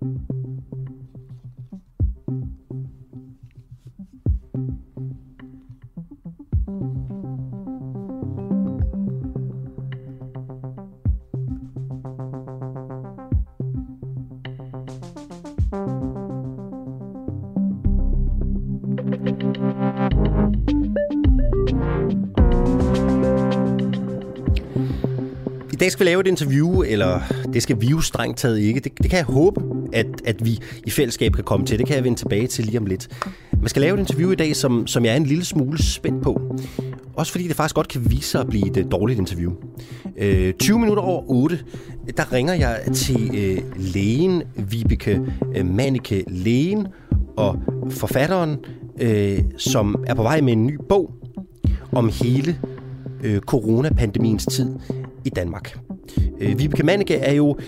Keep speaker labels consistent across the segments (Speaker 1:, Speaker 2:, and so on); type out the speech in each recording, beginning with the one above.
Speaker 1: I dag skal vi lave et interview, eller det skal vi jo strengt taget ikke. Det, det kan jeg håbe, at, at vi i fællesskab kan komme til. Det kan jeg vende tilbage til lige om lidt. Man skal lave et interview i dag, som, som jeg er en lille smule spændt på. Også fordi det faktisk godt kan vise sig at blive et øh, dårligt interview. Øh, 20 minutter over 8, der ringer jeg til øh, lægen, Vibeke øh, Manike Lægen, og forfatteren, øh, som er på vej med en ny bog om hele øh, coronapandemiens tid i Danmark. Øh, Vibeke Manike er jo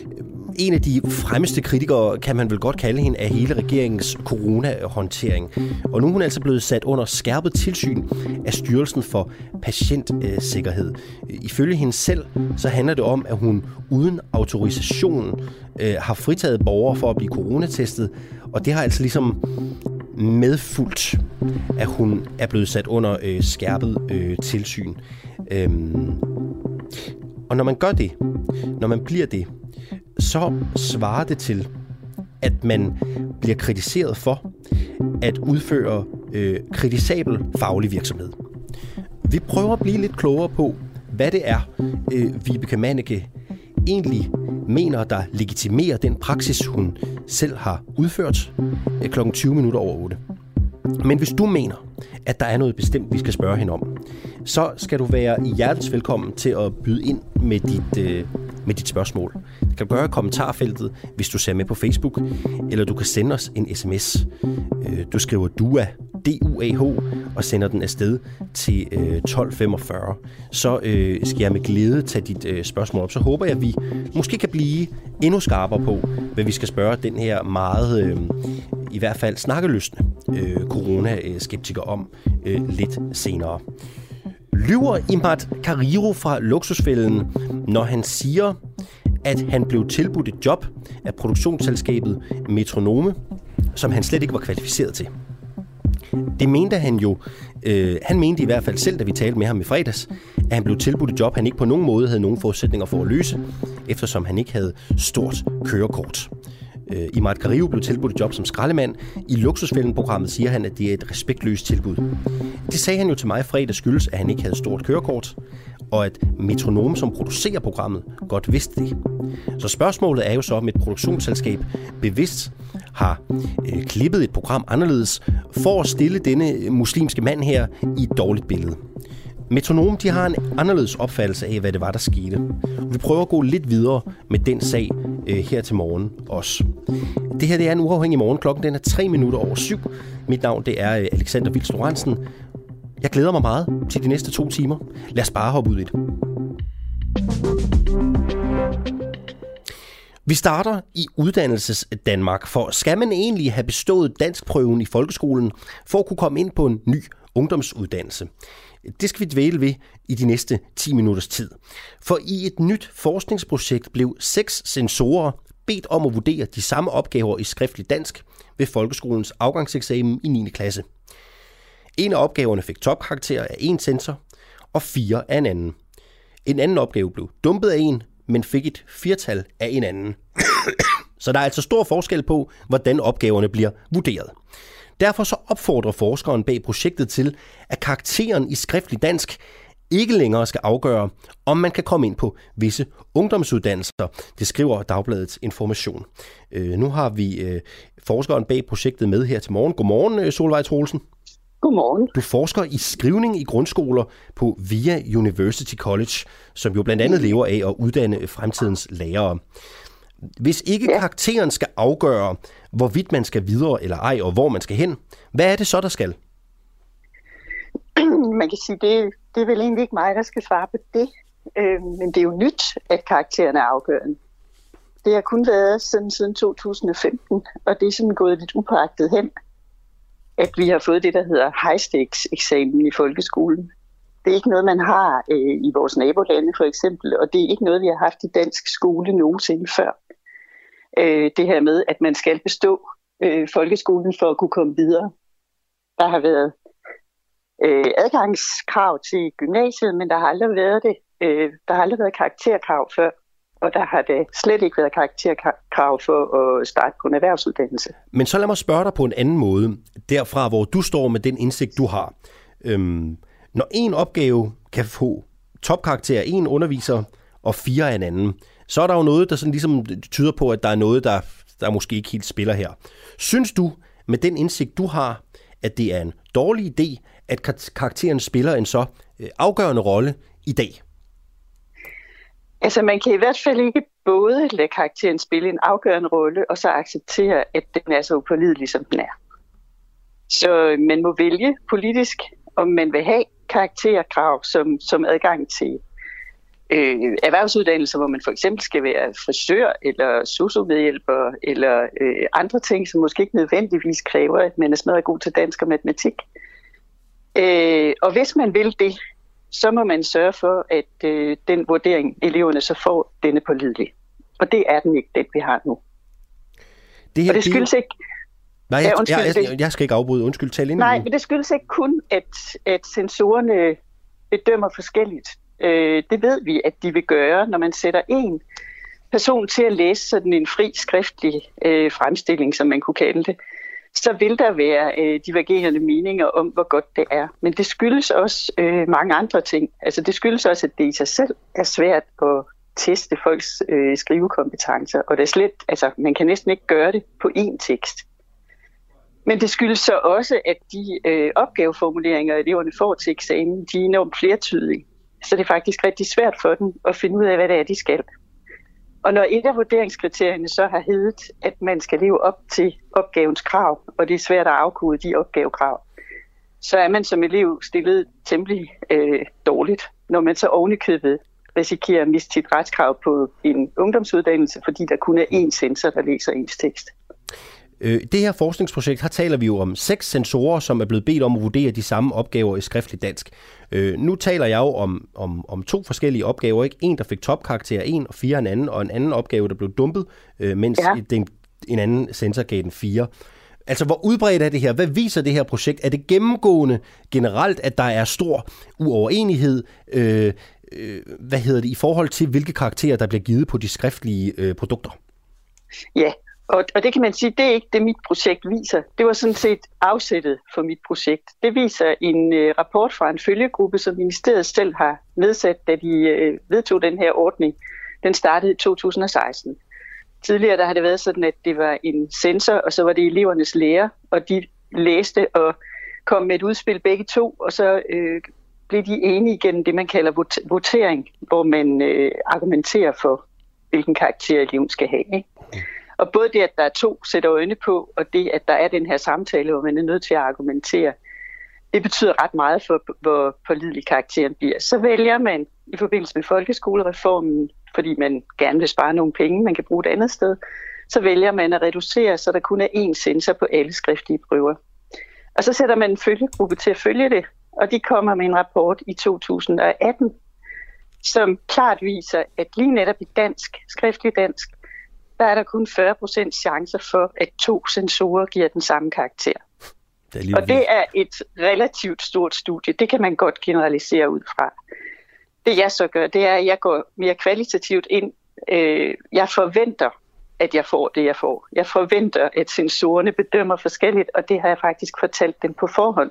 Speaker 1: en af de fremmeste kritikere, kan man vel godt kalde hende, af hele regeringens coronahåndtering. Og nu er hun altså blevet sat under skærpet tilsyn af Styrelsen for Patientsikkerhed. Ifølge hende selv, så handler det om, at hun uden autorisation øh, har fritaget borgere for at blive coronatestet, og det har altså ligesom medfuldt, at hun er blevet sat under øh, skærpet øh, tilsyn. Øhm, og når man gør det, når man bliver det, så svarer det til, at man bliver kritiseret for at udføre øh, kritisabel faglig virksomhed. Vi prøver at blive lidt klogere på, hvad det er, øh, Vibeke Manneke egentlig mener, der legitimerer den praksis, hun selv har udført øh, kl. 20 minutter over 8. Men hvis du mener, at der er noget bestemt, vi skal spørge hende om, så skal du være hjertens velkommen til at byde ind med dit, øh, med dit spørgsmål. Det kan du gøre i kommentarfeltet, hvis du ser med på Facebook, eller du kan sende os en sms. Øh, du skriver DUA, D-U-A-H, og sender den afsted til øh, 1245. Så øh, skal jeg med glæde tage dit øh, spørgsmål op. Så håber jeg, at vi måske kan blive endnu skarpere på, hvad vi skal spørge den her meget, øh, i hvert fald snakkeløsne øh, corona-skeptiker om øh, lidt senere. Lyver Imad Kariro fra Luksusfælden, når han siger, at han blev tilbudt et job af produktionsselskabet Metronome, som han slet ikke var kvalificeret til. Det mente han jo, øh, han mente i hvert fald selv, da vi talte med ham i fredags, at han blev tilbudt et job, han ikke på nogen måde havde nogen forudsætninger for at løse, eftersom han ikke havde stort kørekort. Øh, Imad Kariu blev tilbudt et job som skraldemand. I Luksusfælden-programmet siger han, at det er et respektløst tilbud. Det sagde han jo til mig fredag skyldes, at han ikke havde stort kørekort, og at Metronom, som producerer programmet, godt vidste det. Så spørgsmålet er jo så, om et produktionsselskab bevidst har øh, klippet et program anderledes for at stille denne muslimske mand her i et dårligt billede. Metronom de har en anderledes opfattelse af, hvad det var, der skete. Vi prøver at gå lidt videre med den sag øh, her til morgen også. Det her det er en uafhængig morgen. Klokken den er 3 minutter over syv. Mit navn det er øh, Alexander Vils Lorentzen. Jeg glæder mig meget til de næste to timer. Lad os bare hoppe ud i det. Vi starter i uddannelses Danmark, for skal man egentlig have bestået danskprøven i folkeskolen for at kunne komme ind på en ny ungdomsuddannelse? Det skal vi dvæle ved i de næste 10 minutters tid. For i et nyt forskningsprojekt blev seks sensorer bedt om at vurdere de samme opgaver i skriftlig dansk ved folkeskolens afgangseksamen i 9. klasse. En af opgaverne fik topkarakter af en sensor, og fire af en anden. En anden opgave blev dumpet af en, men fik et firtal af en anden. Så der er altså stor forskel på, hvordan opgaverne bliver vurderet. Derfor så opfordrer forskeren bag projektet til, at karakteren i skriftlig dansk ikke længere skal afgøre, om man kan komme ind på visse ungdomsuddannelser. Det skriver Dagbladets Information. Øh, nu har vi øh, forskeren bag projektet med her til morgen. Godmorgen, øh, Solvej Troelsen.
Speaker 2: Godmorgen.
Speaker 1: Du forsker i skrivning i grundskoler på VIA University College, som jo blandt andet lever af at uddanne fremtidens lærere. Hvis ikke ja. karakteren skal afgøre, hvorvidt man skal videre eller ej, og hvor man skal hen, hvad er det så, der skal?
Speaker 2: Man kan sige, det, det er vel egentlig ikke mig, der skal svare på det. Øh, men det er jo nyt, at karakteren er afgørende. Det har kun været sådan siden 2015, og det er sådan gået lidt upagtet hen, at vi har fået det, der hedder high stakes eksamen i folkeskolen. Det er ikke noget, man har øh, i vores nabolande for eksempel, og det er ikke noget, vi har haft i dansk skole nogensinde før øh, det her med, at man skal bestå øh, folkeskolen for at kunne komme videre. Der har været øh, adgangskrav til gymnasiet, men der har aldrig været det. Øh, der har aldrig været karakterkrav før, og der har det slet ikke været karakterkrav for at starte på en erhvervsuddannelse.
Speaker 1: Men så lad mig spørge dig på en anden måde, derfra hvor du står med den indsigt, du har. Øhm, når en opgave kan få topkarakter af en underviser og fire af en anden, så er der jo noget, der sådan ligesom tyder på, at der er noget, der, der måske ikke helt spiller her. Synes du, med den indsigt, du har, at det er en dårlig idé, at karakteren spiller en så øh, afgørende rolle i dag?
Speaker 2: Altså man kan i hvert fald ikke både lade karakteren spille en afgørende rolle, og så acceptere, at den er så upålidelig, som den er. Så øh, man må vælge politisk, om man vil have karakterkrav som, som adgang til øh, erhvervsuddannelser, hvor man for eksempel skal være frisør eller sociomedhjælper eller øh, andre ting, som måske ikke nødvendigvis kræver, at man er smadret god til dansk og matematik. Øh, og hvis man vil det, så må man sørge for, at øh, den vurdering, eleverne så får, den er pålidelig. Og det er den ikke, den vi har nu. Det her, og det skyldes ikke...
Speaker 1: Nej, jeg, ja, jeg, jeg, jeg skal ikke afbryde. Undskyld, tal ind.
Speaker 2: Nej, men det skyldes ikke kun, at, at sensorerne bedømmer forskelligt. Øh, det ved vi, at de vil gøre, når man sætter en person til at læse sådan en fri skriftlig øh, fremstilling, som man kunne kalde det, så vil der være øh, divergerende meninger om, hvor godt det er. Men det skyldes også øh, mange andre ting. Altså det skyldes også, at det i sig selv er svært at teste folks øh, skrivekompetencer, og det er slet, altså, man kan næsten ikke gøre det på én tekst. Men det skyldes så også, at de øh, opgaveformuleringer, eleverne får til eksamen, de er enormt flertydige. Så det er faktisk rigtig svært for dem at finde ud af, hvad det er, de skal. Og når et af vurderingskriterierne så har heddet, at man skal leve op til opgavens krav, og det er svært at afkode de opgavekrav, så er man som elev stillet temmelig øh, dårligt, når man så ovenikøbet risikerer at miste sit retskrav på en ungdomsuddannelse, fordi der kun er én sensor, der læser ens tekst.
Speaker 1: Øh, det her forskningsprojekt, her taler vi jo om seks sensorer, som er blevet bedt om at vurdere de samme opgaver i skriftligt dansk. Øh, nu taler jeg jo om, om, om to forskellige opgaver. Ikke? En, der fik topkarakter 1 og 4 en anden, og en anden opgave, der blev dumpet, øh, mens ja. den, en anden sensor gav den 4. Altså, hvor udbredt er det her? Hvad viser det her projekt? Er det gennemgående generelt, at der er stor uoverenighed? Øh, øh, hvad hedder det i forhold til, hvilke karakterer, der bliver givet på de skriftlige øh, produkter?
Speaker 2: Ja, og, og det kan man sige, det er ikke det, mit projekt viser. Det var sådan set afsættet for mit projekt. Det viser en øh, rapport fra en følgegruppe, som ministeriet selv har nedsat, da de øh, vedtog den her ordning. Den startede i 2016. Tidligere der har det været sådan, at det var en sensor, og så var det elevernes lærer, og de læste og kom med et udspil begge to, og så øh, blev de enige igen det, man kalder votering, hvor man øh, argumenterer for, hvilken karakter eleven skal have. Ikke? Og både det, at der er to sætter øjne på, og det, at der er den her samtale, hvor man er nødt til at argumentere, det betyder ret meget for, hvor pålidelig karakteren bliver. Så vælger man i forbindelse med folkeskolereformen, fordi man gerne vil spare nogle penge, man kan bruge et andet sted, så vælger man at reducere, så der kun er én sensor på alle skriftlige prøver. Og så sætter man en følgegruppe til at følge det, og de kommer med en rapport i 2018, som klart viser, at lige netop i dansk, skriftlig dansk, der er der kun 40% chancer for, at to sensorer giver den samme karakter. Det og det er et relativt stort studie. Det kan man godt generalisere ud fra. Det jeg så gør, det er, at jeg går mere kvalitativt ind. Øh, jeg forventer, at jeg får det, jeg får. Jeg forventer, at sensorerne bedømmer forskelligt, og det har jeg faktisk fortalt dem på forhånd.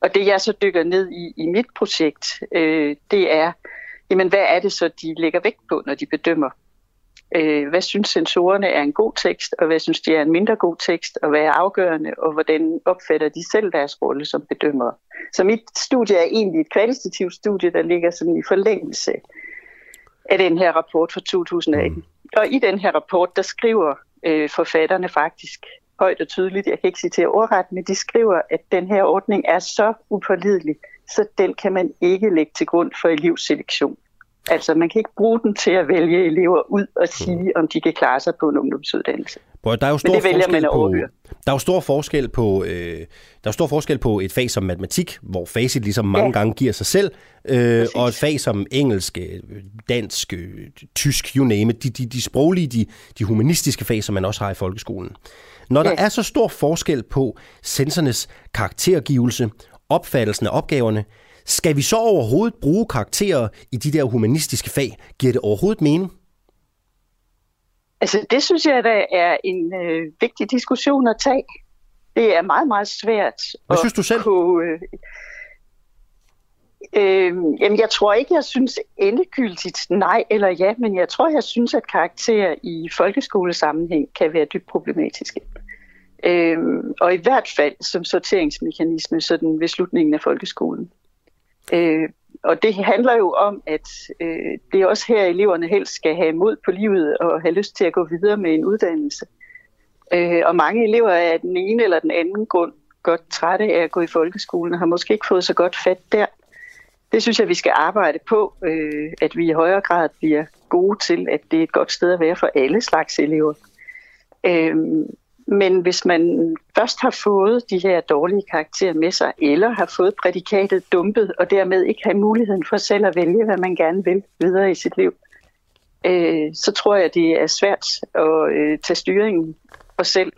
Speaker 2: Og det jeg så dykker ned i i mit projekt, øh, det er, jamen hvad er det så, de lægger vægt på, når de bedømmer øh, hvad synes sensorerne er en god tekst, og hvad synes de er en mindre god tekst, og hvad er afgørende, og hvordan opfatter de selv deres rolle som bedømmer. Så mit studie er egentlig et kvalitativt studie, der ligger sådan i forlængelse af den her rapport fra 2018. Mm. Og i den her rapport, der skriver øh, forfatterne faktisk højt og tydeligt, jeg kan ikke citere ordret, men de skriver, at den her ordning er så upålidelig, så den kan man ikke lægge til grund for elevselektion. Altså, man kan ikke bruge den til at vælge elever ud og sige, mm. om de kan klare sig på en ungdomsuddannelse.
Speaker 1: Der er jo stor Men det vælger man at på, der er jo stor forskel på øh, der er stor forskel på et fag som matematik, hvor facit ligesom mange ja. gange giver sig selv, øh, og et fag som engelsk, øh, dansk, øh, tysk, you name it, de, de, de sproglige, de, de humanistiske fag, som man også har i folkeskolen. Når ja. der er så stor forskel på sensornes karaktergivelse, opfattelsen af opgaverne, skal vi så overhovedet bruge karakterer i de der humanistiske fag? Giver det overhovedet mening?
Speaker 2: Altså, det synes jeg, der er en øh, vigtig diskussion at tage. Det er meget, meget svært.
Speaker 1: Hvad synes du selv? Kunne, øh,
Speaker 2: øh, jamen, jeg tror ikke, jeg synes endegyldigt nej eller ja, men jeg tror, jeg synes, at karakterer i folkeskolesammenhæng kan være dybt problematiske. Øh, og i hvert fald som sorteringsmekanisme sådan ved slutningen af folkeskolen. Øh, og det handler jo om, at øh, det er også her, eleverne helst skal have mod på livet og have lyst til at gå videre med en uddannelse. Øh, og mange elever er af den ene eller den anden grund godt trætte af at gå i folkeskolen og har måske ikke fået så godt fat der. Det synes jeg, vi skal arbejde på, øh, at vi i højere grad bliver gode til, at det er et godt sted at være for alle slags elever. Øh, men hvis man først har fået de her dårlige karakterer med sig, eller har fået prædikatet dumpet, og dermed ikke har muligheden for selv at vælge, hvad man gerne vil videre i sit liv, øh, så tror jeg, det er svært at øh, tage styringen og selv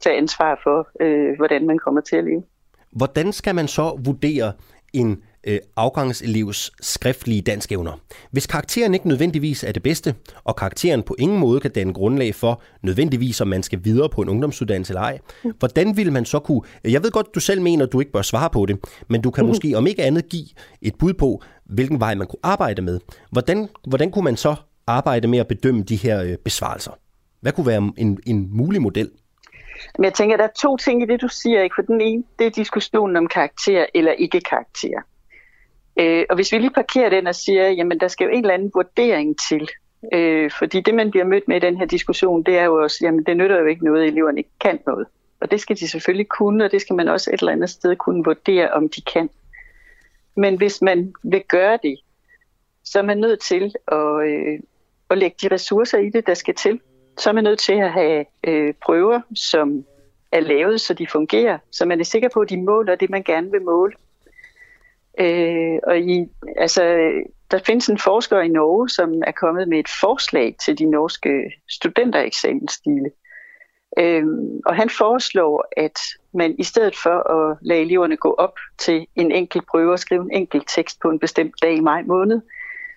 Speaker 2: tage ansvar for, øh, hvordan man kommer til at leve.
Speaker 1: Hvordan skal man så vurdere en øh, afgangselevs skriftlige danskevner. Hvis karakteren ikke nødvendigvis er det bedste, og karakteren på ingen måde kan danne grundlag for nødvendigvis, om man skal videre på en ungdomsuddannelse eller ej, hvordan vil man så kunne... Jeg ved godt, du selv mener, at du ikke bør svare på det, men du kan mm. måske om ikke andet give et bud på, hvilken vej man kunne arbejde med. Hvordan, hvordan kunne man så arbejde med at bedømme de her øh, besvarelser? Hvad kunne være en, en mulig model?
Speaker 2: Men jeg tænker, at der er to ting i det, du siger. Ikke? For den ene, det er diskussionen om karakter eller ikke karakter. Øh, og hvis vi lige parkerer den og siger, jamen der skal jo en eller anden vurdering til, øh, fordi det man bliver mødt med i den her diskussion, det er jo også, jamen det nytter jo ikke noget, eleverne ikke kan noget. Og det skal de selvfølgelig kunne, og det skal man også et eller andet sted kunne vurdere, om de kan. Men hvis man vil gøre det, så er man nødt til at, øh, at lægge de ressourcer i det, der skal til. Så er man nødt til at have øh, prøver, som er lavet, så de fungerer, så man er sikker på, at de måler det, man gerne vil måle. Øh, og i, altså, der findes en forsker i Norge, som er kommet med et forslag til de norske studentereksamensstile. Øh, og han foreslår, at man i stedet for at lade eleverne gå op til en enkelt prøve og skrive en enkelt tekst på en bestemt dag i maj måned,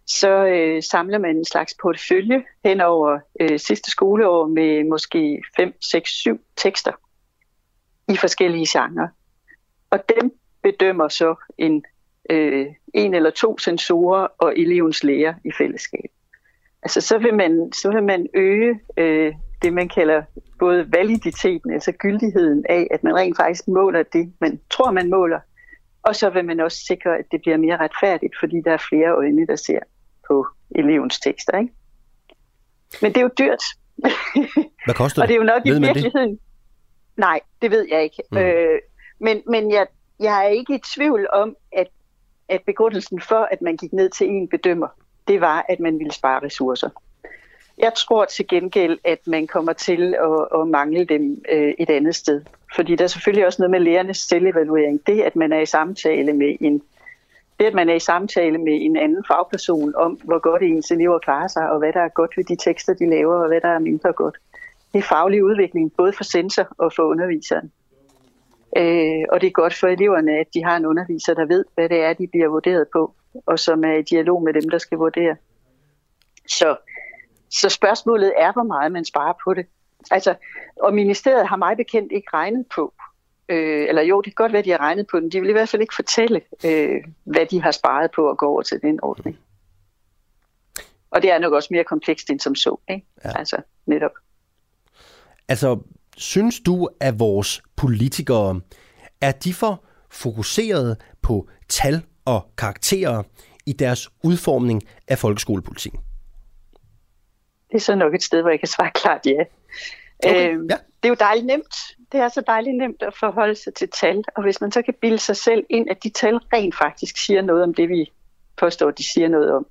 Speaker 2: så øh, samler man en slags portefølje hen over øh, sidste skoleår med måske 5, 6, 7 tekster i forskellige genrer. Og dem bedømmer så en øh, en eller to sensorer og elevens lærer i fællesskab. Altså så vil man, så vil man øge øh, det, man kalder både validiteten, altså gyldigheden af, at man rent faktisk måler det, man tror, man måler, og så vil man også sikre, at det bliver mere retfærdigt, fordi der er flere øjne, der ser på elevens tekster. Ikke? Men det er jo dyrt.
Speaker 1: Hvad koster det?
Speaker 2: og det er jo nok ved i virkeligheden... Det? Nej, det ved jeg ikke. Mm. Øh, men men jeg, jeg er ikke i tvivl om, at at begrundelsen for, at man gik ned til en bedømmer, det var, at man ville spare ressourcer. Jeg tror til gengæld, at man kommer til at, at mangle dem øh, et andet sted. Fordi der er selvfølgelig også noget med lærernes selvevaluering. Det, at man er i samtale med en det, at man er i samtale med en anden fagperson om, hvor godt ens elever klarer sig, og hvad der er godt ved de tekster, de laver, og hvad der er mindre godt. Det er faglig udvikling, både for sensor og for underviseren. Øh, og det er godt for eleverne, at de har en underviser, der ved, hvad det er, de bliver vurderet på, og som er i dialog med dem, der skal vurdere. Så, så spørgsmålet er, hvor meget man sparer på det. Altså, og ministeriet har mig bekendt ikke regnet på, øh, eller jo, det kan godt være, de har regnet på den. De vil i hvert fald ikke fortælle, øh, hvad de har sparet på at gå over til den ordning. Og det er nok også mere komplekst end som så, ikke? Ja. Altså, netop.
Speaker 1: Altså, Synes du, at vores politikere er de for fokuseret på tal og karakterer i deres udformning af folkeskolepolitikken?
Speaker 2: Det er så nok et sted, hvor jeg kan svare klart ja. Okay, øhm, ja. Det er jo dejligt nemt. Det er så dejligt nemt at forholde sig til tal. Og hvis man så kan bilde sig selv ind, at de tal rent faktisk siger noget om det, vi påstår, de siger noget om,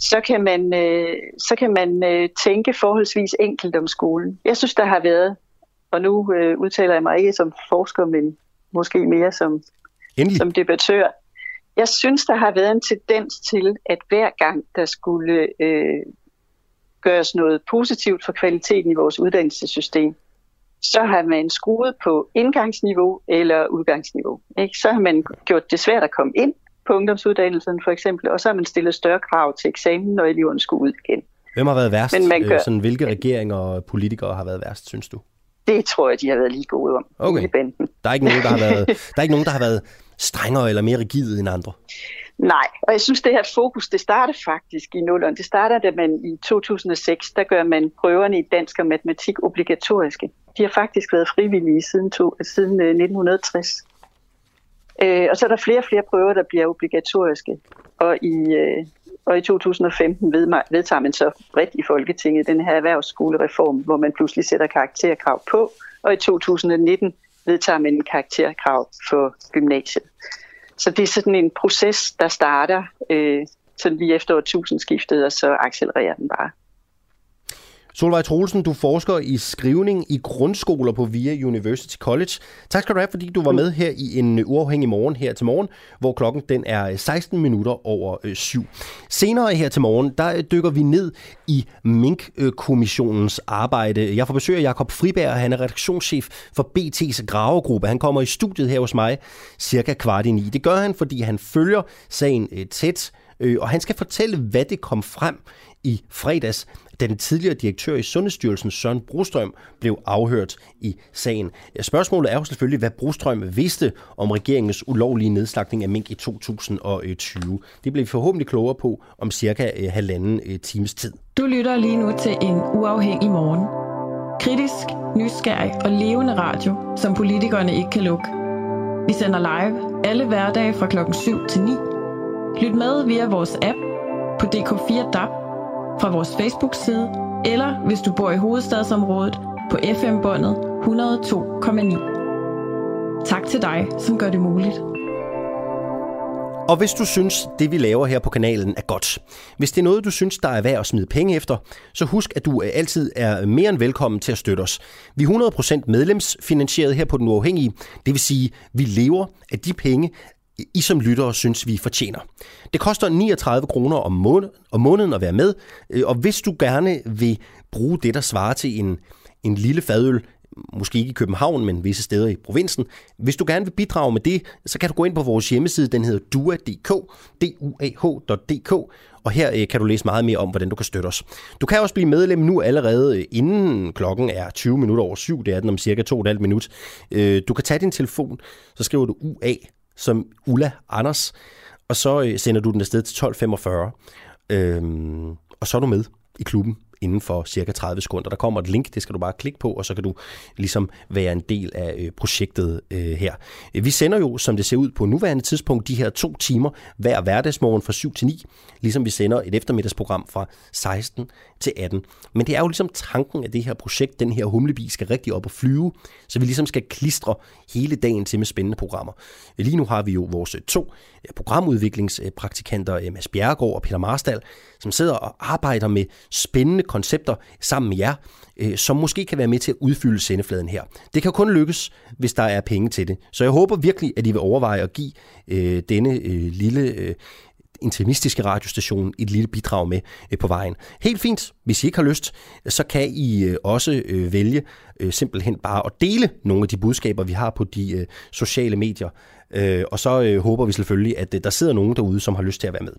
Speaker 2: så kan man, øh, så kan man øh, tænke forholdsvis enkelt om skolen. Jeg synes, der har været, og nu øh, udtaler jeg mig ikke som forsker, men måske mere som, som debattør. Jeg synes, der har været en tendens til, at hver gang der skulle øh, gøres noget positivt for kvaliteten i vores uddannelsessystem, så har man skruet på indgangsniveau eller udgangsniveau. Ikke? Så har man gjort det svært at komme ind på ungdomsuddannelsen for eksempel, og så har man stillet større krav til eksamen, når eleverne skulle ud igen.
Speaker 1: Hvem har været værst? Men man gør... Sådan, hvilke regeringer og politikere har været værst, synes du?
Speaker 2: Det tror jeg, de har været lige gode om
Speaker 1: okay.
Speaker 2: i banden.
Speaker 1: Der er ikke nogen, der har været, der er ikke nogen, der har været strengere eller mere rigide end andre?
Speaker 2: Nej, og jeg synes, det her fokus, det starter faktisk i nullerne. Det starter, da man i 2006, der gør man prøverne i dansk og matematik obligatoriske. De har faktisk været frivillige siden, to, siden 1960. Øh, og så er der flere og flere prøver, der bliver obligatoriske. Og i, øh, og i 2015 vedtager man så bredt i Folketinget den her erhvervsskolereform, hvor man pludselig sætter karakterkrav på. Og i 2019 vedtager man en karakterkrav for gymnasiet. Så det er sådan en proces, der starter øh, sådan lige efter årtusindskiftet, og så accelererer den bare.
Speaker 1: Solvej Troelsen, du forsker i skrivning i grundskoler på VIA University College. Tak skal du have, fordi du var med her i en uafhængig morgen her til morgen, hvor klokken den er øh, 16 minutter over øh, syv. Senere her til morgen, der øh, dykker vi ned i Mink-kommissionens arbejde. Jeg får besøg af Jakob Friberg, han er redaktionschef for BT's Gravegruppe. Han kommer i studiet her hos mig cirka kvart i ni. Det gør han, fordi han følger sagen tæt, og han skal fortælle, hvad det kom frem i fredags, da den tidligere direktør i Sundhedsstyrelsen, Søren Brostrøm, blev afhørt i sagen. Spørgsmålet er jo selvfølgelig, hvad Brostrøm vidste om regeringens ulovlige nedslagning af mink i 2020. Det blev vi forhåbentlig klogere på om cirka øh, halvanden øh, times tid.
Speaker 3: Du lytter lige nu til en uafhængig morgen. Kritisk, nysgerrig og levende radio, som politikerne ikke kan lukke. Vi sender live alle hverdage fra klokken 7 til 9. Lyt med via vores app på DK4 DAB fra vores Facebook-side, eller hvis du bor i hovedstadsområdet på FM-båndet 102,9. Tak til dig, som gør det muligt.
Speaker 1: Og hvis du synes, det vi laver her på kanalen er godt, hvis det er noget, du synes, der er værd at smide penge efter, så husk, at du øh, altid er mere end velkommen til at støtte os. Vi er 100% medlemsfinansieret her på Den Uafhængige, det vil sige, vi lever af de penge, i som lyttere synes, vi fortjener. Det koster 39 kroner om, måned, om måneden at være med, øh, og hvis du gerne vil bruge det, der svarer til en, en lille fadøl, måske ikke i København, men visse steder i provinsen. Hvis du gerne vil bidrage med det, så kan du gå ind på vores hjemmeside, den hedder dua.dk, duah.dk, og her øh, kan du læse meget mere om, hvordan du kan støtte os. Du kan også blive medlem nu allerede, øh, inden klokken er 20 minutter over syv, det er den om cirka 2,5 minut. Du kan tage din telefon, så skriver du UA som Ulla Anders, og så øh, sender du den afsted til 12.45, øhm, og så er du med i klubben inden for cirka 30 sekunder. Der kommer et link, det skal du bare klikke på, og så kan du ligesom være en del af øh, projektet øh, her. Vi sender jo, som det ser ud på nuværende tidspunkt, de her to timer hver hverdagsmorgen fra 7 til 9, ligesom vi sender et eftermiddagsprogram fra 16 til 18. Men det er jo ligesom tanken af det her projekt, den her humlebi skal rigtig op og flyve, så vi ligesom skal klistre hele dagen til med spændende programmer. Lige nu har vi jo vores øh, to øh, programudviklingspraktikanter, øh, Mads Bjergård og Peter Marstal, som sidder og arbejder med spændende koncepter sammen med jer, øh, som måske kan være med til at udfylde sendefladen her. Det kan kun lykkes, hvis der er penge til det. Så jeg håber virkelig, at I vil overveje at give øh, denne øh, lille øh, intimistiske radiostation et lille bidrag med øh, på vejen. Helt fint. Hvis I ikke har lyst, så kan I øh, også øh, vælge øh, simpelthen bare at dele nogle af de budskaber, vi har på de øh, sociale medier. Øh, og så øh, håber vi selvfølgelig, at øh, der sidder nogen derude, som har lyst til at være med.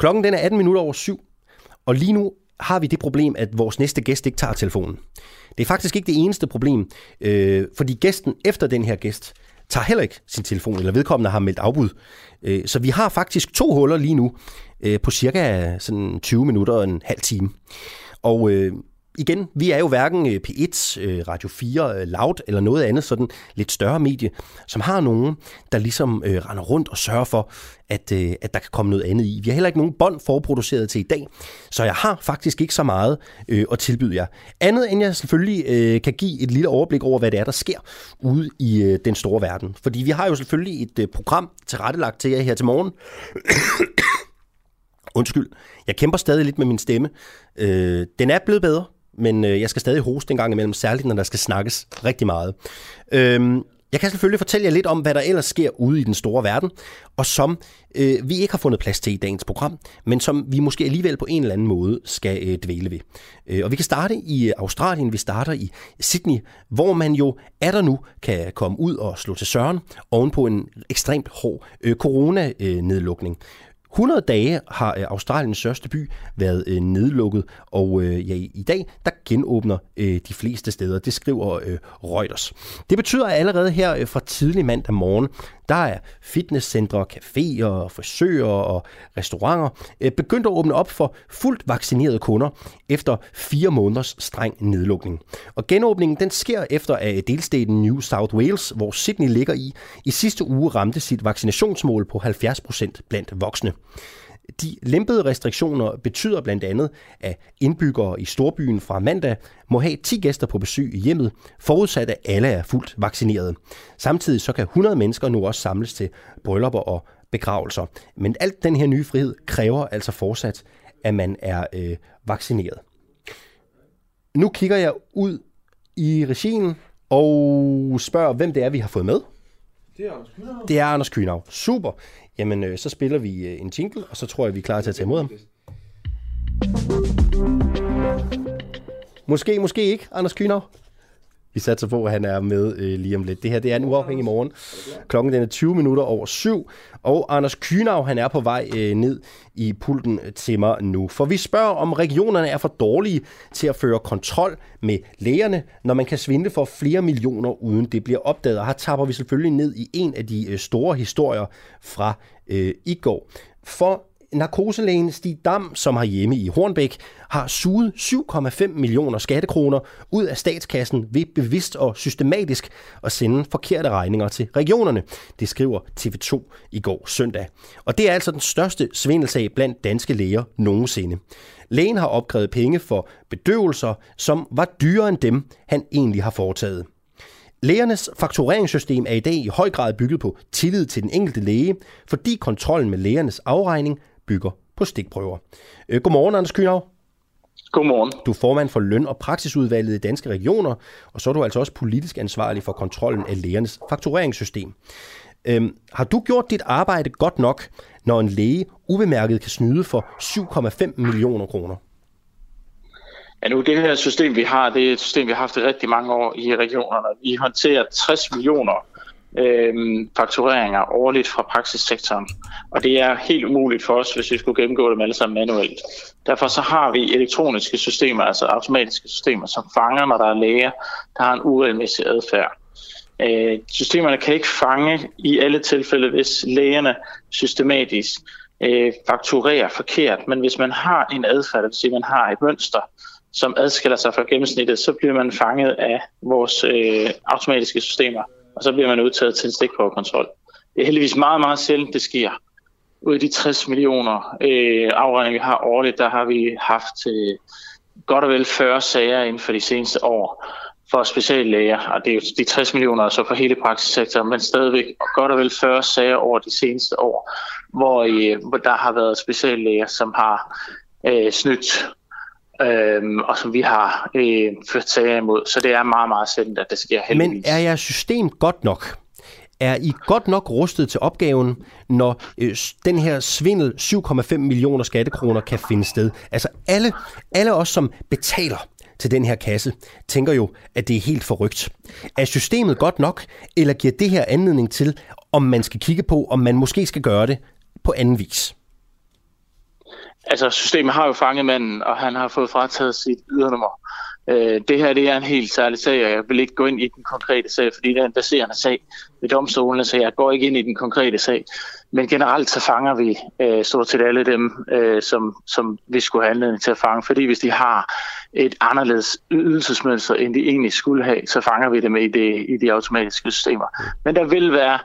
Speaker 1: Klokken den er 18 minutter over syv, og lige nu har vi det problem, at vores næste gæst ikke tager telefonen. Det er faktisk ikke det eneste problem, øh, fordi gæsten efter den her gæst tager heller ikke sin telefon, eller vedkommende har meldt afbud. Øh, så vi har faktisk to huller lige nu øh, på cirka sådan 20 minutter og en halv time. Og øh, igen, vi er jo hverken øh, P1, øh, Radio 4, øh, Loud eller noget andet sådan lidt større medie, som har nogen, der ligesom øh, render rundt og sørger for, at, øh, at der kan komme noget andet i. Vi har heller ikke nogen bånd forproduceret til i dag, så jeg har faktisk ikke så meget øh, at tilbyde jer. Andet end jeg selvfølgelig øh, kan give et lille overblik over, hvad det er, der sker ude i øh, den store verden. Fordi vi har jo selvfølgelig et øh, program tilrettelagt til jer her til morgen, Undskyld, jeg kæmper stadig lidt med min stemme. Øh, den er blevet bedre, men øh, jeg skal stadig hoste en gang imellem, særligt når der skal snakkes rigtig meget. Øhm, jeg kan selvfølgelig fortælle jer lidt om, hvad der ellers sker ude i den store verden, og som øh, vi ikke har fundet plads til i dagens program, men som vi måske alligevel på en eller anden måde skal øh, dvæle ved. Øh, og vi kan starte i øh, Australien, vi starter i Sydney, hvor man jo er der nu kan komme ud og slå til søren ovenpå en ekstremt hård øh, corona-nedlukning. 100 dage har øh, Australiens største by været øh, nedlukket, og øh, ja, i dag der genåbner øh, de fleste steder. Det skriver øh, Reuters. Det betyder at allerede her øh, fra tidlig mandag morgen, der er fitnesscentre, caféer, frisører og restauranter øh, begyndt at åbne op for fuldt vaccinerede kunder efter fire måneders streng nedlukning. Og genåbningen den sker efter at delstaten New South Wales, hvor Sydney ligger i, i sidste uge ramte sit vaccinationsmål på 70% blandt voksne. De lempede restriktioner betyder blandt andet, at indbyggere i storbyen fra mandag må have 10 gæster på besøg i hjemmet, forudsat at alle er fuldt vaccineret. Samtidig så kan 100 mennesker nu også samles til bryllupper og begravelser. Men alt den her nye frihed kræver altså fortsat, at man er øh, vaccineret. Nu kigger jeg ud i regien og spørger, hvem det er, vi har fået med.
Speaker 4: Det er Anders Kynav.
Speaker 1: Det er Anders Kynav. Super. Jamen, øh, så spiller vi øh, en jingle, og så tror jeg, vi er klar til at tage imod ham. Måske, måske ikke, Anders Kynav. Vi satser på, at han er med øh, lige om lidt. Det her det er en uafhængig morgen. Klokken den er 20 minutter over syv, og Anders Kynav han er på vej øh, ned i pulten til mig nu. For vi spørger, om regionerne er for dårlige til at føre kontrol med lægerne, når man kan svindle for flere millioner, uden det bliver opdaget. Og her tapper vi selvfølgelig ned i en af de øh, store historier fra øh, i går. For narkoselægen Stig Dam, som har hjemme i Hornbæk, har suget 7,5 millioner skattekroner ud af statskassen ved bevidst og systematisk at sende forkerte regninger til regionerne. Det skriver TV2 i går søndag. Og det er altså den største svindelsag blandt danske læger nogensinde. Lægen har opkrævet penge for bedøvelser, som var dyrere end dem, han egentlig har foretaget. Lægernes faktureringssystem er i dag i høj grad bygget på tillid til den enkelte læge, fordi kontrollen med lægernes afregning bygger på stikprøver. Øh, godmorgen, Anders Kynav.
Speaker 5: Godmorgen.
Speaker 1: Du er formand for løn- og praksisudvalget i Danske Regioner, og så er du altså også politisk ansvarlig for kontrollen af lægernes faktureringssystem. Øhm, har du gjort dit arbejde godt nok, når en læge ubemærket kan snyde for 7,5 millioner kroner?
Speaker 5: Ja, nu det her system, vi har, det er et system, vi har haft i rigtig mange år i regionerne. Vi håndterer 60 millioner øh, faktureringer årligt fra praksissektoren. Og det er helt umuligt for os, hvis vi skulle gennemgå dem alle sammen manuelt. Derfor så har vi elektroniske systemer, altså automatiske systemer, som fanger, når der er læger, der har en uregelmæssig adfærd. Øh, systemerne kan ikke fange i alle tilfælde, hvis lægerne systematisk øh, fakturerer forkert. Men hvis man har en adfærd, det vil sige, at man har et mønster, som adskiller sig fra gennemsnittet, så bliver man fanget af vores øh, automatiske systemer og så bliver man udtaget til en stikprøvekontrol. Det er heldigvis meget, meget sjældent, det sker. Ud af de 60 millioner øh, afregninger, vi har årligt, der har vi haft øh, godt og vel 40 sager inden for de seneste år for speciallæger, og det er jo de 60 millioner så for hele praksissektoren, men stadigvæk godt og vel 40 sager over de seneste år, hvor, øh, hvor der har været speciallæger, som har øh, snydt øhm, og som vi har øh, ført sager imod. Så det er meget, meget sjældent, at det sker heldigvis.
Speaker 1: Men er jeres system godt nok? Er I godt nok rustet til opgaven, når øh, den her svindel 7,5 millioner skattekroner kan finde sted? Altså alle, alle os, som betaler til den her kasse, tænker jo, at det er helt forrygt. Er systemet godt nok, eller giver det her anledning til, om man skal kigge på, om man måske skal gøre det på anden vis?
Speaker 5: Altså systemet har jo fanget manden, og han har fået frataget sit ydernummer. Øh, det her det er en helt særlig sag, og jeg vil ikke gå ind i den konkrete sag, fordi det er en baserende sag ved domstolene, så jeg går ikke ind i den konkrete sag. Men generelt så fanger vi øh, stort set alle dem, øh, som, som vi skulle have anledning til at fange, fordi hvis de har et anderledes ydelsesmønster, end de egentlig skulle have, så fanger vi dem i, det, i de automatiske systemer. Men der vil være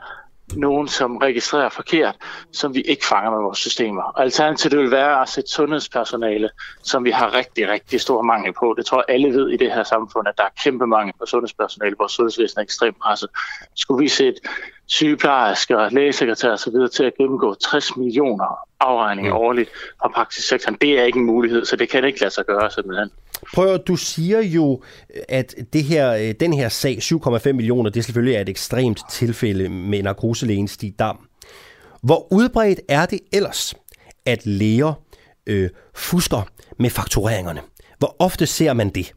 Speaker 5: nogen, som registrerer forkert, som vi ikke fanger med vores systemer. Alternativet vil være at sætte sundhedspersonale, som vi har rigtig, rigtig stor mangel på. Det tror jeg alle ved i det her samfund, at der er kæmpe mangel på sundhedspersonale. Vores sundhedsvæsen er ekstremt presset. Skulle vi sætte sygeplejersker, lægesekretærer osv. til at gennemgå 60 millioner afregninger mm. årligt fra praksissektoren, det er ikke en mulighed, så det kan ikke lade sig gøre simpelthen.
Speaker 1: Prøv du siger jo, at det her, øh, den her sag, 7,5 millioner, det selvfølgelig er et ekstremt tilfælde med narkoselægen Stig Dam. Hvor udbredt er det ellers, at læger øh, fusker med faktureringerne? Hvor ofte ser man det?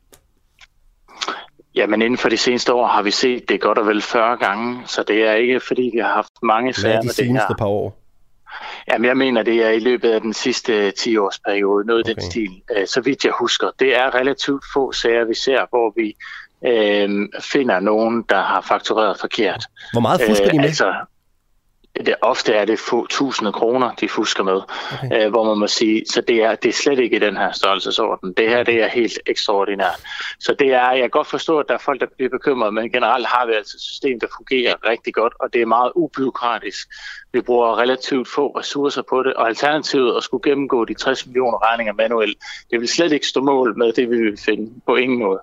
Speaker 5: Jamen inden for de seneste år har vi set det godt og vel 40 gange, så det er ikke fordi vi har haft mange sager
Speaker 1: med det her. de seneste par år?
Speaker 5: Jamen, jeg mener, det er i løbet af den sidste 10-årsperiode, noget okay. den stil, øh, så vidt jeg husker. Det er relativt få sager, vi ser, hvor vi øh, finder nogen, der har faktureret forkert.
Speaker 1: Hvor meget fusker de med? Øh, altså,
Speaker 5: det, ofte er det få tusinde kroner, de fusker med, okay. øh, hvor man må sige, så det er, det er slet ikke i den her størrelsesorden. Det her det er helt ekstraordinært. Så det er, jeg kan godt forstå, at der er folk, der bliver bekymret, men generelt har vi altså et system, der fungerer rigtig godt, og det er meget ubyråkratisk. Vi bruger relativt få ressourcer på det, og alternativet at skulle gennemgå de 60 millioner regninger manuelt, det vil slet ikke stå mål med det, vi vil finde på ingen måde.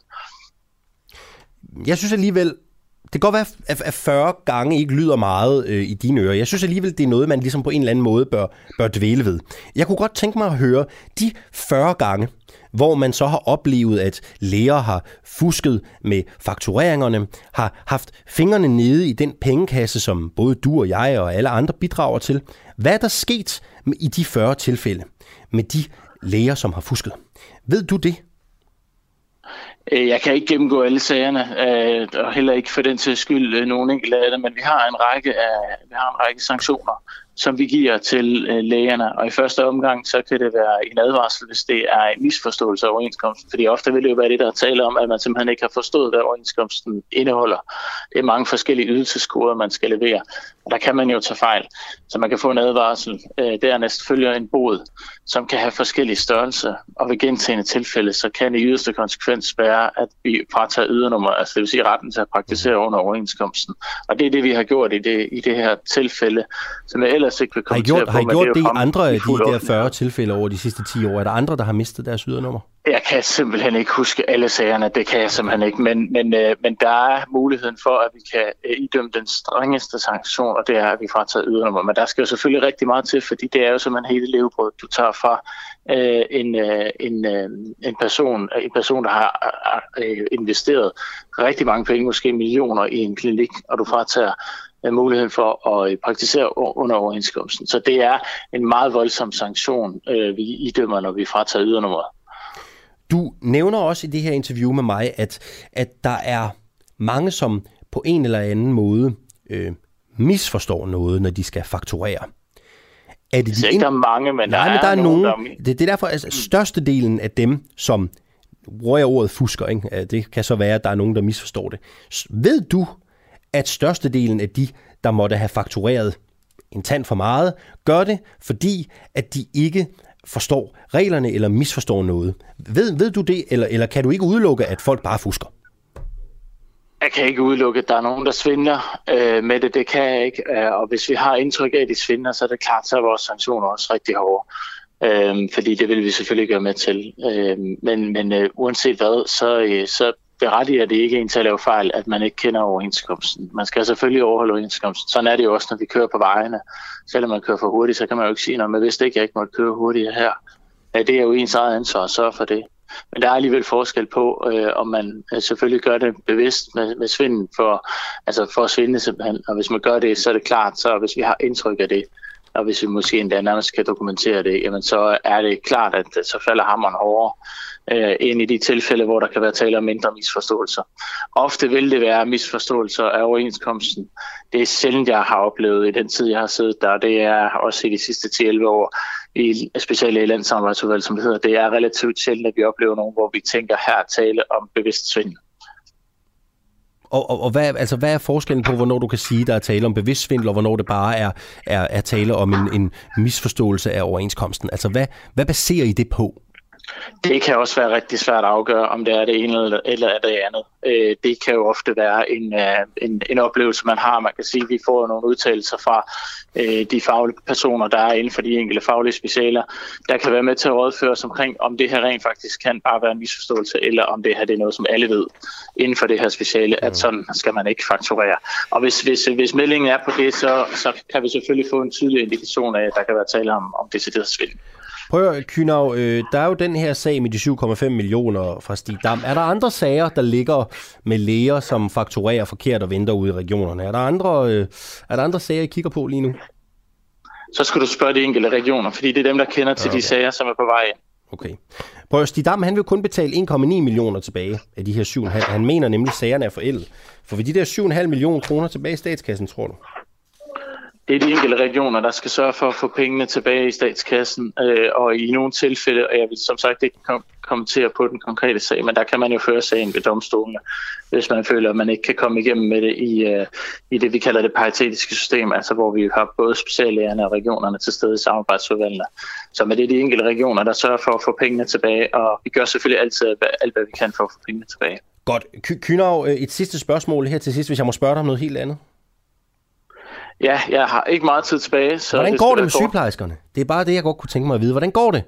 Speaker 1: Jeg synes alligevel, det kan godt være, at 40 gange ikke lyder meget øh, i dine ører. Jeg synes alligevel, det er noget, man ligesom på en eller anden måde bør, bør dvæle ved. Jeg kunne godt tænke mig at høre de 40 gange, hvor man så har oplevet, at læger har fusket med faktureringerne, har haft fingrene nede i den pengekasse, som både du og jeg og alle andre bidrager til. Hvad er der sket i de 40 tilfælde med de læger, som har fusket? Ved du det?
Speaker 5: Øh, jeg kan ikke gennemgå alle sagerne, øh, og heller ikke for den til skyld øh, nogen enkelte af dem, men vi har en række, af, vi har en række sanktioner, som vi giver til øh, lægerne. Og i første omgang, så kan det være en advarsel, hvis det er en misforståelse af overenskomsten. Fordi ofte vil det jo være det, der taler om, at man simpelthen ikke har forstået, hvad overenskomsten indeholder. Det er mange forskellige ydelseskoder, man skal levere. Og der kan man jo tage fejl. Så man kan få en advarsel. Øh, dernæst følger en bod, som kan have forskellige størrelser. Og ved gentagende tilfælde, så kan det yderste konsekvens være, at vi fratager ydernummer, altså det vil sige retten til at praktisere under overenskomsten. Og det er det, vi har gjort i det, i det her tilfælde, som jeg ellers ikke vil komme har I gjort, til
Speaker 1: at Har I gjort det, i andre af de der 40 tilfælde over de sidste 10 år? Er der andre, der har mistet deres ydernummer?
Speaker 5: Jeg kan simpelthen ikke huske alle sagerne, det kan jeg simpelthen ikke, men, men, øh, men der er muligheden for, at vi kan øh, idømme den strengeste sanktion, og det er, at vi fratager ydernummer. Men der skal jo selvfølgelig rigtig meget til, fordi det er jo simpelthen hele levebrød, du tager fra øh, en, øh, en, øh, en, person, en person, der har øh, investeret rigtig mange penge, måske millioner i en klinik, og du fratager muligheden for at øh, praktisere under overenskomsten. Så det er en meget voldsom sanktion, øh, vi idømmer, når vi fratager ydernummeret.
Speaker 1: Du nævner også i det her interview med mig, at, at der er mange, som på en eller anden måde øh, misforstår noget, når de skal fakturere.
Speaker 5: Er det de ikke, der er mange, men
Speaker 1: Nej,
Speaker 5: der,
Speaker 1: men der
Speaker 5: er,
Speaker 1: er nogen. Der... Det, det er derfor, altså, størstedelen af dem, som bruger jeg ordet fusker, ikke? det kan så være, at der er nogen, der misforstår det. Ved du, at størstedelen af de, der måtte have faktureret en tand for meget, gør det, fordi at de ikke forstår reglerne eller misforstår noget. Ved, ved du det, eller, eller kan du ikke udelukke, at folk bare fusker?
Speaker 5: Jeg kan ikke udelukke, at der er nogen, der svindler øh, med det. Det kan jeg ikke. Øh, og hvis vi har indtryk af, at de svindler, så er det klart, så er vores sanktioner også rigtig hårde. Øh, fordi det vil vi selvfølgelig gøre med til. Øh, men men øh, uanset hvad, så, øh, så berettiger det ikke en til at lave fejl, at man ikke kender overenskomsten. Man skal selvfølgelig overholde overenskomsten. Sådan er det jo også, når vi kører på vejene. Selvom man kører for hurtigt, så kan man jo ikke sige, at man vidste ikke, jeg ikke måtte køre hurtigere her. Ja, det er jo ens eget ansvar at sørge for det. Men der er alligevel forskel på, øh, om man øh, selvfølgelig gør det bevidst med, med svinden for, altså for at svinde simpelthen. Og hvis man gør det, så er det klart, så hvis vi har indtryk af det, og hvis vi måske endda nærmest kan dokumentere det, jamen så er det klart, at så falder hammeren over øh, i de tilfælde, hvor der kan være tale om mindre misforståelser. Ofte vil det være misforståelser af overenskomsten. Det er sjældent, jeg har oplevet i den tid, jeg har siddet der. Det er også i de sidste 10-11 år, i, specielt i landsamarbejdsudvalg, som det hedder. Det er relativt sjældent, at vi oplever nogen, hvor vi tænker her tale om bevidst svindel.
Speaker 1: Og, og, og hvad, altså, hvad er forskellen på, hvornår du kan sige, der er tale om bevidst svindel, og hvornår det bare er, er, er tale om en, en misforståelse af overenskomsten? Altså, hvad, hvad baserer I det på?
Speaker 5: Det kan også være rigtig svært at afgøre, om det er det ene eller, eller er det andet. Øh, det kan jo ofte være en, øh, en, en oplevelse, man har. Man kan sige, at vi får nogle udtalelser fra øh, de faglige personer, der er inden for de enkelte faglige specialer, der kan være med til at rådføre os omkring, om det her rent faktisk kan bare være en misforståelse, eller om det her det er noget, som alle ved inden for det her speciale, at mm. sådan skal man ikke fakturere. Og hvis, hvis, hvis meldingen er på det, så, så kan vi selvfølgelig få en tydelig indikation af, at der kan være tale om, om decideret svindel.
Speaker 1: Prøv at Kynav, øh, der er jo den her sag med de 7,5 millioner fra Stig Dam. Er der andre sager, der ligger med læger, som fakturerer forkert og venter ude i regionerne? Er der andre, øh, er der andre sager, I kigger på lige nu?
Speaker 5: Så skal du spørge de enkelte regioner, fordi det er dem, der kender til okay. de sager, som er på vej ind.
Speaker 1: Okay. Prøv Stig Dam, han vil kun betale 1,9 millioner tilbage af de her 7,5. Han mener nemlig, at sagerne er forældet. For vil de der 7,5 millioner kroner tilbage i statskassen, tror du?
Speaker 5: Det er de enkelte regioner, der skal sørge for at få pengene tilbage i statskassen, øh, og i nogle tilfælde, og jeg vil som sagt ikke kom, kommentere på den konkrete sag, men der kan man jo føre sagen ved domstolene, hvis man føler, at man ikke kan komme igennem med det i, øh, i det, vi kalder det paritetiske system, altså hvor vi har både speciallægerne og regionerne til stede i samarbejdsudvalgene. Så med det er de enkelte regioner, der sørger for at få pengene tilbage, og vi gør selvfølgelig altid alt, hvad vi kan for at få pengene tilbage.
Speaker 1: Godt. Kynav, øh, et sidste spørgsmål her til sidst, hvis jeg må spørge dig om noget helt andet.
Speaker 5: Ja, jeg har ikke meget tid tilbage.
Speaker 1: Så Hvordan går det med sygeplejerskerne? Det er bare det, jeg godt kunne tænke mig at vide. Hvordan går det?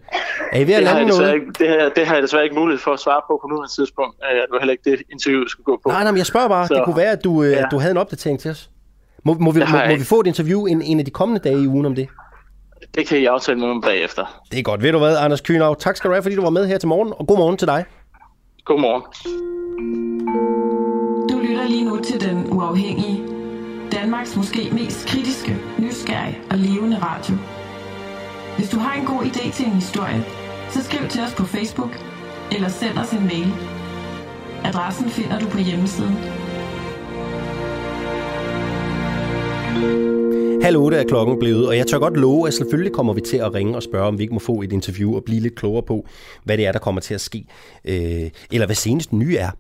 Speaker 1: Er I ved at
Speaker 5: lande
Speaker 1: noget?
Speaker 5: Ikke, det, her, det har jeg desværre ikke mulighed for at svare på på nuværende tidspunkt. Øh, det var heller ikke det interview, jeg skulle gå på.
Speaker 1: Nej, nej, men jeg spørger bare. Så, det kunne være, at du, øh, ja. at du havde en opdatering til os. Må, må, vi, må, må vi få et interview en, en af de kommende dage i ugen om det?
Speaker 5: Det kan I aftale med mig bagefter.
Speaker 1: Det er godt. Ved du hvad, Anders Kynav? Tak skal du have, fordi du var med her til morgen, og god morgen til dig.
Speaker 5: God morgen.
Speaker 3: Du lytter lige nu til Den Uafhængige Danmarks måske mest kritiske, nysgerrige og levende radio. Hvis du har en god idé til en historie, så skriv til os på Facebook eller send os en mail. Adressen finder du på hjemmesiden.
Speaker 1: Halv otte er klokken blevet, og jeg tør godt love, at selvfølgelig kommer vi til at ringe og spørge, om vi ikke må få et interview og blive lidt klogere på, hvad det er, der kommer til at ske, øh, eller hvad senest nye er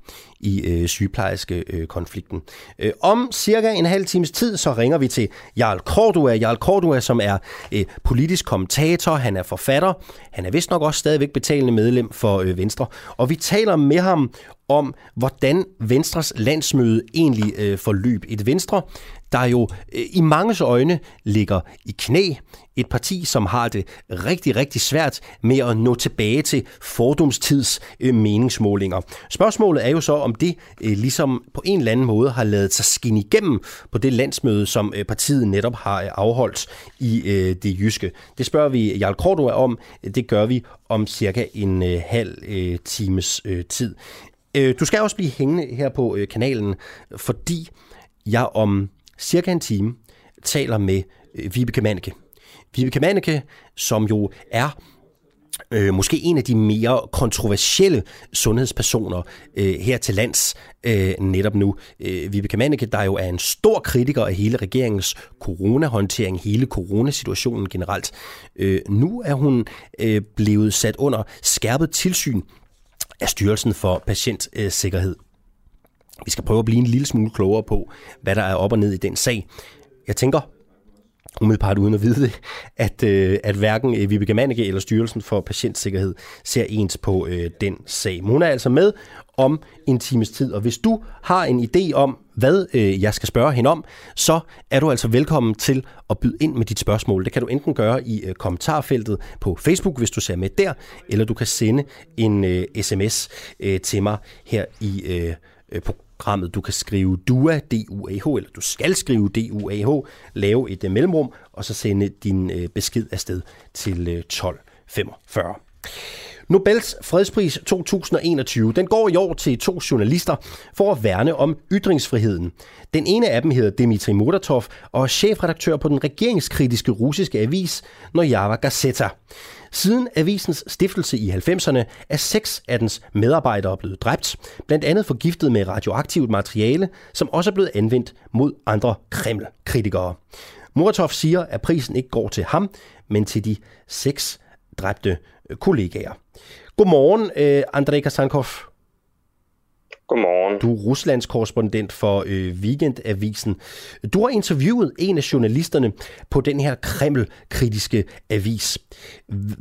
Speaker 1: i øh, sygeplejerske øh, konflikten. Øh, om cirka en halv times tid, så ringer vi til Jarl Cordua. Jarl Cordua, som er øh, politisk kommentator, han er forfatter, han er vist nok også stadigvæk betalende medlem for øh, Venstre, og vi taler med ham om, hvordan Venstres landsmøde egentlig øh, forløb. Et Venstre, der jo øh, i manges øjne ligger i knæ. Et parti, som har det rigtig, rigtig svært med at nå tilbage til fordomstids øh, meningsmålinger. Spørgsmålet er jo så, om det øh, ligesom på en eller anden måde har lavet sig skinne igennem på det landsmøde, som øh, partiet netop har øh, afholdt i øh, det jyske. Det spørger vi Jarl Kortua om. Det gør vi om cirka en øh, halv øh, times øh, tid. Øh, du skal også blive hængende her på øh, kanalen, fordi jeg om cirka en time taler med øh, Vibeke Manneke. Vibeke Manneke, som jo er øh, måske en af de mere kontroversielle sundhedspersoner øh, her til lands øh, netop nu. Øh, Vibeke Manneke, der jo er en stor kritiker af hele regeringens coronahåndtering, hele coronasituationen generelt. Øh, nu er hun øh, blevet sat under skærpet tilsyn af Styrelsen for Patientsikkerhed. Vi skal prøve at blive en lille smule klogere på, hvad der er op og ned i den sag. Jeg tænker, umiddelbart uden at vide det, at, øh, at hverken øh, Vibeke Manneke eller Styrelsen for Patientsikkerhed ser ens på øh, den sag. Men hun er altså med om en times tid, og hvis du har en idé om, hvad øh, jeg skal spørge hende om, så er du altså velkommen til at byde ind med dit spørgsmål. Det kan du enten gøre i øh, kommentarfeltet på Facebook, hvis du ser med der, eller du kan sende en øh, sms øh, til mig her i øh, øh på programmet. Du kan skrive DUA, D-U-A-H, eller du skal skrive D-U-A-H, lave et uh, mellemrum, og så sende din uh, besked afsted til øh, uh, 1245. Nobels fredspris 2021, den går i år til to journalister for at værne om ytringsfriheden. Den ene af dem hedder Dmitri Modatov og er chefredaktør på den regeringskritiske russiske avis Nojava Gazeta. Siden avisens stiftelse i 90'erne er seks af dens medarbejdere blevet dræbt, blandt andet forgiftet med radioaktivt materiale, som også er blevet anvendt mod andre Kreml-kritikere. Muratov siger, at prisen ikke går til ham, men til de seks dræbte kollegaer. Godmorgen, øh, Andrej Kasankov.
Speaker 4: Godmorgen.
Speaker 1: Du er Ruslands korrespondent for øh, Weekendavisen. Du har interviewet en af journalisterne på den her Kreml-kritiske avis.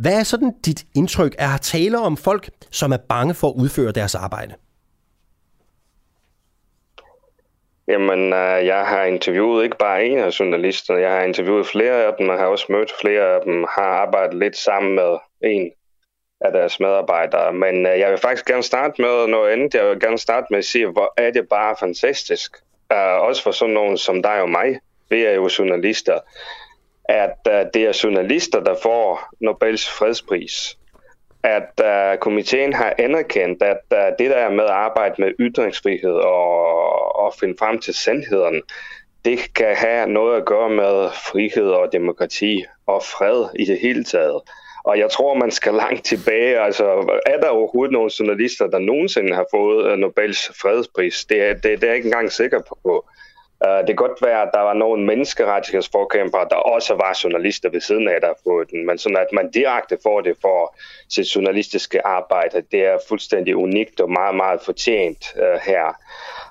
Speaker 1: Hvad er sådan dit indtryk? Er her tale om folk, som er bange for at udføre deres arbejde?
Speaker 4: Jamen, øh, jeg har interviewet ikke bare en af journalisterne, jeg har interviewet flere af dem, og har også mødt flere af dem, har arbejdet lidt sammen med en af deres medarbejdere. Men øh, jeg vil faktisk gerne starte med noget andet. Jeg vil gerne starte med at sige, hvor er det bare fantastisk. Uh, også for sådan nogen som dig og mig. Vi er jo journalister. At uh, det er journalister, der får Nobels fredspris. At uh, komiteen har anerkendt, at uh, det der er med at arbejde med ytringsfrihed og, og finde frem til sandheden, det kan have noget at gøre med frihed og demokrati og fred i det hele taget. Og jeg tror, man skal langt tilbage. Altså, er der overhovedet nogle journalister, der nogensinde har fået øh, Nobels fredspris? Det er, det, det er jeg ikke engang sikker på. Uh, det kan godt være, at der var nogle menneskerettighedsforkæmpere, der også var journalister ved siden af, der har fået den. Men sådan at man direkte får det for sit journalistiske arbejde, det er fuldstændig unikt og meget, meget fortjent uh, her.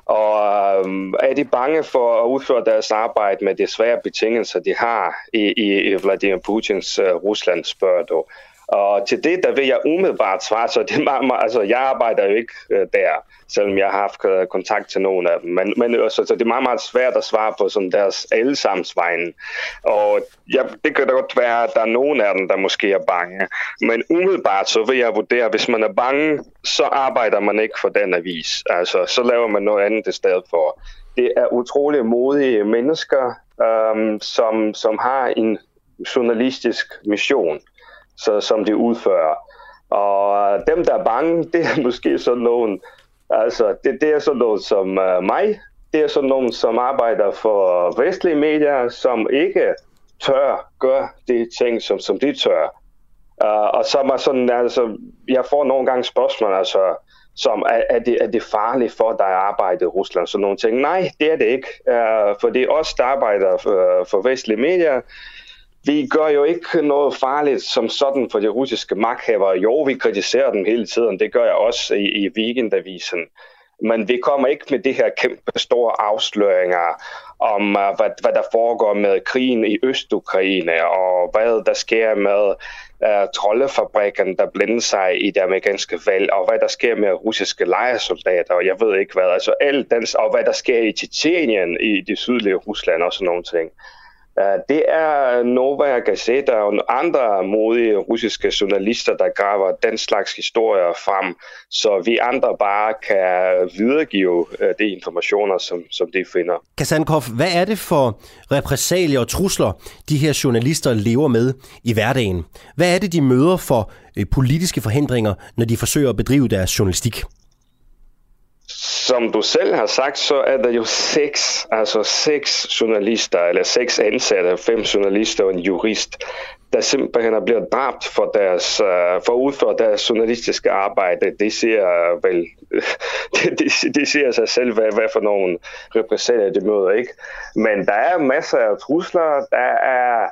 Speaker 4: Og øhm, er de bange for at udføre deres arbejde med de svære betingelser, de har i, i, i Vladimir Putins uh, Rusland, spørger du. Og til det, der vil jeg umiddelbart svare, så det er meget, meget, altså, jeg arbejder jo ikke øh, der, selvom jeg har haft øh, kontakt til nogle af dem. Men, men øh, så, så det er meget, meget svært at svare på sådan deres allesammensvejen. Og ja, det kan da godt være, at der er nogen af dem, der måske er bange. Men umiddelbart så vil jeg vurdere, hvis man er bange, så arbejder man ikke for den avis. Altså, så laver man noget andet i stedet for. Det er utrolig modige mennesker, øhm, som, som har en journalistisk mission så, som de udfører. Og øh, dem, der er bange, det er måske sådan nogen, altså det, det er sådan nogen som uh, mig, det er sådan nogen, som arbejder for vestlige medier, som ikke tør gøre de ting, som, som de tør. Uh, og så er sådan, altså, jeg får nogle gange spørgsmål, altså, som er, er, det, er det farligt for dig at arbejde i Rusland? Så nogle ting. Nej, det er det ikke. Uh, for det er os, der arbejder for, for vestlige medier vi gør jo ikke noget farligt som sådan for de russiske magthavere. Jo, vi kritiserer dem hele tiden. Det gør jeg også i, i Weekendavisen. Men vi kommer ikke med det her kæmpe store afsløringer om, uh, hvad, hvad der foregår med krigen i Østukraine, og hvad der sker med uh, troldefabrikken, der blænder sig i det amerikanske valg, og hvad der sker med russiske lejesoldater, og jeg ved ikke hvad. Altså alt den, og hvad der sker i Tjetjenien i det sydlige Rusland og sådan nogle ting. Uh, det er Novaya Gazeta og andre modige russiske journalister, der graver den slags historier frem, så vi andre bare kan videregive uh, de informationer, som, som de finder.
Speaker 1: Kasankov, hvad er det for repræsalier og trusler, de her journalister lever med i hverdagen? Hvad er det, de møder for uh, politiske forhindringer, når de forsøger at bedrive deres journalistik?
Speaker 4: Som du selv har sagt, så er der jo seks, altså seks journalister, eller seks ansatte, fem journalister og en jurist, der simpelthen er blevet dræbt for, deres, øh, for at udføre deres journalistiske arbejde. Det siger øh, vel, det, det, det siger sig selv, hvad, hvad for nogle repræsenteret de møder, ikke? Men der er masser af trusler, der er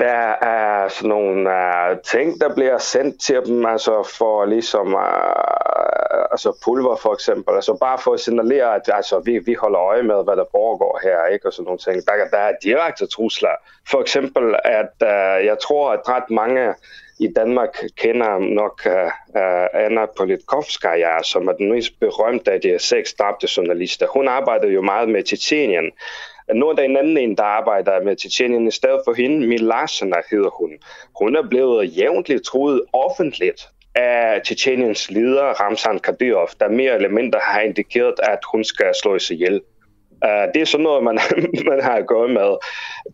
Speaker 4: der er sådan nogle uh, ting, der bliver sendt til dem, altså for ligesom uh, altså pulver for eksempel, altså bare for at signalere, at altså, vi, vi holder øje med, hvad der foregår her, ikke? og sådan nogle ting. Der, der er direkte trusler. For eksempel, at uh, jeg tror, at ret mange i Danmark kender nok uh, Anna Politkovskaya, som er den mest berømte af de seks dræbte journalister. Hun arbejder jo meget med Tjetjenien, nu er der en anden en, der arbejder med Tjetjenien i stedet for hende. Milasena hedder hun. Hun er blevet jævnligt truet offentligt af Tjetjeniens leder, Ramzan Kadyrov, der mere eller mindre har indikeret, at hun skal slås ihjel. Uh, det er sådan noget, man, man har gået med.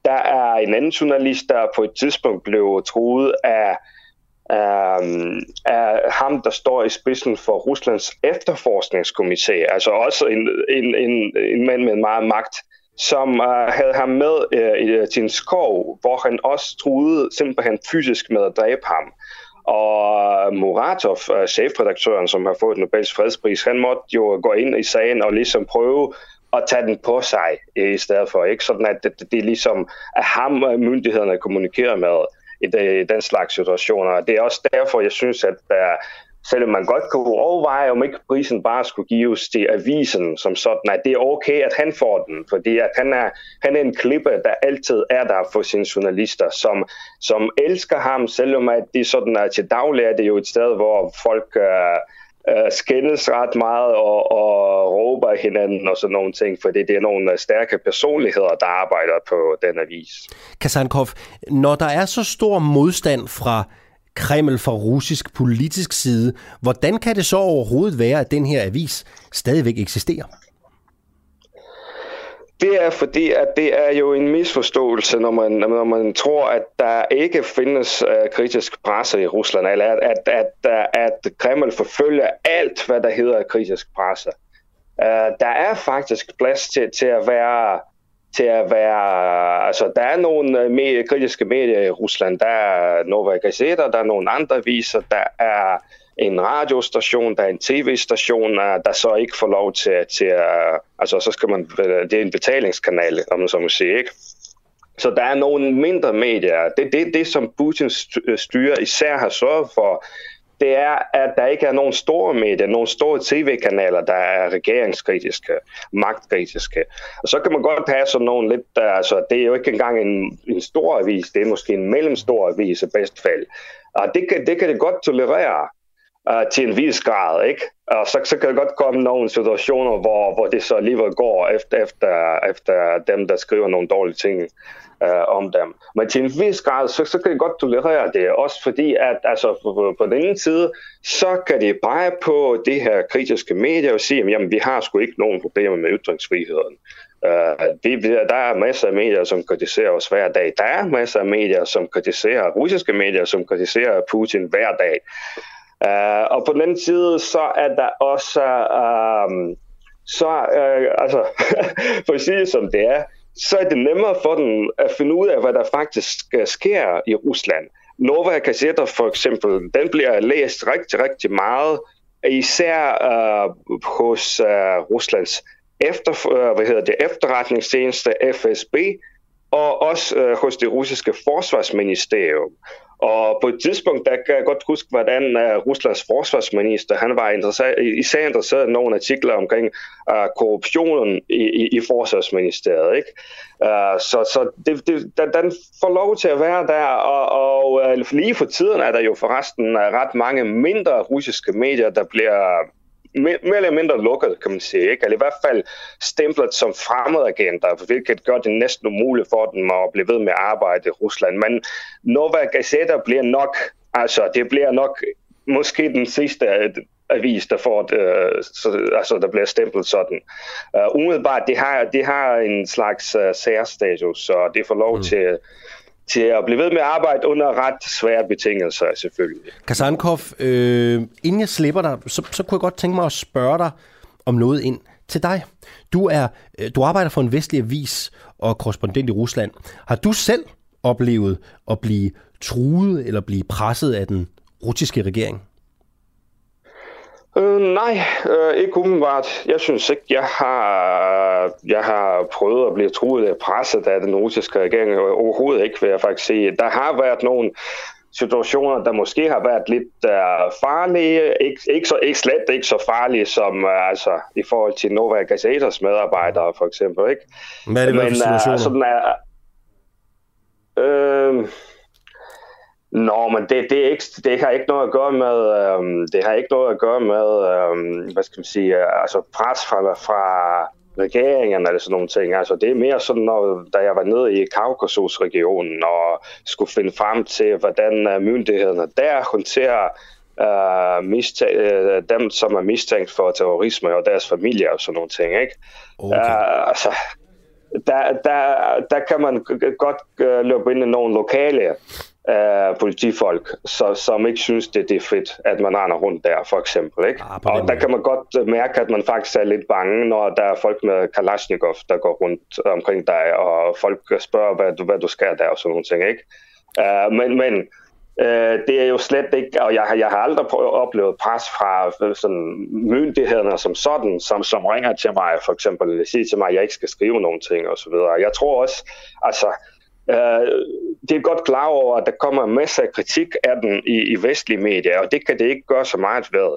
Speaker 4: Der er en anden journalist, der på et tidspunkt blev truet af, um, af ham, der står i spidsen for Ruslands efterforskningskomité, altså også en, en, en, en mand med meget magt, som uh, havde ham med uh, i, øh, sin skov, hvor han også truede simpelthen fysisk med at dræbe ham. Og Muratov, uh, chefredaktøren, som har fået Nobels fredspris, han måtte jo gå ind i sagen og ligesom prøve at tage den på sig i stedet for. Ikke sådan, at det, det er ligesom at ham myndighederne kommunikerer med i, det, i den slags situationer. Det er også derfor, jeg synes, at der selvom man godt kunne overveje, om ikke prisen bare skulle gives til avisen som sådan, at det er okay, at han får den, fordi at han, er, han er en klippe, der altid er der for sine journalister, som, som elsker ham, selvom at det sådan er til daglig er det jo et sted, hvor folk øh, uh, skændes ret meget og, og råber hinanden og sådan nogle ting, fordi det er nogle øh, stærke personligheder, der arbejder på den avis.
Speaker 1: Kasankov, når der er så stor modstand fra Kreml fra russisk politisk side. Hvordan kan det så overhovedet være, at den her avis stadigvæk eksisterer?
Speaker 4: Det er fordi, at det er jo en misforståelse, når man, når man tror, at der ikke findes uh, kritisk presse i Rusland, eller at, at, at, at Kreml forfølger alt, hvad der hedder kritisk presse. Uh, der er faktisk plads til, til at være til at være... Altså, der er nogle øh, kritiske medier i Rusland. Der er Nova Gazeta, der er nogle andre viser, der er en radiostation, der er en tv-station, øh, der så ikke får lov til, til at... Altså, så skal man... Øh, det er en betalingskanal, om man så må sige, ikke? Så der er nogle mindre medier. Det er det, det, som Putins øh, styre især har sørget for, det er, at der ikke er nogen store medier, nogen store tv-kanaler, der er regeringskritiske, magtkritiske. Og så kan man godt have sådan nogle lidt, altså det er jo ikke engang en, en stor avis, det er måske en mellemstor avis i bedst fald. Og det kan, det kan det godt tolerere uh, til en vis grad, ikke? Og så, så kan der godt komme nogle situationer, hvor, hvor det så alligevel går efter, efter, efter dem, der skriver nogle dårlige ting øh, om dem. Men til en vis grad, så, så kan de godt tolerere det, også fordi, at altså, på, på den ene side, så kan de pege på det her kritiske medier og sige, jamen vi har sgu ikke nogen problemer med ytringsfriheden. Uh, vi, der er masser af medier, som kritiserer os hver dag. Der er masser af medier, som kritiserer, russiske medier, som kritiserer Putin hver dag. Uh, og på den anden side, så er der også, uh, så, uh, altså, for at sige som det er, så er det nemmere for dem at finde ud af, hvad der faktisk øh, sker i Rusland. Nova kassetter for eksempel, den bliver læst rigtig, rigtig meget, især øh, hos øh, Ruslands efter, øh, hvad hedder det, efterretningstjeneste FSB, og også øh, hos det russiske forsvarsministerium. Og på et tidspunkt, der kan jeg godt huske, hvordan uh, Ruslands forsvarsminister, han var interesseret, især interesseret i nogle artikler omkring uh, korruptionen i, i, i forsvarsministeriet. Ikke? Uh, så så det, det, den, den får lov til at være der, og, og uh, lige for tiden er der jo forresten uh, ret mange mindre russiske medier, der bliver mere eller mindre lukket, kan man sige. Ikke? Eller i hvert fald stemplet som fremmedagenter, hvilket gør det næsten umuligt for dem at blive ved med at arbejde i Rusland. Men Nova Gazeta bliver nok, altså det bliver nok måske den sidste avis, der får uh, så, altså der bliver stemplet sådan. Uh, umiddelbart, det har, det har en slags uh, særstatus, så det får lov mm. til til at blive ved med at arbejde under ret svære betingelser, selvfølgelig.
Speaker 1: Kasankov, øh, inden jeg slipper dig, så, så kunne jeg godt tænke mig at spørge dig om noget ind til dig. Du, er, øh, du arbejder for en vestlig avis og korrespondent i Rusland. Har du selv oplevet at blive truet eller blive presset af den russiske regering?
Speaker 4: Øh, nej, øh, ikke umiddelbart. Jeg synes ikke, jeg har, jeg har prøvet at blive truet af presset af den russiske regering. Overhovedet ikke, vil jeg faktisk sige. Der har været nogle situationer, der måske har været lidt uh, farlige. Ikke, ikke, så, ikke slet ikke så farlige som uh, altså, i forhold til Nova Gazetas medarbejdere, for eksempel. Ikke?
Speaker 1: Hvad er det Men, for situationer? Uh, sådan,
Speaker 4: uh, uh, Nå, men det, det, er ikke, det har ikke noget at gøre med, øhm, det har ikke noget at gøre med, øhm, hvad skal man sige, øh, altså pres fra, fra regeringen eller sådan nogle ting. Altså det er mere sådan, når, da jeg var nede i Kaukasus-regionen og skulle finde frem til, hvordan øh, myndighederne der håndterer uh, mistæ- uh, dem, som er mistænkt for terrorisme og deres familie og sådan nogle ting. Ikke? Okay. Uh, altså, der, der, der kan man godt uh, løbe ind i nogle lokale uh, politifolk, så, som ikke synes, det, det er fedt, at man render rundt der, for eksempel. Ikke? Ah, og der kan man godt mærke, at man faktisk er lidt bange, når der er folk med Kalashnikov, der går rundt omkring dig, og folk spørger, hvad du, hvad du skal der, og sådan nogle ting. Ikke? Uh, men, men uh, det er jo slet ikke, og jeg, jeg har aldrig oplevet pres fra sådan, myndighederne som sådan, som, som ringer til mig, for eksempel, siger til mig, at jeg ikke skal skrive nogen ting, og så videre. Jeg tror også, altså, Øh, det er godt klar over, at der kommer masser af kritik af den i, i vestlige medier, og det kan det ikke gøre så meget ved.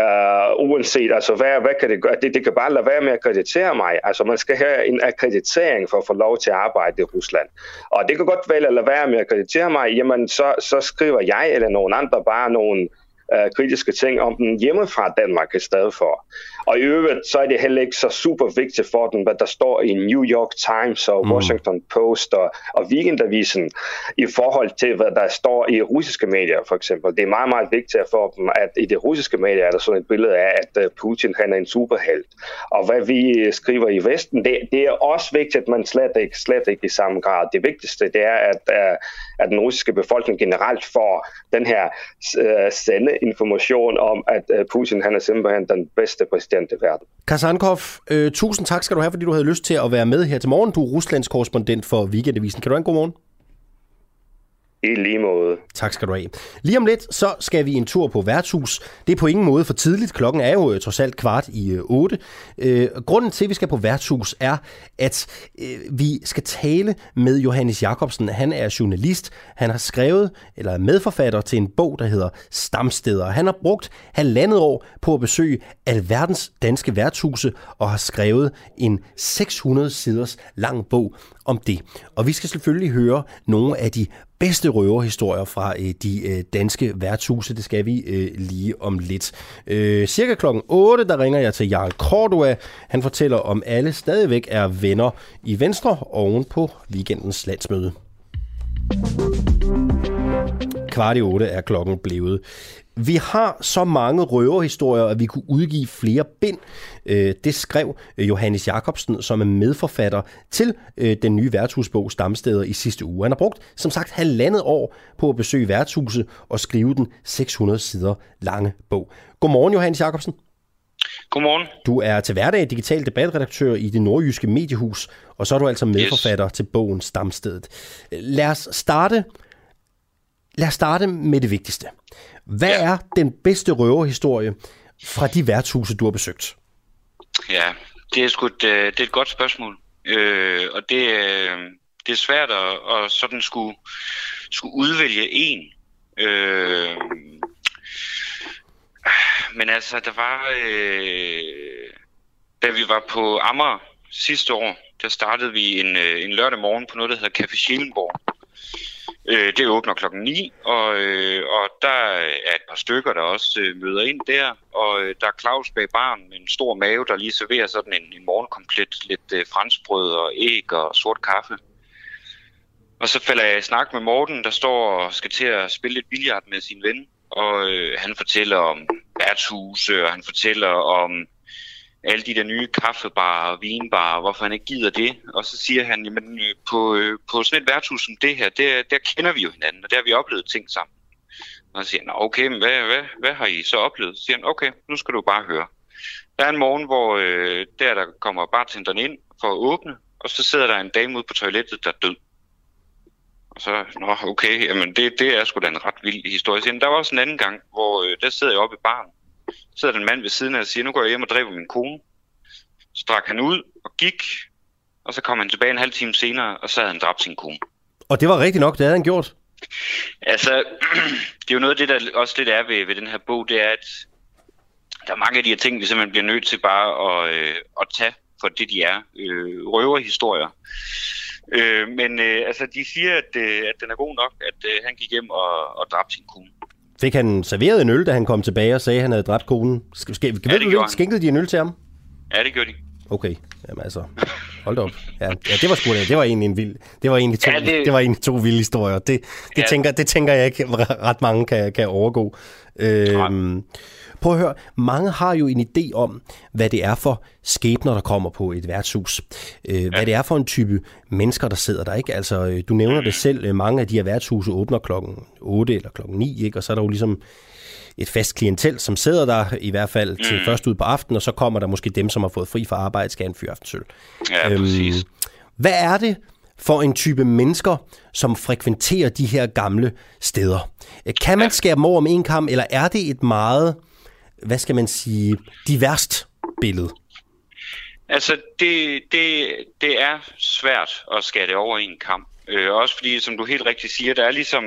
Speaker 4: Uh, uanset, altså hvad, hvad kan det gøre? Det, det kan bare lade være med at kreditere mig. Altså man skal have en akkreditering for at få lov til at arbejde i Rusland. Og det kan godt vælge at lade være med at kreditere mig, jamen så, så skriver jeg eller nogen andre bare nogle uh, kritiske ting om den hjemme fra Danmark i stedet for. Og i øvrigt, så er det heller ikke så super vigtigt for dem, hvad der står i New York Times og mm. Washington Post og, og Weekendavisen i forhold til, hvad der står i russiske medier, for eksempel. Det er meget, meget vigtigt for dem, at i det russiske medier er der sådan et billede af, at øh, Putin han er en superhelt. Og hvad vi skriver i Vesten, det, det er også vigtigt, men slet ikke, slet ikke i samme grad. Det vigtigste, det er, at, øh, at den russiske befolkning generelt får den her uh, sende information om, at Putin han er simpelthen den bedste præsident eksisterende verden.
Speaker 1: Kasankov, øh, tusind tak skal du have, fordi du havde lyst til at være med her til morgen. Du er Ruslands korrespondent for Weekendavisen. Kan du have en god morgen?
Speaker 4: I lige måde.
Speaker 1: Tak skal du have. Lige om lidt, så skal vi en tur på værtshus. Det er på ingen måde for tidligt. Klokken er jo øh, trods alt kvart i øh, 8. Øh, grunden til, at vi skal på værtshus, er, at øh, vi skal tale med Johannes Jakobsen. Han er journalist. Han har skrevet, eller er medforfatter til en bog, der hedder Stamsteder. Han har brugt halvandet år på at besøge alverdens danske værtshuse, og har skrevet en 600 siders lang bog om det. Og vi skal selvfølgelig høre nogle af de bedste røverhistorier fra øh, de øh, danske værtshuse. Det skal vi øh, lige om lidt. Øh, cirka klokken 8, der ringer jeg til Jarl Cordua. Han fortæller om alle stadigvæk er venner i Venstre oven på weekendens landsmøde. Kvart i 8 er klokken blevet. Vi har så mange røverhistorier, at vi kunne udgive flere bind. Øh, det skrev øh, Johannes Jacobsen, som er medforfatter til øh, den nye værtshusbog Stamsteder i sidste uge. Han har brugt, som sagt, halvandet år på at besøge værtshuset og skrive den 600 sider lange bog. Godmorgen, Johannes Jacobsen.
Speaker 6: Godmorgen.
Speaker 1: Du er til hverdag digital debatredaktør i det nordjyske mediehus, og så er du altså medforfatter yes. til bogen Stamstedet. Lad os starte lad os starte med det vigtigste. Hvad ja. er den bedste røverhistorie fra de værtshuse, du har besøgt?
Speaker 6: Ja, det er, sgu et, øh, det er et godt spørgsmål. Øh, og det, øh, det er svært at, at sådan skulle, skulle udvælge en. Øh, men altså, der var... Øh, da vi var på Amager sidste år, der startede vi en, øh, en lørdag morgen på noget, der hedder Café Schielenborg. Øh, det åbner klokken 9, og, øh, og der er et par stykker, der også øh, møder ind der. Og øh, der er Claus bag barn med en stor mave, der lige serverer sådan en, en morgenkomplet lidt øh, franskbrød og æg og sort kaffe. Og så falder jeg i snak med Morten, der står og skal til at spille lidt billard med sin ven. Og øh, han fortæller om værtshuse, og han fortæller om alle de der nye kaffebarer og vinbarer, hvorfor han ikke gider det. Og så siger han, jamen øh, på, øh, på sådan et værtshus som det her, der, der kender vi jo hinanden, og der har vi oplevet ting sammen. Og så siger han, okay, men hvad, hvad, hvad har I så oplevet? Så siger han, okay, nu skal du bare høre. Der er en morgen, hvor øh, der, der kommer bartenderen ind for at åbne, og så sidder der en dame ude på toilettet, der er død. Og så, nå, okay, jamen det, det er sgu da en ret vild historie. Så, der var også en anden gang, hvor øh, der sidder jeg oppe i baren, sidder der en mand ved siden af og siger, nu går jeg hjem og dræber min kone. Så drak han ud og gik, og så kom han tilbage en halv time senere, og så havde han dræbt sin kone.
Speaker 1: Og det var rigtigt nok, det havde han gjort?
Speaker 6: Altså, det er jo noget af det, der også lidt er ved, ved den her bog, det er, at der er mange af de her ting, vi simpelthen bliver nødt til bare at, øh, at tage for det, de er. Øh, røverhistorier. Øh, men øh, altså, de siger, at, øh, at den er god nok, at øh, han gik hjem og, og dræbte sin kone.
Speaker 1: Fik han serveret en øl, da han kom tilbage og sagde, at han havde dræbt konen? Sk- sk- ja, det gjorde Skænkede de en øl til ham?
Speaker 6: Ja, det gjorde de.
Speaker 1: Okay, jamen altså, hold op. Ja, ja det var sgu det. Det var egentlig en vild, det var egentlig to, ja, det... det var egentlig to vilde historier. Det, det, ja. tænker, det tænker jeg ikke ret mange kan, kan overgå. Øhm, Prøv at høre, mange har jo en idé om, hvad det er for skæbner, der kommer på et værtshus. Øh, hvad det er for en type mennesker, der sidder der. ikke. Altså, øh, du nævner det selv, øh, mange af de her værtshuse åbner klokken 8 eller klokken 9, ikke? og så er der jo ligesom et fast klientel, som sidder der i hvert fald til mm. først ud på aftenen, og så kommer der måske dem, som har fået fri fra arbejde, skal en fyraftensøl.
Speaker 6: Ja, øhm, præcis.
Speaker 1: Hvad er det for en type mennesker, som frekventerer de her gamle steder? Kan man skære dem over med en kamp, eller er det et meget hvad skal man sige, diverst billede?
Speaker 6: Altså, det, det, det er svært at skære det over i en kamp. Øh, også fordi, som du helt rigtigt siger, der er ligesom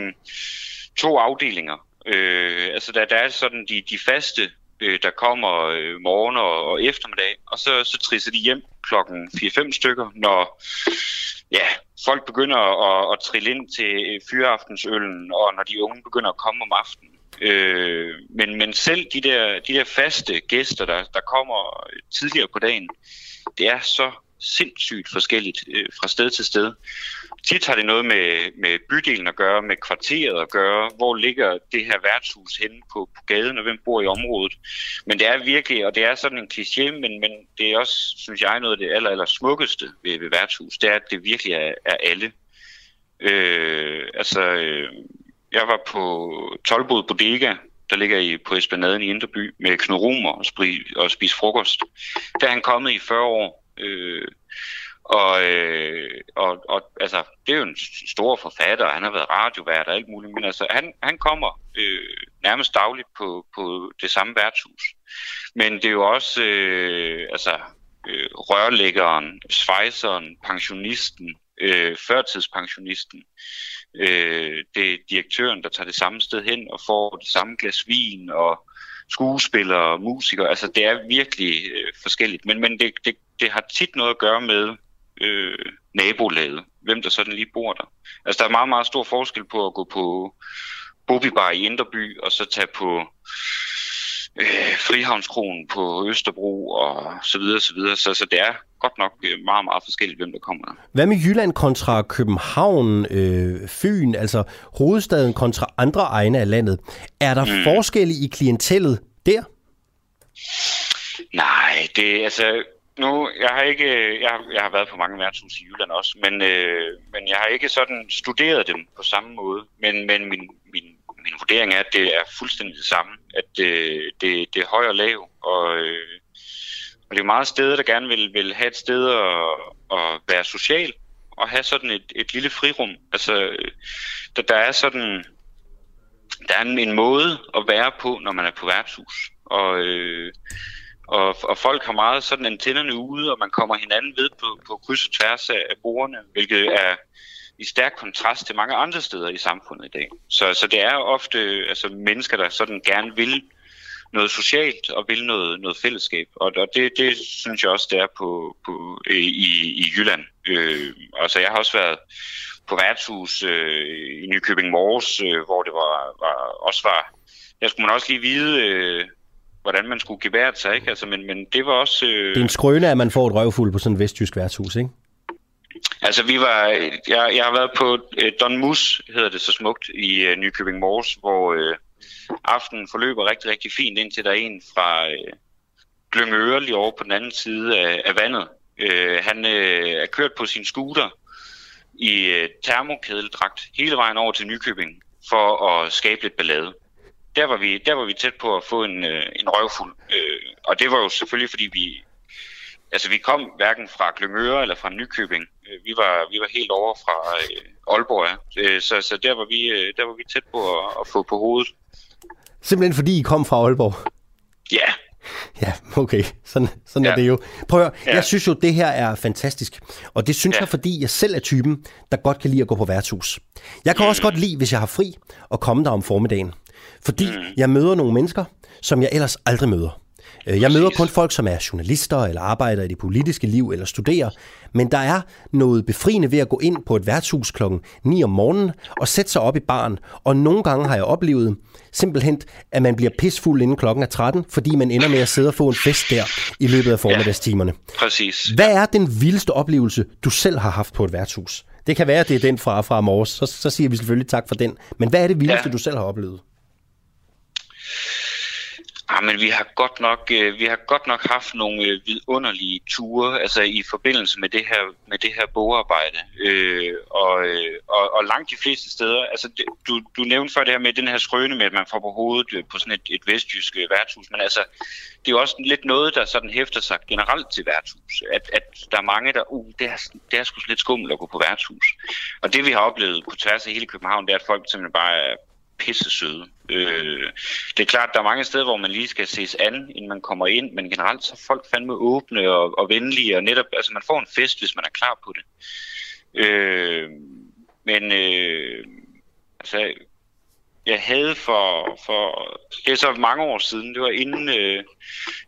Speaker 6: to afdelinger. Øh, altså der, der er sådan de, de faste, øh, der kommer øh, morgen og, og eftermiddag, og så, så trisser de hjem klokken 4-5 stykker, når ja, folk begynder at, at trille ind til fyraftensøllen, og når de unge begynder at komme om aftenen. Øh, men, men selv de der, de der faste gæster, der, der kommer tidligere på dagen, det er så sindssygt forskelligt øh, fra sted til sted. Tit har det noget med, med bydelen at gøre, med kvarteret at gøre. Hvor ligger det her værtshus henne på, på gaden, og hvem bor i området? Men det er virkelig, og det er sådan en kliché, men, men det er også, synes jeg, noget af det aller, aller smukkeste ved, ved værtshus. Det er, at det virkelig er, er alle. Øh, altså, øh, jeg var på Tolbod Bodega, der ligger i, på Esplanaden i Indreby, med Knud Romer og, og spise frokost. Der er han kommet i 40 år. Øh, og, øh, og, og altså, det er jo en stor forfatter, han har været radiovært og alt muligt, men altså, han, han kommer øh, nærmest dagligt på, på det samme værtshus. Men det er jo også øh, altså, øh, rørlæggeren, svejseren, pensionisten, øh, førtidspensionisten, øh, det er direktøren, der tager det samme sted hen og får det samme glas vin, og skuespillere, og musikere, altså det er virkelig øh, forskelligt, men, men det, det, det har tit noget at gøre med øh, nabolaget, hvem der sådan lige bor der. Altså der er meget, meget stor forskel på at gå på Bobibar i Inderby, og så tage på øh, Frihavnskronen på Østerbro og så videre, så videre. Så, så det er godt nok øh, meget, meget forskelligt, hvem der kommer.
Speaker 1: Hvad med Jylland kontra København, øh, Fyn, altså hovedstaden kontra andre egne af landet? Er der mm. forskelle i klientellet der?
Speaker 6: Nej, det altså nu, jeg har ikke, jeg har, jeg har været på mange værtshus i Jylland også, men, øh, men jeg har ikke sådan studeret dem på samme måde. Men, men min, min, min vurdering er, at det er fuldstændig det samme. At øh, det, det er høj og lav, og, øh, og det er meget steder, der gerne vil, vil have et sted at, at være social, og have sådan et, et lille frirum. Altså, der, der er sådan, der er en, en måde at være på, når man er på værtshus. Og, øh, og, og folk har meget sådan antennerne ude, og man kommer hinanden ved på, på kryds og tværs af bordene, hvilket er i stærk kontrast til mange andre steder i samfundet i dag. Så, så det er ofte altså, mennesker, der sådan gerne vil noget socialt og vil noget, noget fællesskab. Og, og det, det synes jeg også, det er på, på, i, i Jylland. Øh, altså, jeg har også været på værtshus øh, i Nykøbing Mors, øh, hvor det var, var, også var... Der skulle man også lige vide, øh, hvordan man skulle gebære sig, ikke? Altså, men, men det var også... Øh...
Speaker 1: Det er en skrøne, at man får et røvfuld på sådan et vestjysk værtshus, ikke?
Speaker 6: Altså, vi var... Jeg, jeg har været på øh, Don Mus, hedder det så smukt, i øh, Nykøbing Mors, hvor øh, aftenen forløber rigtig, rigtig fint, indtil der er en fra øh, Glyngøre lige over på den anden side af, af vandet. Øh, han øh, er kørt på sin scooter i øh, termokædeldragt hele vejen over til Nykøbing for at skabe lidt ballade der var vi, der var vi tæt på at få en, øh, en røvfuld. Øh, og det var jo selvfølgelig, fordi vi, altså vi kom hverken fra Glyngøre eller fra Nykøbing. Øh, vi var, vi var helt over fra øh, Aalborg, ja. øh, så, så der, var vi, der var vi tæt på at, at få på hovedet.
Speaker 1: Simpelthen fordi I kom fra Aalborg?
Speaker 6: Ja.
Speaker 1: Ja, okay. Sådan, sådan ja. er det jo. Prøv at, ja. Jeg synes jo, det her er fantastisk. Og det synes ja. jeg, fordi jeg selv er typen, der godt kan lide at gå på værtshus. Jeg kan mm. også godt lide, hvis jeg har fri, at komme der om formiddagen. Fordi mm. jeg møder nogle mennesker, som jeg ellers aldrig møder. Øh, jeg møder kun folk, som er journalister, eller arbejder i det politiske liv, eller studerer. Men der er noget befriende ved at gå ind på et værtshus klokken 9 om morgenen, og sætte sig op i baren. Og nogle gange har jeg oplevet simpelthen, at man bliver pisfuld inden klokken er 13, fordi man ender med at sidde og få en fest der i løbet af formiddagstimerne.
Speaker 6: Ja, præcis.
Speaker 1: Hvad er den vildeste oplevelse, du selv har haft på et værtshus? Det kan være, at det er den fra, fra Mors. Så, så siger vi selvfølgelig tak for den. Men hvad er det vildeste, ja. du selv har oplevet?
Speaker 6: Ah, men vi har godt nok, øh, vi har godt nok haft nogle øh, vidunderlige ture, altså i forbindelse med det her, med det her bogarbejde. Øh, og, øh, og, og langt de fleste steder, altså det, du, du nævnte før det her med den her skrøne med, at man får på hovedet øh, på sådan et, et vestjysk øh, værtshus, men altså, det er jo også lidt noget, der sådan hæfter sig generelt til værtshus. At, at der er mange, der, uh, det er, det er sgu lidt skummelt at gå på værtshus. Og det vi har oplevet på tværs af hele København, det er, at folk simpelthen bare er pisse søde. Øh, det er klart, der er mange steder, hvor man lige skal ses an, inden man kommer ind, men generelt så er folk fandme åbne og, og venlige, og netop, altså man får en fest, hvis man er klar på det. Øh, Men øh, altså, jeg havde for, for, det er så mange år siden, det var inden, øh,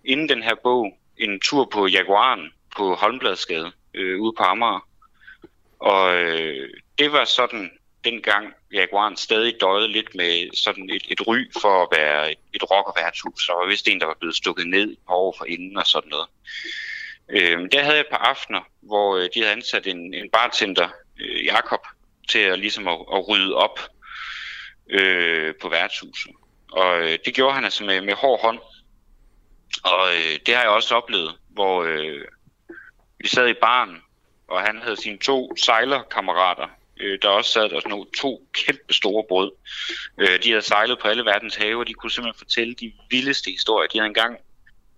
Speaker 6: inden den her bog, en tur på Jaguaren på Holmbladsgade øh, ude på Amager. Og øh, det var sådan dengang Jaguaren stadig døjede lidt med sådan et, et ry for at være et, et rock- Der var vist en, der var blevet stukket ned et par år for inden og sådan noget. Øh, der havde jeg et par aftener, hvor øh, de havde ansat en, en bartender, øh, Jakob, til at, ligesom at, at rydde op øh, på værtshuset. Og øh, det gjorde han altså med, med hård hånd. Og øh, det har jeg også oplevet, hvor øh, vi sad i baren, og han havde sine to sejlerkammerater, øh, der også sad der sådan nogle to kæmpe store brød. Øh, de havde sejlet på alle verdens have, og de kunne simpelthen fortælle de vildeste historier. De havde engang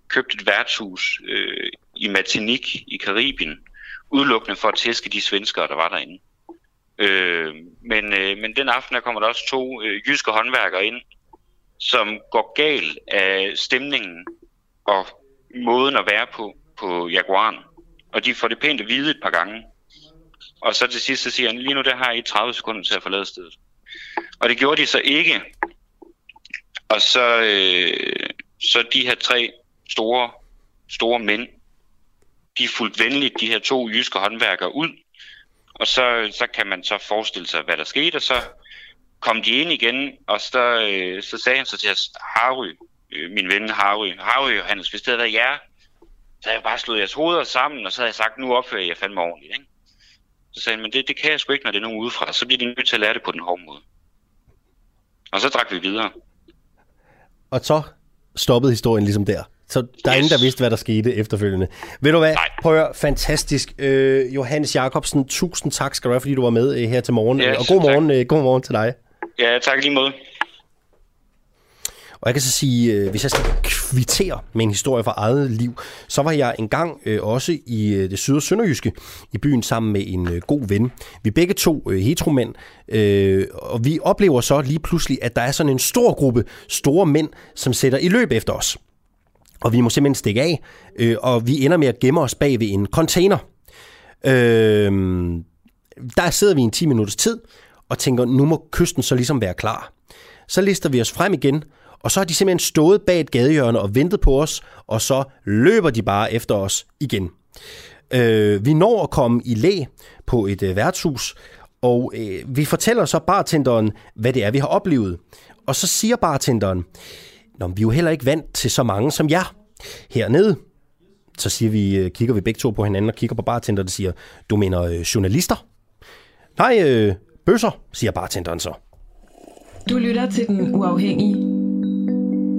Speaker 6: købt et værtshus øh, i Martinique i Karibien, udelukkende for at tæske de svenskere, der var derinde. Øh, men, øh, men den aften der kommer der også to øh, jyske håndværkere ind, som går galt af stemningen og måden at være på på Jaguaren. Og de får det pænt at vide et par gange. Og så til sidst så siger han, lige nu der har I 30 sekunder til at forlade stedet. Og det gjorde de så ikke. Og så, øh, så de her tre store, store mænd, de fulgte venligt de her to jyske håndværkere ud. Og så, så kan man så forestille sig, hvad der skete. Og så kom de ind igen, og så, øh, så sagde han så til os, Harry, øh, min ven Harry, Harry Johannes, hvis det havde været jer, så havde jeg bare slået jeres hoveder sammen, og så havde jeg sagt, nu opfører jeg fandme ordentligt. Ikke? Så sagde han, men det, det kan jeg sgu ikke, når det er nogen udefra. Så bliver de nødt til at lære det på den hårde måde. Og så drak vi videre.
Speaker 1: Og så stoppede historien ligesom der. Så der er yes. ingen, der vidste, hvad der skete efterfølgende. Ved du hvad? Nej. Prøv at høre, fantastisk. Øh, Johannes Jacobsen, tusind tak skal du have, fordi du var med øh, her til morgen.
Speaker 6: Ja,
Speaker 1: og god morgen, øh, god morgen til dig.
Speaker 6: Ja, tak lige måde.
Speaker 1: Og jeg kan så sige, øh, hvis jeg skal kvittere med en historie fra eget liv, så var jeg engang øh, også i øh, det syd- og sønderjyske i byen sammen med en øh, god ven. Vi er begge to øh, heteromænd, øh, og vi oplever så lige pludselig, at der er sådan en stor gruppe store mænd, som sætter i løb efter os. Og vi må simpelthen stikke af, øh, og vi ender med at gemme os bag ved en container. Øh, der sidder vi en 10 minutters tid, og tænker, nu må kysten så ligesom være klar. Så lister vi os frem igen, og så har de simpelthen stået bag et gadehjørne og ventet på os, og så løber de bare efter os igen. Øh, vi når at komme i læ på et øh, værtshus, og øh, vi fortæller så bartenderen, hvad det er, vi har oplevet. Og så siger bartenderen, Nå, vi er jo heller ikke vant til så mange som jer hernede. Så siger vi, øh, kigger vi begge to på hinanden og kigger på bartenderen og siger, du mener øh, journalister? Nej, øh, bøsser, siger bartenderen så.
Speaker 3: Du lytter til Den Uafhængige.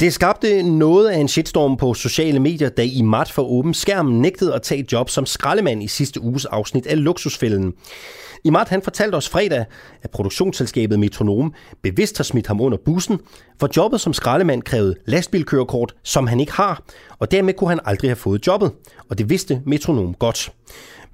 Speaker 1: Det skabte noget af en shitstorm på sociale medier, da i mat for åben skærm nægtede at tage et job som skraldemand i sidste uges afsnit af Luksusfælden. I Mart, han fortalte os fredag, at produktionsselskabet Metronom bevidst har smidt ham under bussen, for jobbet som skraldemand krævede lastbilkørekort, som han ikke har, og dermed kunne han aldrig have fået jobbet, og det vidste Metronom godt.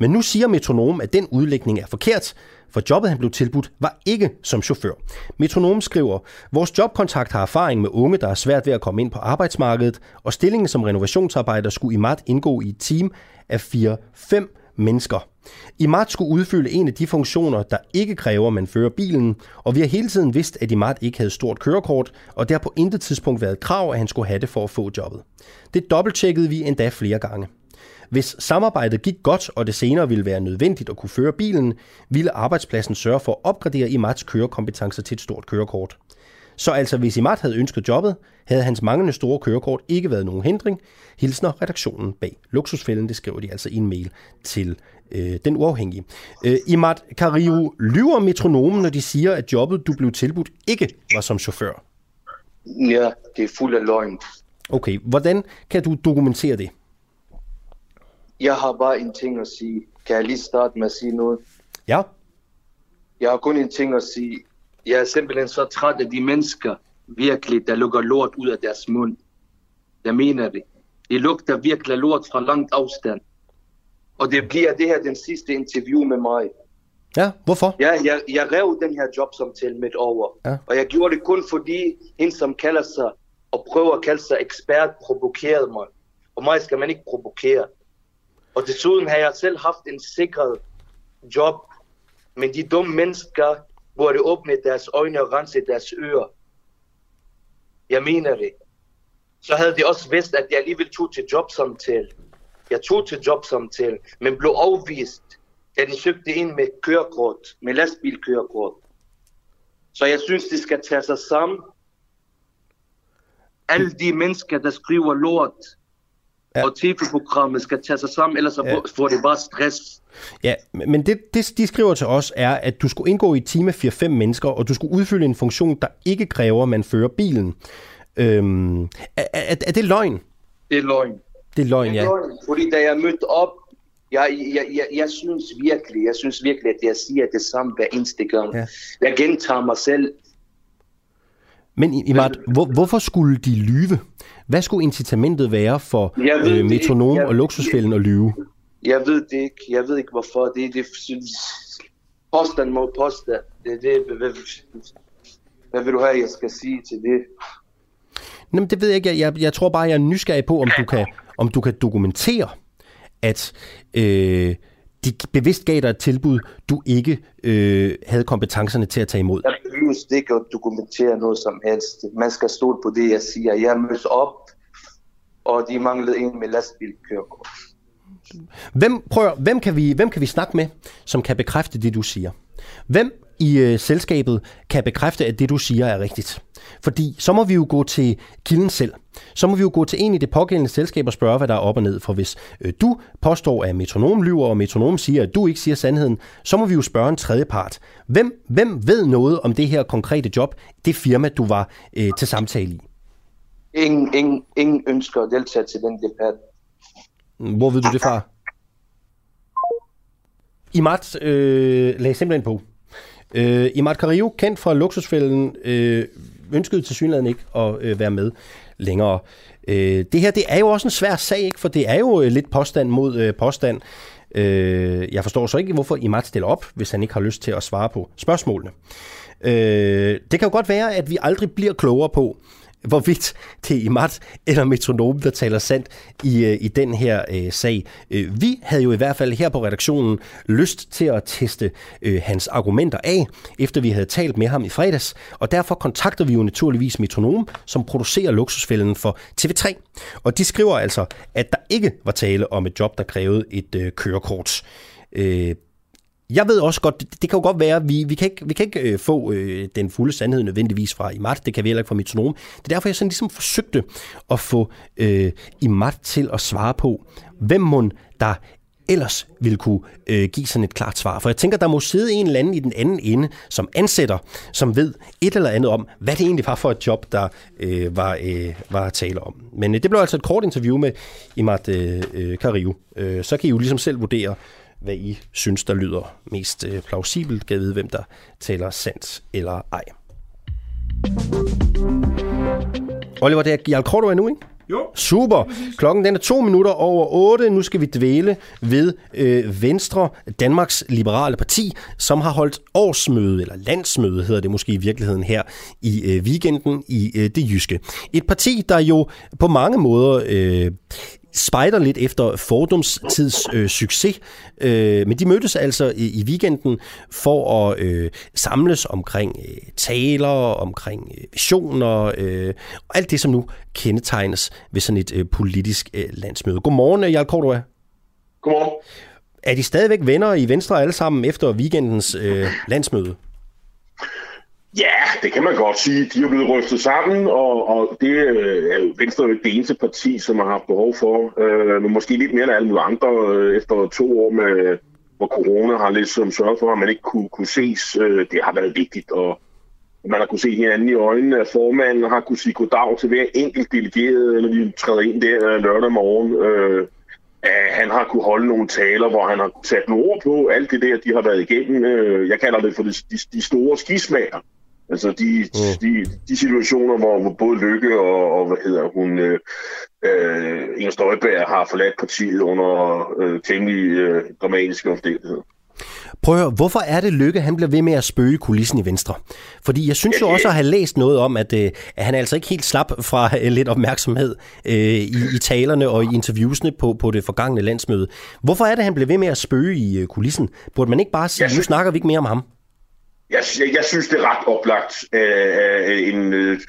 Speaker 1: Men nu siger Metronom, at den udlægning er forkert, for jobbet han blev tilbudt var ikke som chauffør. Metronom skriver, vores jobkontakt har erfaring med unge, der er svært ved at komme ind på arbejdsmarkedet, og stillingen som renovationsarbejder skulle i marts indgå i et team af 4-5 mennesker. IMAT skulle udfylde en af de funktioner, der ikke kræver, at man fører bilen, og vi har hele tiden vidst, at Imart ikke havde stort kørekort, og der har på intet tidspunkt været krav, at han skulle have det for at få jobbet. Det dobbelttjekkede vi endda flere gange. Hvis samarbejdet gik godt, og det senere ville være nødvendigt at kunne føre bilen, ville arbejdspladsen sørge for at opgradere Imats kørekompetencer til et stort kørekort. Så altså, hvis Imat havde ønsket jobbet, havde hans manglende store kørekort ikke været nogen hindring. Hilsner redaktionen bag Luksusfælden, det skriver de altså i en mail til øh, den uafhængige. Øh, Imat Kariu lyver metronomen, når de siger, at jobbet, du blev tilbudt, ikke var som chauffør.
Speaker 7: Ja, det er fuld af løgn.
Speaker 1: Okay, hvordan kan du dokumentere det?
Speaker 7: Jeg har bare en ting at sige. Kan jeg lige starte med at sige noget?
Speaker 1: Ja.
Speaker 7: Jeg har kun en ting at sige. Jeg er simpelthen så træt af de mennesker, virkelig, der lukker lort ud af deres mund. Jeg mener det. Det lugter virkelig lort fra langt afstand. Og det bliver det her den sidste interview med mig.
Speaker 1: Ja, hvorfor?
Speaker 7: Ja, jeg, jeg rev den her jobsamtale midt over.
Speaker 1: Ja.
Speaker 7: Og jeg gjorde det kun fordi en, som kalder sig og prøver at kalde sig ekspert, provokerede mig. Og mig skal man ikke provokere. Og desuden har jeg selv haft en sikret job. Men de dumme mennesker burde åbne deres øjne og rense deres ører. Jeg mener det. Så havde de også vidst, at jeg alligevel tog til jobsamtale. Jeg tog til jobsamtale, men blev afvist, da de søgte ind med kørekort, med lastbilkørekort. Så jeg synes, de skal tage sig sammen. Alle de mennesker, der skriver lort,
Speaker 1: Ja.
Speaker 7: og tv-programmet skal tage sig sammen, ellers så
Speaker 1: Ja.
Speaker 7: får det bare stress.
Speaker 1: Ja, men det, det, de skriver til os, er, at du skulle indgå i et team af 4-5 mennesker, og du skulle udfylde en funktion, der ikke kræver, at man fører bilen. Øhm, er, er, er det løgn?
Speaker 7: Det er løgn.
Speaker 1: Det er løgn, ja.
Speaker 7: Fordi da jeg mødte op, jeg, jeg, jeg, jeg synes virkelig, jeg synes virkelig, at jeg siger det samme hver eneste gang.
Speaker 1: Ja.
Speaker 7: Jeg gentager mig selv.
Speaker 1: Men Imad, hvor, hvorfor skulle de lyve? Hvad skulle incitamentet være for
Speaker 7: ved
Speaker 1: øh, metronom.
Speaker 7: Jeg-
Speaker 1: og luksusfælden at lyve?
Speaker 7: Jeg ved det ikke. Jeg ved ikke, hvorfor. Det er det. Påstand mod påstand. Det det. Hvad, hvad, hvad vil du have, jeg skal sige til det?
Speaker 1: Jamen, det ved jeg ikke. Jeg, jeg, jeg tror bare, jeg er nysgerrig på, om du kan, om du kan dokumentere, at øh, de bevidst gav dig et tilbud, du ikke øh, havde kompetencerne til at tage imod.
Speaker 7: Jeg behøver ikke at dokumentere noget som helst. Man skal stole på det, jeg siger. Jeg mødte op, og de manglede en med lastbilkørekort.
Speaker 1: Hvem, prøv, hvem, kan vi, hvem kan vi snakke med, som kan bekræfte det, du siger? Hvem i øh, selskabet kan bekræfte, at det, du siger, er rigtigt? Fordi så må vi jo gå til kilden selv. Så må vi jo gå til en i det pågældende selskab og spørge, hvad der er op og ned. For hvis øh, du påstår, at metronom lyver, og metronom siger, at du ikke siger sandheden, så må vi jo spørge en tredje part. Hvem, hvem ved noget om det her konkrete job, det firma, du var øh, til samtale i?
Speaker 7: Ingen, ingen, ingen ønsker at deltage til den debat.
Speaker 1: Hvor ved du det fra? Imad øh, lagde simpelthen på. Øh, Imad Kario, kendt fra Luksusfælden, øh, ønskede til synligheden ikke at øh, være med længere. Øh, det her, det er jo også en svær sag, ikke? for det er jo øh, lidt påstand mod øh, påstand. Øh, jeg forstår så ikke, hvorfor Imad stiller op, hvis han ikke har lyst til at svare på spørgsmålene. Øh, det kan jo godt være, at vi aldrig bliver klogere på, hvorvidt det er Imat eller metronom, der taler sandt i, øh, i den her øh, sag. Øh, vi havde jo i hvert fald her på redaktionen lyst til at teste øh, hans argumenter af, efter vi havde talt med ham i fredags, og derfor kontakter vi jo naturligvis Metronom, som producerer luksusfælden for TV3. Og de skriver altså, at der ikke var tale om et job, der krævede et øh, kørekort. Øh, jeg ved også godt, det, det kan jo godt være, vi, vi kan ikke, vi kan ikke øh, få øh, den fulde sandhed nødvendigvis fra Imart, det kan vi heller ikke fra Metronom. Det er derfor, jeg sådan ligesom forsøgte at få øh, Imart til at svare på, hvem mon der ellers ville kunne øh, give sådan et klart svar. For jeg tænker, der må sidde en eller anden i den anden ende, som ansætter, som ved et eller andet om, hvad det egentlig var for et job, der øh, var, øh, var at tale om. Men øh, det blev altså et kort interview med Imad øh, øh, Kariu. Øh, så kan I jo ligesom selv vurdere, hvad I synes, der lyder mest øh, plausibelt, kan vide, hvem der taler sandt eller ej. Oliver, det er Jarl Korto nu, ikke?
Speaker 8: Jo.
Speaker 1: Super. Klokken den er to minutter over otte. Nu skal vi dvæle ved øh, Venstre, Danmarks Liberale Parti, som har holdt årsmøde, eller landsmøde hedder det måske i virkeligheden her i øh, weekenden i øh, det jyske. Et parti, der jo på mange måder øh, spejder lidt efter Fordums tids øh, succes. Øh, men de mødtes altså i, i weekenden for at øh, samles omkring øh, taler, omkring øh, visioner, øh, og alt det, som nu kendetegnes ved sådan et øh, politisk øh, landsmøde. Godmorgen, Jarl Cordua.
Speaker 8: Godmorgen.
Speaker 1: Er de stadigvæk venner i Venstre alle sammen efter weekendens øh, landsmøde?
Speaker 8: Ja, det kan man godt sige. De er blevet rystet sammen, og, og det øh, er jo Venstre jo det eneste parti, som har haft behov for. Øh, men måske lidt mere end alle mulige andre øh, efter to år, med, hvor corona har lidt som sørget for, at man ikke kunne, kunne ses. Øh, det har været vigtigt, og man har kunne se hinanden i øjnene, at formanden har kunne sige goddag til hver enkelt delegeret, når de træder ind der øh, lørdag morgen. Øh, at han har kunne holde nogle taler, hvor han har sat nogle ord på alt det der, de har været igennem. Øh, Jeg kalder det for de, de, de store skismager. Altså de, mm. de, de situationer, hvor, hvor både Lykke og, og hvad hedder hun, øh, øh, Inger Støjberg har forladt partiet under øh, temmelig øh, dramatiske omstændigheder.
Speaker 1: Prøv at høre, hvorfor er det Lykke, han bliver ved med at spøge kulissen i Venstre? Fordi jeg synes jo også at have læst noget om, at, øh, at han altså ikke helt slap fra øh, lidt opmærksomhed øh, i, i talerne og i interviewsene på, på det forgangne landsmøde. Hvorfor er det, han bliver ved med at spøge i kulissen? Burde man ikke bare sige, nu snakker vi ikke mere om ham?
Speaker 8: Jeg, jeg, jeg synes, det er ret oplagt af en, øh,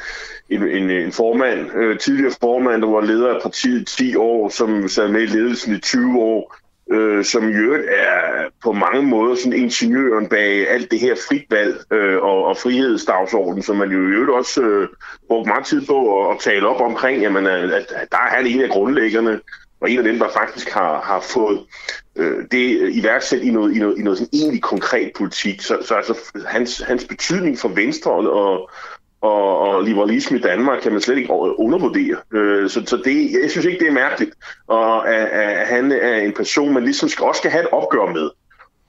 Speaker 8: en, en, en formand, øh, tidligere formand, der var leder af partiet 10 år, som sad med i ledelsen i 20 år, øh, som i øvrigt er på mange måder sådan ingeniøren bag alt det her fritvalg øh, og, og frihedsdagsorden, som man jo i øvrigt også øh, brugte meget tid på at, at tale op omkring, jamen, at, at der er han en af grundlæggerne, og en af dem, der faktisk har, har fået øh, det iværksat i noget, i noget, i noget sådan egentlig konkret politik. Så, så altså, hans, hans betydning for Venstre og, og, og liberalisme i Danmark kan man slet ikke undervurdere. Øh, så, så det, jeg synes ikke, det er mærkeligt, og at, at han er en person, man ligesom skal, også skal have et opgør med.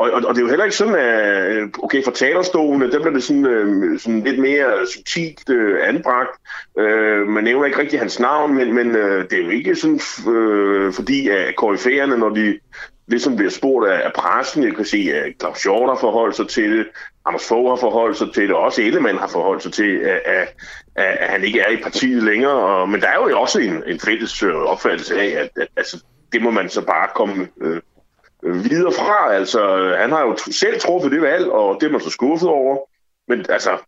Speaker 8: Og, og, og det er jo heller ikke sådan, at øh, okay, for talerstolen, der bliver det sådan, øh, sådan lidt mere subtilt øh, anbragt. Øh, man nævner ikke rigtig hans navn, men, men øh, det er jo ikke sådan, øh, fordi at koryfærerne, når de ligesom bliver spurgt af, af pressen, jeg kan sige, at Claus Hjort har forholdt sig til det, Anders Fogh har forholdt sig til det, og også Ellemann har forholdt sig til, at, at, at han ikke er i partiet længere. Og, men der er jo også en, en fælles øh, opfattelse af, at, at altså, det må man så bare komme øh, videre fra. Altså, han har jo selv truffet det valg, og det er man så skuffet over. Men altså,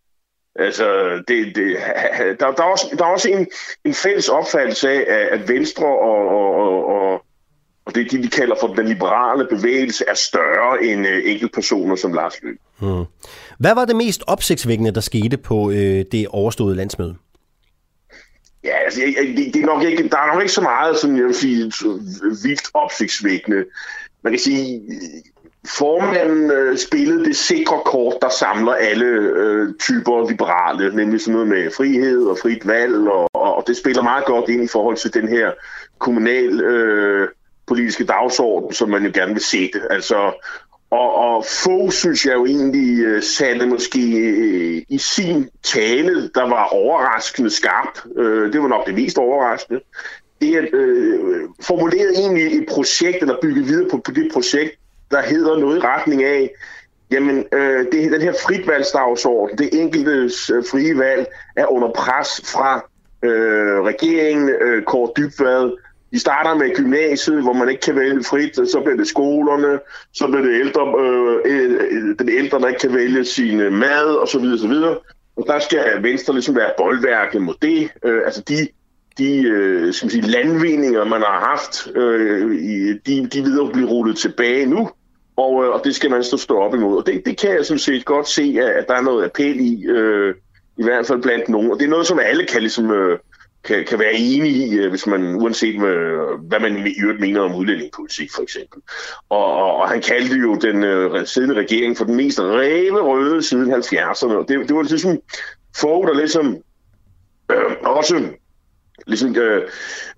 Speaker 8: altså det, det, der, der, er også, der er også en, en fælles opfattelse af, at Venstre og, og, og, og det, de vi kalder for den liberale bevægelse, er større end øh, enkeltpersoner som Lars Løkke. Hmm.
Speaker 1: Hvad var det mest opsigtsvækkende, der skete på øh, det overståede landsmøde?
Speaker 8: Ja, altså, det, det er nok ikke, der er nok ikke så meget, som jeg vil sige, vildt opsigtsvækkende. Man kan sige, formanden øh, spillede det sikre kort, der samler alle øh, typer liberale, nemlig sådan noget med frihed og frit valg, og, og det spiller meget godt ind i forhold til den her kommunal øh, politiske dagsorden, som man jo gerne vil se det. Altså, og, og få, synes jeg jo egentlig, uh, satte måske øh, i sin tale, der var overraskende skarp. Øh, det var nok det mest overraskende. Det er øh, formuleret egentlig et projekt, eller bygget videre på, på det projekt, der hedder noget i retning af, jamen, øh, det, den her fritvalgsdagsorden, det enkelte øh, frie valg, er under pres fra øh, regeringen, øh, Kåre Dybvad, de starter med gymnasiet, hvor man ikke kan vælge frit, så bliver det skolerne, så bliver det ældre, øh, øh, øh den ældre, der ikke kan vælge sin øh, mad, og så videre, så videre. Og der skal Venstre ligesom være boldværket mod det. Øh, altså de, de øh, skal man sige, landvindinger, man har haft, øh, de, de videre blive rullet tilbage nu, og, øh, og det skal man så stå op imod. Og det, det kan jeg sådan set godt se, at der er noget appel i, øh, i hvert fald blandt nogen. Og det er noget, som alle kan ligesom... Øh, kan, kan være enige i, øh, hvis man uanset med, hvad man i øvrigt mener om udlændingepolitik for eksempel. Og, og, og han kaldte jo den øh, siddende regering for den mest ræve røde siden 70'erne. Det, det var ligesom få, der ligesom øh, også ligesom, øh,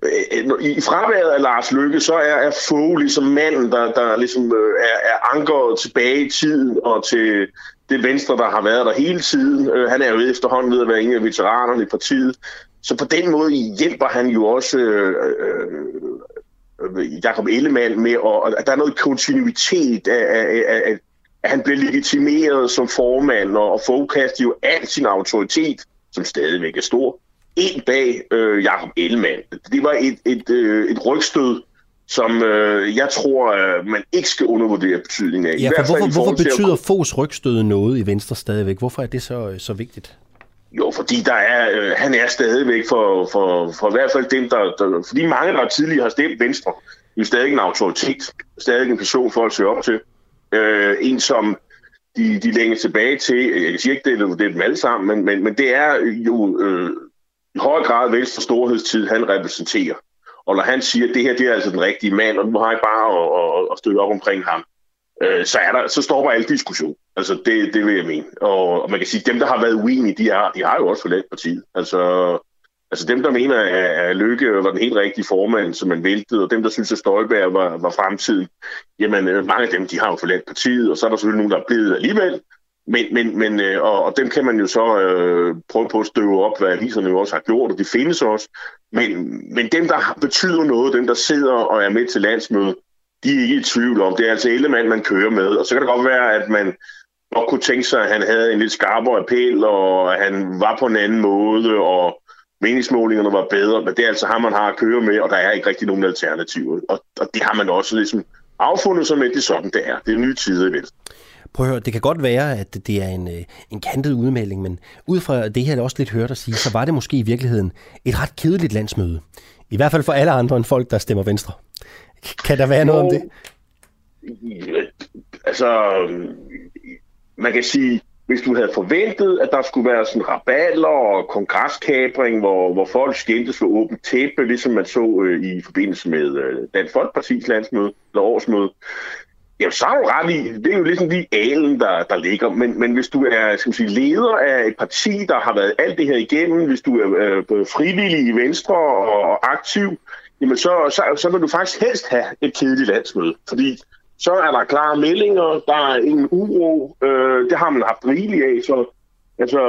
Speaker 8: øh i fraværet af Lars Lykke, så er, er Fogh ligesom manden, der, der ligesom øh, er, er ankeret tilbage i tiden og til det venstre, der har været der hele tiden. Øh, han er jo efterhånden ved at være en af veteranerne i partiet. Så på den måde hjælper han jo også øh, øh, øh Jakob Ellemann med, at, at der er noget kontinuitet af, af, af, af at han bliver legitimeret som formand, og, og Fogkast jo al sin autoritet, som stadigvæk er stor, ind bag øh, Jakob Ellemann. Det var et, et, øh, et rygstød, som øh, jeg tror, øh, man ikke skal undervurdere betydningen af.
Speaker 1: Ja, for hvorfor, hvorfor betyder Fogs rygstød noget i Venstre stadigvæk? Hvorfor er det så, så vigtigt?
Speaker 8: Jo, fordi der er, øh, han er stadigvæk for, for, for i hvert fald dem, der, der... Fordi mange, der tidligere har stemt Venstre, er stadig en autoritet. Stadig en person for at se op til. Øh, en, som de, de længes tilbage til. Jeg kan sige ikke, det er, det er dem alle sammen, men, men, men det er jo øh, i høj grad Venstre storhedstid, han repræsenterer. Og når han siger, at det her det er altså den rigtige mand, og nu har jeg bare at, at, at støtte op omkring ham, øh, så, er der, så stopper alle diskussion. Altså, det, det vil jeg mene. Og, og man kan sige, at dem, der har været uenige, de har, de har jo også forladt partiet. Altså, altså dem, der mener, at Lykke var den helt rigtige formand, som man væltede, og dem, der synes, at Støjberg var, var fremtiden, jamen, øh, mange af dem, de har jo forladt partiet, og så er der selvfølgelig nogen, der er blevet alligevel, men, men, men øh, og, og dem kan man jo så øh, prøve på at støve op, hvad aviserne jo også har gjort, og det findes også. Men, men dem, der betyder noget, dem, der sidder og er med til landsmødet, de er ikke i tvivl om. Det er altså Ellemann, man kører med. Og så kan det godt være, at man godt kunne tænke sig, at han havde en lidt skarpere appel, og at han var på en anden måde, og meningsmålingerne var bedre, men det er altså ham, man har at køre med, og der er ikke rigtig nogen alternativer. Og, og det har man også ligesom affundet sig med, det er sådan, det er. Det er nye tider i Venstre.
Speaker 1: Prøv at høre, det kan godt være, at det er en, øh, en kantet udmelding, men ud fra det her, jeg også lidt hørt at sige, så var det måske i virkeligheden et ret kedeligt landsmøde. I hvert fald for alle andre end folk, der stemmer Venstre. Kan der være noget om det?
Speaker 8: Altså, man kan sige, hvis du havde forventet, at der skulle være sådan raballer og kongresskabring, hvor, hvor folk skændtes for åbent tæppe, ligesom man så øh, i forbindelse med øh, Dansk Folkeparti's landsmøde, eller årsmøde, Jamen, så har du ret i. Det er jo ligesom de alen, der, der ligger. Men, men hvis du er skal sige, leder af et parti, der har været alt det her igennem, hvis du er øh, frivillig i Venstre og, og aktiv, jamen så, så, så vil du faktisk helst have et kedeligt landsmøde. Fordi så er der klare meldinger, der er ingen uro. Øh, det har man haft rigeligt af. Så altså,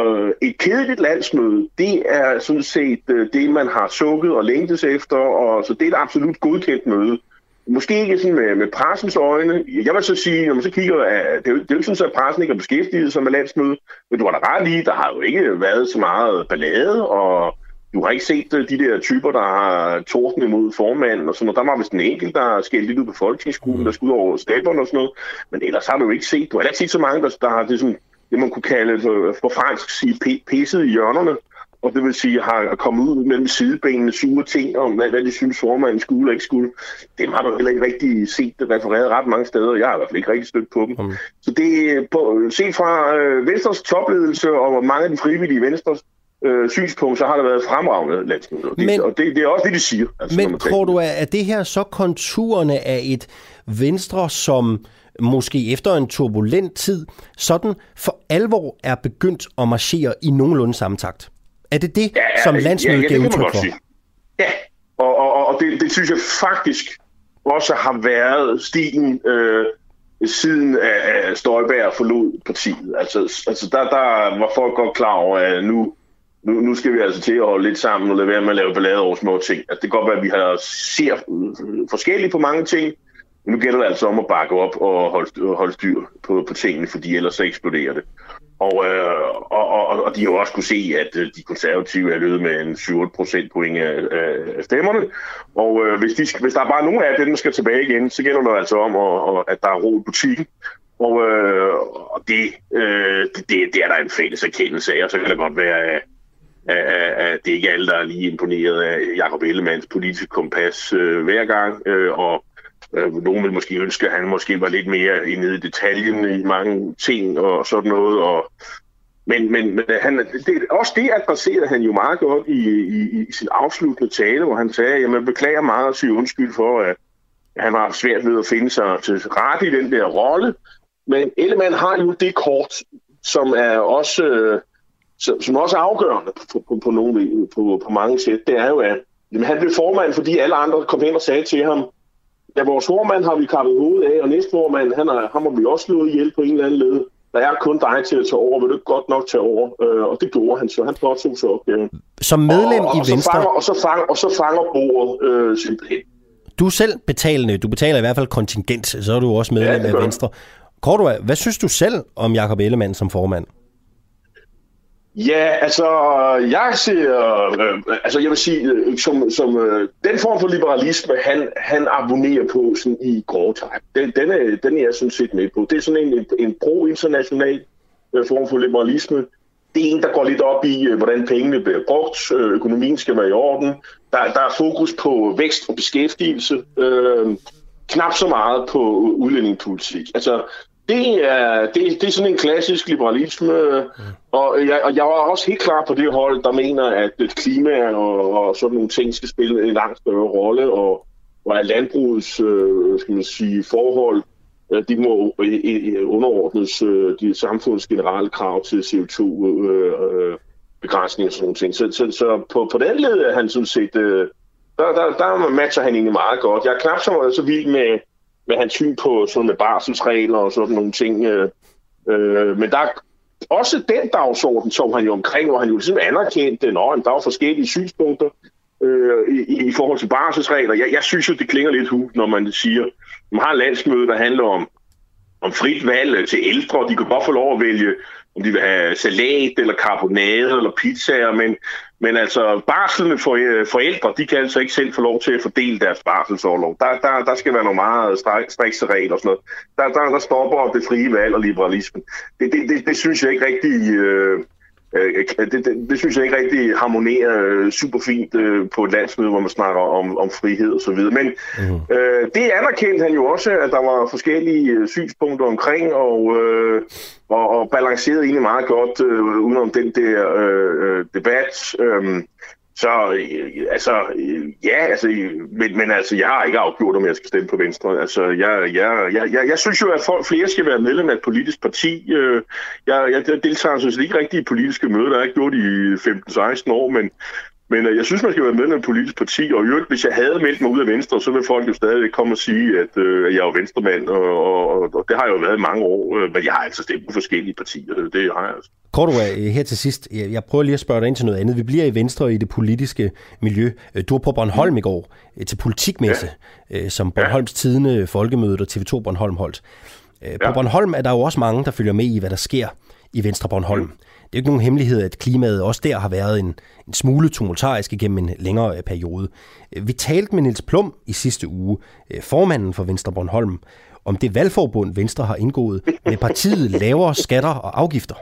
Speaker 8: et kedeligt landsmøde, det er sådan set øh, det, man har sukket og længtes efter. Og, så det er et absolut godkendt møde. Måske ikke sådan med, med pressens øjne. Jeg vil så sige, når man så kigger, at det, er det er jo sådan, at pressen ikke har beskæftiget sig med landsmødet, Men du har da ret i, der har jo ikke været så meget ballade, og du har ikke set øh, de der typer, der har torden imod formanden og sådan noget. Der var vist en enkelt, der skældte lidt ud på folketingsgruppen, der skulle over staberne og sådan noget. Men ellers har du jo ikke set, du har ikke set så mange, der, der har det, sådan, det man kunne kalde øh, for, for fransk sige pisset i hjørnerne og det vil sige, har kommet ud mellem sidebenene sure ting om, hvad, hvad de synes formanden skulle eller ikke skulle. Det har du heller ikke rigtig set det refereret ret mange steder. Jeg har i hvert fald ikke rigtig stødt på dem. Mm. Så det på, set fra øh, Venstres topledelse og mange af de frivillige Venstres øh, synspunkt, så har der været fremragende landsmøder. Men, og det, det er også det, de siger.
Speaker 1: Altså, men tror du, at det her så konturerne af et Venstre, som måske efter en turbulent tid, sådan for alvor er begyndt at marchere i nogenlunde samme takt? Er det det, ja, som landsmødet ja, ja, giver udtryk for? Sige.
Speaker 8: Ja, og, og, og det, det synes jeg faktisk også har været stilen øh, siden at Støjberg forlod partiet. Altså, altså der, der var folk godt klar over, at nu, nu, nu skal vi altså til at holde lidt sammen og lade være med at lave ballade over små ting. Altså, det kan godt være, at vi har ser forskelligt på mange ting, men nu gælder det altså om at bakke op og holde, holde styr på, på tingene, fordi ellers så eksploderer det. Og, øh, og, og, og de har jo også kunne se, at øh, de konservative er løbet med en 7 procent point af, af stemmerne. Og øh, hvis, de, hvis der er bare nogen af dem, der skal tilbage igen, så gælder det altså om, at, at der er ro i butikken. Og, øh, og det, øh, det, det er der en fælles erkendelse af, og så kan det godt være, at, at, at det ikke er alle, der er lige imponeret af Jacob Ellemanns politiske kompas øh, hver gang. Øh, og Øh, nogen vil måske ønske, at han måske var lidt mere nede i detaljen i mange ting og sådan noget. Og, men, men, men øh, han, det, også det adresserede han jo meget godt i, i, i sin afsluttende tale, hvor han sagde, at man beklager meget og siger undskyld for, at han har svært ved at finde sig til ret i den der rolle. Men Ellemann har jo det kort, som er også, øh, som også er afgørende på, på, på, nogle, på, på mange sæt. Det er jo, at jamen, han blev formand, fordi alle andre kom hen og sagde til ham, Ja, vores formand har vi kappet hovedet af, og næste formand, han er, ham har vi også slået ihjel på en eller anden led. Der er kun dig til at tage over, vil du godt nok tage over? Øh, og det gjorde han så. Han påtog sig opgaven.
Speaker 1: Som medlem
Speaker 8: og, og,
Speaker 1: i
Speaker 8: og
Speaker 1: Venstre...
Speaker 8: Så fanger, og, så fanger, og så fanger bordet øh, simpelthen.
Speaker 1: Du er selv betalende. Du betaler i hvert fald kontingent, så er du også medlem ja, af Venstre. Korto, hvad synes du selv om Jakob Ellemann som formand?
Speaker 8: Ja, altså, jeg ser, øh, altså jeg vil sige, øh, som, som øh, den form for liberalisme, han, han abonnerer på sådan i grove træk, den, den, er, den er jeg sådan set med på. Det er sådan en, en pro-international øh, form for liberalisme. Det er en, der går lidt op i, øh, hvordan pengene bliver brugt, øh, økonomien skal være i orden. Der, der er fokus på vækst og beskæftigelse, øh, knap så meget på udlændingepolitik. Altså, det er, det, det er sådan en klassisk liberalisme, og jeg, og jeg var også helt klar på det hold, der mener, at klima og, og sådan nogle ting skal spille en langt større rolle, og, og at landbrugets øh, skal man sige, forhold, øh, de må underordnes øh, de samfundets generelle krav til CO2 øh, og sådan nogle ting. Så, så, så på, på den led er han sådan set, øh, der, der, der matcher han egentlig meget godt. Jeg er knap så, så vild med med hans syn på sådan med barselsregler og sådan nogle ting. Øh, øh, men der også den dagsorden som han jo omkring, hvor han jo ligesom anerkendte, at der var forskellige synspunkter øh, i, i forhold til barselsregler. Jeg, jeg synes jo, det klinger lidt hul, når man siger, man har en landsmøde, der handler om, om frit valg øh, til ældre. De kan godt få lov at vælge, om de vil have salat eller karbonade eller pizzaer, men, men altså barslende for, øh, forældre, de kan altså ikke selv få lov til at fordele deres barselsårlov. Der, der, der skal være nogle meget strikse regler og sådan noget. Der, der, der stopper det frie valg og liberalismen. Det, det, det, det synes jeg ikke rigtig... Øh, Øh, det, det, det synes jeg ikke rigtig harmonerer øh, super fint øh, på et landsmøde, hvor man snakker om, om frihed og så videre. Men mm. øh, det anerkendte han jo også, at der var forskellige øh, synspunkter omkring, og, øh, og, og balancerede egentlig meget godt øh, udenom den der øh, debat. Øh, så øh, altså, øh, ja, altså, øh, men, men altså, jeg har ikke afgjort, om jeg skal stemme på Venstre. Altså, jeg, jeg, jeg, jeg, jeg synes jo, at folk, flere skal være medlem af et politisk parti. Øh, jeg, jeg deltager synes ikke rigtig i politiske møder, der er ikke gjort i 15-16 år, men, men øh, jeg synes, man skal være medlem af et politisk parti, og i øvrigt, hvis jeg havde meldt mig ud af Venstre, så vil folk jo stadig komme og sige, at øh, jeg er jo venstremand, og, og, og, og det har jeg jo været i mange år, øh, men jeg har altså stemt på forskellige partier, det har jeg altså.
Speaker 1: Kortova, øh, her til sidst, jeg prøver lige at spørge dig ind til noget andet. Vi bliver i Venstre i det politiske miljø. Du var på Bornholm i går til politikmesse, ja. som Bornholms Tidende Folkemødet og TV2 Bornholm holdt. På ja. Bornholm er der jo også mange, der følger med i, hvad der sker i Venstre Bornholm. Mm. Det er ikke nogen hemmelighed, at klimaet også der har været en, en smule tumultarisk igennem en længere øh, periode. Vi talte med Niels Plum i sidste uge, øh, formanden for Venstre Bornholm, om det valgforbund, Venstre har indgået med partiet lavere skatter og afgifter.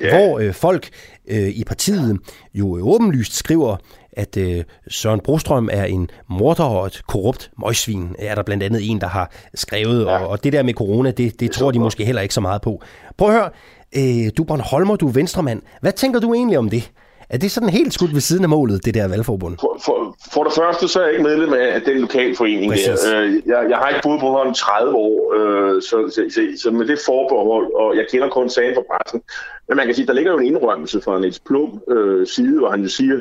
Speaker 1: Yeah. Hvor øh, folk øh, i partiet jo åbenlyst skriver, at øh, Søren Brostrøm er en morder og et korrupt møgsvin, er der blandt andet en, der har skrevet. Ja. Og, og det der med corona, det, det, det tror de måske heller ikke så meget på. Prøv at høre, Øh, du er Bornholmer, du er venstremand. Hvad tænker du egentlig om det? Er det sådan helt skudt ved siden af målet, det der valgforbund?
Speaker 8: For, for, for det første, så er jeg ikke medlem af den lokalforening. Øh, jeg, jeg har ikke boet på Bornholm 30 år, øh, så, så, så, så med det forbehold, og jeg kender kun sagen fra pressen. Men man kan sige, der ligger jo en indrømmelse fra Niels Plum øh, side, hvor han jo siger,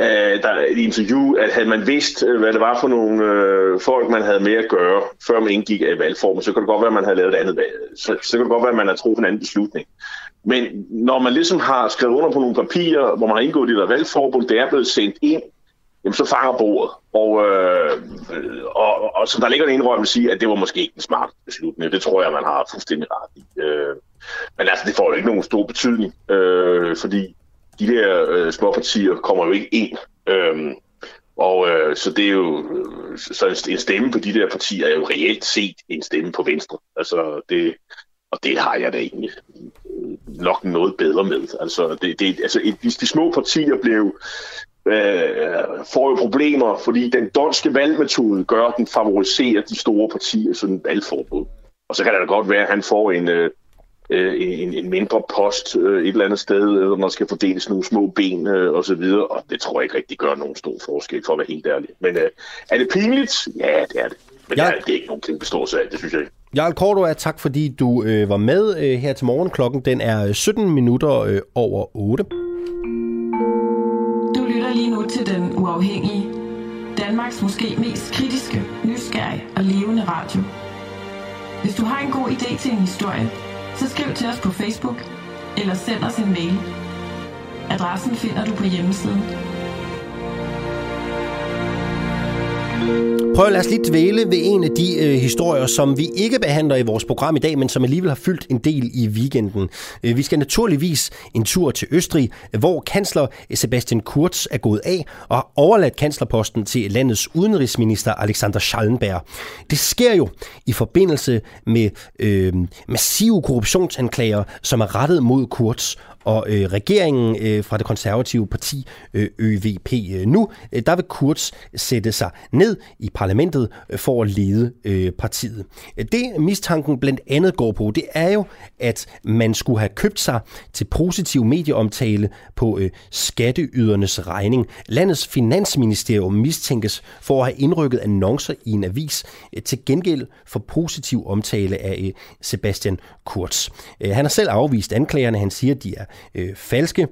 Speaker 8: øh, der i interview, at havde man vidst, øh, hvad det var for nogle øh, folk, man havde med at gøre, før man indgik af valgformen, så kan det godt være, at man havde lavet et andet valg. Så, så kan det godt være, at man har truffet en anden beslutning. Men når man ligesom har skrevet under på nogle papirer, hvor man har indgået i det der valgforbund, det er blevet sendt ind, jamen så fanger bordet. Og, øh, og, og, og så der ligger en indrømmelse i, at det var måske ikke den smart beslutning. Det tror jeg, man har fuldstændig ret i. Øh, men altså, det får jo ikke nogen stor betydning, øh, fordi de der øh, små partier kommer jo ikke ind. Øh, og øh, så det er jo øh, så en stemme på de der partier er jo reelt set en stemme på Venstre. Altså det, og det har jeg da egentlig nok noget bedre med. Altså, det, det, altså de, de små partier blev øh, får jo problemer, fordi den danske valgmetode gør, at den favoriserer de store partier sådan valgforbud. Og så kan det da godt være, at han får en, øh, øh, en, en mindre post øh, et eller andet sted, eller man skal fordeles nogle små ben øh, og så videre, og det tror jeg ikke rigtig gør nogen stor forskel, for at være helt ærlig. Men øh, er det pinligt? Ja, det er det. Men ja. det, er, det er ikke nogen kæmpe stor sag, det synes jeg ikke.
Speaker 1: Jarl Cordua, tak fordi du øh, var med øh, her til morgen. Klokken den er øh, 17 minutter øh, over 8.
Speaker 3: Du lytter lige nu til Den Uafhængige. Danmarks måske mest kritiske, nysgerrige og levende radio. Hvis du har en god idé til en historie, så skriv til os på Facebook eller send os en mail. Adressen finder du på hjemmesiden.
Speaker 1: Prøv at lade os lige dvæle ved en af de øh, historier, som vi ikke behandler i vores program i dag, men som alligevel har fyldt en del i weekenden. Øh, vi skal naturligvis en tur til Østrig, hvor kansler øh, Sebastian Kurz er gået af og har overladt kanslerposten til landets udenrigsminister Alexander Schallenberg. Det sker jo i forbindelse med øh, massive korruptionsanklager, som er rettet mod Kurz, og øh, regeringen øh, fra det konservative parti øh, ØVP øh, nu, øh, der vil Kurz sætte sig ned i parlamentet øh, for at lede øh, partiet. Det mistanken blandt andet går på, det er jo, at man skulle have købt sig til positiv medieomtale på øh, skatteydernes regning. Landets finansministerium mistænkes for at have indrykket annoncer i en avis øh, til gengæld for positiv omtale af øh, Sebastian Kurz. Øh, han har selv afvist anklagerne. Han siger, at de er øh, falske.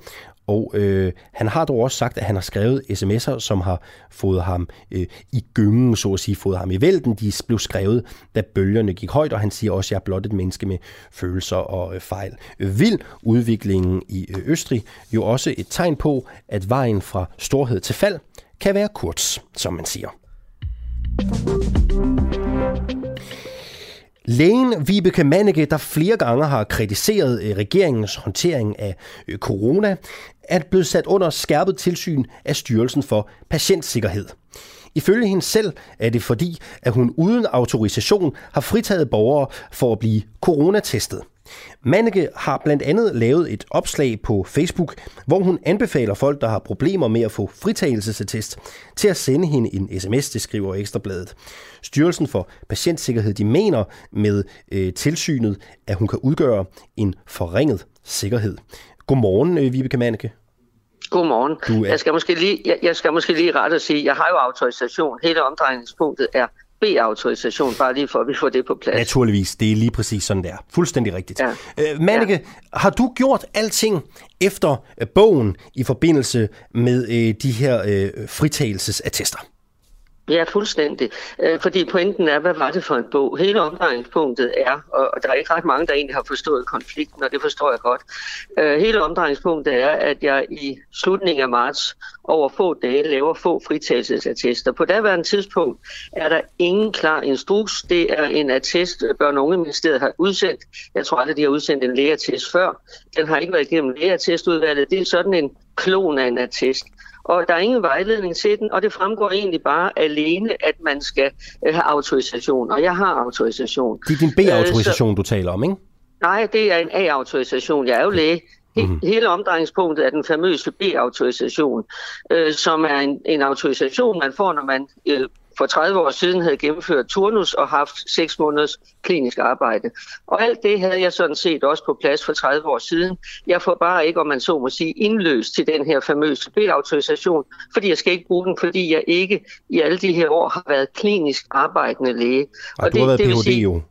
Speaker 1: Og øh, han har dog også sagt, at han har skrevet sms'er, som har fået ham øh, i gyngen, så at sige, fået ham i vælten. De blev skrevet, da bølgerne gik højt, og han siger også, at jeg er blot et menneske med følelser og øh, fejl. Vild udviklingen i øh, Østrig jo også et tegn på, at vejen fra storhed til fald kan være kurz, som man siger. Lægen Vibeke Manneke, der flere gange har kritiseret øh, regeringens håndtering af øh, corona, er blevet sat under skærpet tilsyn af Styrelsen for Patientsikkerhed. Ifølge hende selv er det fordi, at hun uden autorisation har fritaget borgere for at blive coronatestet. Manneke har blandt andet lavet et opslag på Facebook, hvor hun anbefaler folk, der har problemer med at få fritagelsesattest, til at sende hende en sms, det skriver Ekstrabladet. Styrelsen for Patientsikkerhed de mener med øh, tilsynet, at hun kan udgøre en forringet sikkerhed. Godmorgen, øh, Vibeke Manneke.
Speaker 9: Godmorgen. Du er... jeg, skal måske lige, jeg, jeg skal måske lige ret at sige, jeg har jo autorisation. Hele omdrejningspunktet er B-autorisation, bare lige for at vi får det på plads.
Speaker 1: Naturligvis, det er lige præcis sådan der. Fuldstændig rigtigt. Ja. Øh, Manneke, ja. har du gjort alting efter bogen i forbindelse med øh, de her øh, fritagelsesattester?
Speaker 9: Ja, fuldstændig. Øh, fordi pointen er, hvad var det for en bog? Hele omdrejningspunktet er, og der er ikke ret mange, der egentlig har forstået konflikten, og det forstår jeg godt. Øh, hele omdrejningspunktet er, at jeg i slutningen af marts over få dage laver få fritagelsesattester. På daværende tidspunkt er der ingen klar instruks. Det er en attest, børn- og ungeministeriet har udsendt. Jeg tror aldrig, de har udsendt en lægeattest før. Den har ikke været igennem lægeattestudvalget. Det er sådan en klon af en attest og der er ingen vejledning til den, og det fremgår egentlig bare alene, at man skal øh, have autorisation, og jeg har autorisation.
Speaker 1: Det er din B-autorisation, øh, du taler om, ikke?
Speaker 9: Nej, det er en A-autorisation. Jeg er jo læge. Mm-hmm. Hele omdrejningspunktet er den famøse B-autorisation, øh, som er en, en autorisation, man får, når man øh, for 30 år siden havde gennemført turnus og haft 6 måneders klinisk arbejde. Og alt det havde jeg sådan set også på plads for 30 år siden. Jeg får bare ikke, om man så må sige, indløst til den her famøse B-autorisation, fordi jeg skal ikke bruge den, fordi jeg ikke i alle de her år har været klinisk arbejdende læge.
Speaker 1: Og, og du det, har været det Ph.D. jo.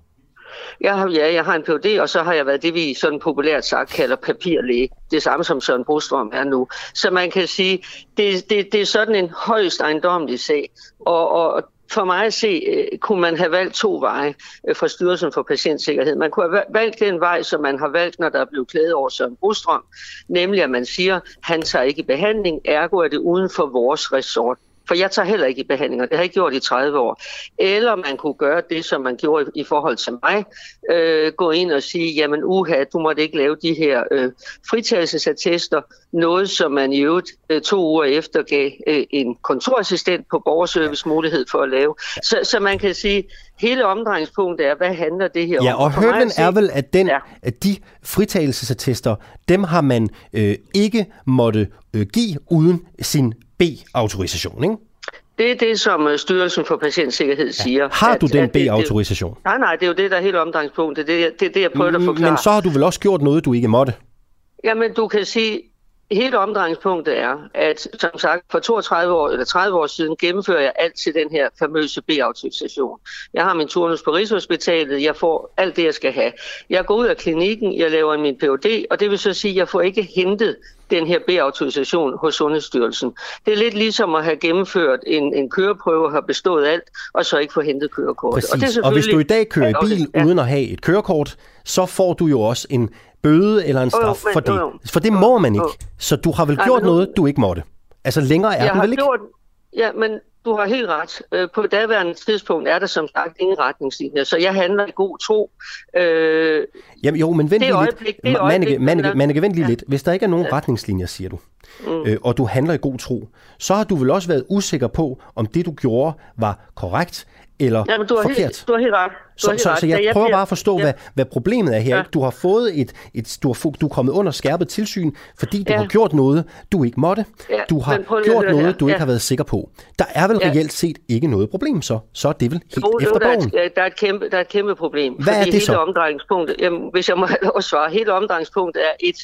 Speaker 9: Jeg har, ja, jeg har en Ph.D., og så har jeg været det, vi sådan populært sagt kalder papirlæge. Det samme som Søren Brostrøm er nu. Så man kan sige, det, det, det er sådan en højst ejendomlig sag. Og, og for mig at se, øh, kunne man have valgt to veje øh, fra Styrelsen for Patientsikkerhed. Man kunne have valgt den vej, som man har valgt, når der er blevet klædet over Søren Brostrøm, nemlig at man siger, han tager ikke behandling, ergo er det uden for vores resort. For jeg tager heller ikke i behandlinger. Det har jeg ikke gjort i 30 år. Eller man kunne gøre det, som man gjorde i, forhold til mig. Øh, gå ind og sige, jamen uha, du måtte ikke lave de her øh, fritagelsesattester. Noget, som man i øvrigt øh, to uger efter gav øh, en kontorassistent på borgerservice mulighed for at lave. Så, så man kan sige, hele omdrejningspunktet er, hvad handler det her
Speaker 1: om? Ja, og hørten er vel, at, den, ja. at de fritagelsesattester, dem har man øh, ikke måtte øh, give uden sin B-autorisation, ikke?
Speaker 9: Det er det, som øh, Styrelsen for Patientsikkerhed siger. Ja.
Speaker 1: Har du at, den B-autorisation?
Speaker 9: Nej, nej, det er jo det, der er helt omdrejningspunktet. Det er det, det, jeg prøver at forklare.
Speaker 1: Men så har du vel også gjort noget, du ikke måtte?
Speaker 9: Jamen, du kan sige, hele omdrejningspunktet er, at som sagt, for 32 år eller 30 år siden gennemfører jeg alt til den her famøse B-autorisation. Jeg har min turnus på Rigshospitalet, jeg får alt det, jeg skal have. Jeg går ud af klinikken, jeg laver min Ph.D., og det vil så sige, at jeg får ikke hentet den her B-autorisation hos Sundhedsstyrelsen. Det er lidt ligesom at have gennemført en, en køreprøve have bestået alt, og så ikke få hentet kørekortet.
Speaker 1: Præcis. Og, det er og hvis du i dag kører i bil ja. uden at have et kørekort, så får du jo også en bøde eller en straf oh, men, for det. Oh, for det må man ikke. Så du har vel gjort Nej, noget, du ikke måtte. Altså længere er den vel ikke? Gjort,
Speaker 9: ja, men du har helt ret. Øh, på daværende tidspunkt er der som sagt ingen retningslinjer, så jeg handler i god tro.
Speaker 1: Øh, Jamen jo, men vent lige lidt. Manneke, Manneke, Manneke, vent lige ja. lidt. Hvis der ikke er nogen ja. retningslinjer, siger du, mm. øh, og du handler i god tro, så har du vel også været usikker på, om det du gjorde var korrekt, eller ja, men du har forkert.
Speaker 9: Helt, du har helt ret.
Speaker 1: Så, så, så jeg, jeg prøver bare at forstå, ja. hvad, hvad problemet er her. Ja. Du har fået et, et du, har, du er kommet under skærpet tilsyn, fordi du ja. har gjort noget, du ikke måtte. Ja. Du har gjort noget, her. du ikke ja. har været sikker på. Der er vel ja. reelt set ikke noget problem så. Så er det vel helt jo, efter bogen.
Speaker 9: Der er, der, er et kæmpe, der er et kæmpe problem.
Speaker 1: Hvad er det
Speaker 9: hele
Speaker 1: så?
Speaker 9: Omdrejningspunktet, jamen, hvis jeg må have lov at svare, hele omdrejningspunktet er et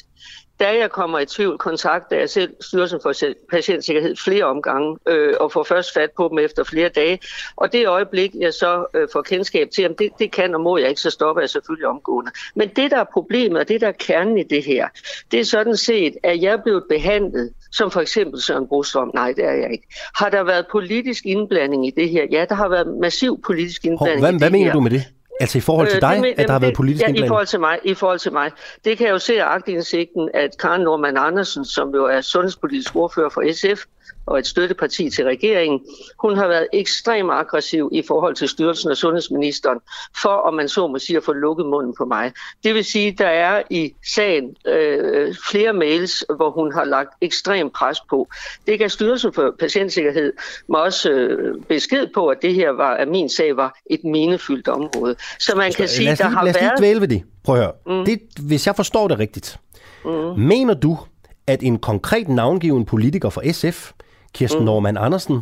Speaker 9: da jeg kommer i tvivl, kontakter jeg selv Styrelsen for Patientsikkerhed flere omgange, øh, og får først fat på dem efter flere dage. Og det øjeblik, jeg så øh, får kendskab til, at det, det kan og må jeg ikke, så stopper jeg selvfølgelig omgående. Men det, der er problemet, og det, der er kernen i det her, det er sådan set, at jeg er blevet behandlet som for eksempel Søren Brostrøm. Nej, det er jeg ikke. Har der været politisk indblanding i det her? Ja, der har været massiv politisk indblanding
Speaker 1: Hov, hvad,
Speaker 9: i det
Speaker 1: hvad mener
Speaker 9: her.
Speaker 1: du med det? Altså i forhold til
Speaker 9: Øh,
Speaker 1: dig,
Speaker 9: det men-
Speaker 1: at der har været
Speaker 9: det-
Speaker 1: politisk
Speaker 9: ja, i
Speaker 1: indblanding?
Speaker 9: forhold til mig. I forhold til mig. Det kan jeg jo se af agtindsigten, at Karen Norman Andersen, som jo er sundhedspolitisk ordfører for SF, og et støtteparti til regeringen, hun har været ekstremt aggressiv i forhold til styrelsen og sundhedsministeren, for om man så må sige at få lukket munden på mig. Det vil sige, at der er i sagen øh, flere mails, hvor hun har lagt ekstrem pres på. Det gav Styrelsen for Patientsikkerhed mig også øh, besked på, at det her var, at min sag var et minefyldt område. Så man kan sige,
Speaker 1: lad os
Speaker 9: der
Speaker 1: lige,
Speaker 9: har
Speaker 1: lad os lige
Speaker 9: været...
Speaker 1: dvæle ved det. Prøv at høre. Mm. Det, hvis jeg forstår det rigtigt, mm. mener du, at en konkret navngiven politiker for SF, Kirsten mm. Norman Andersen,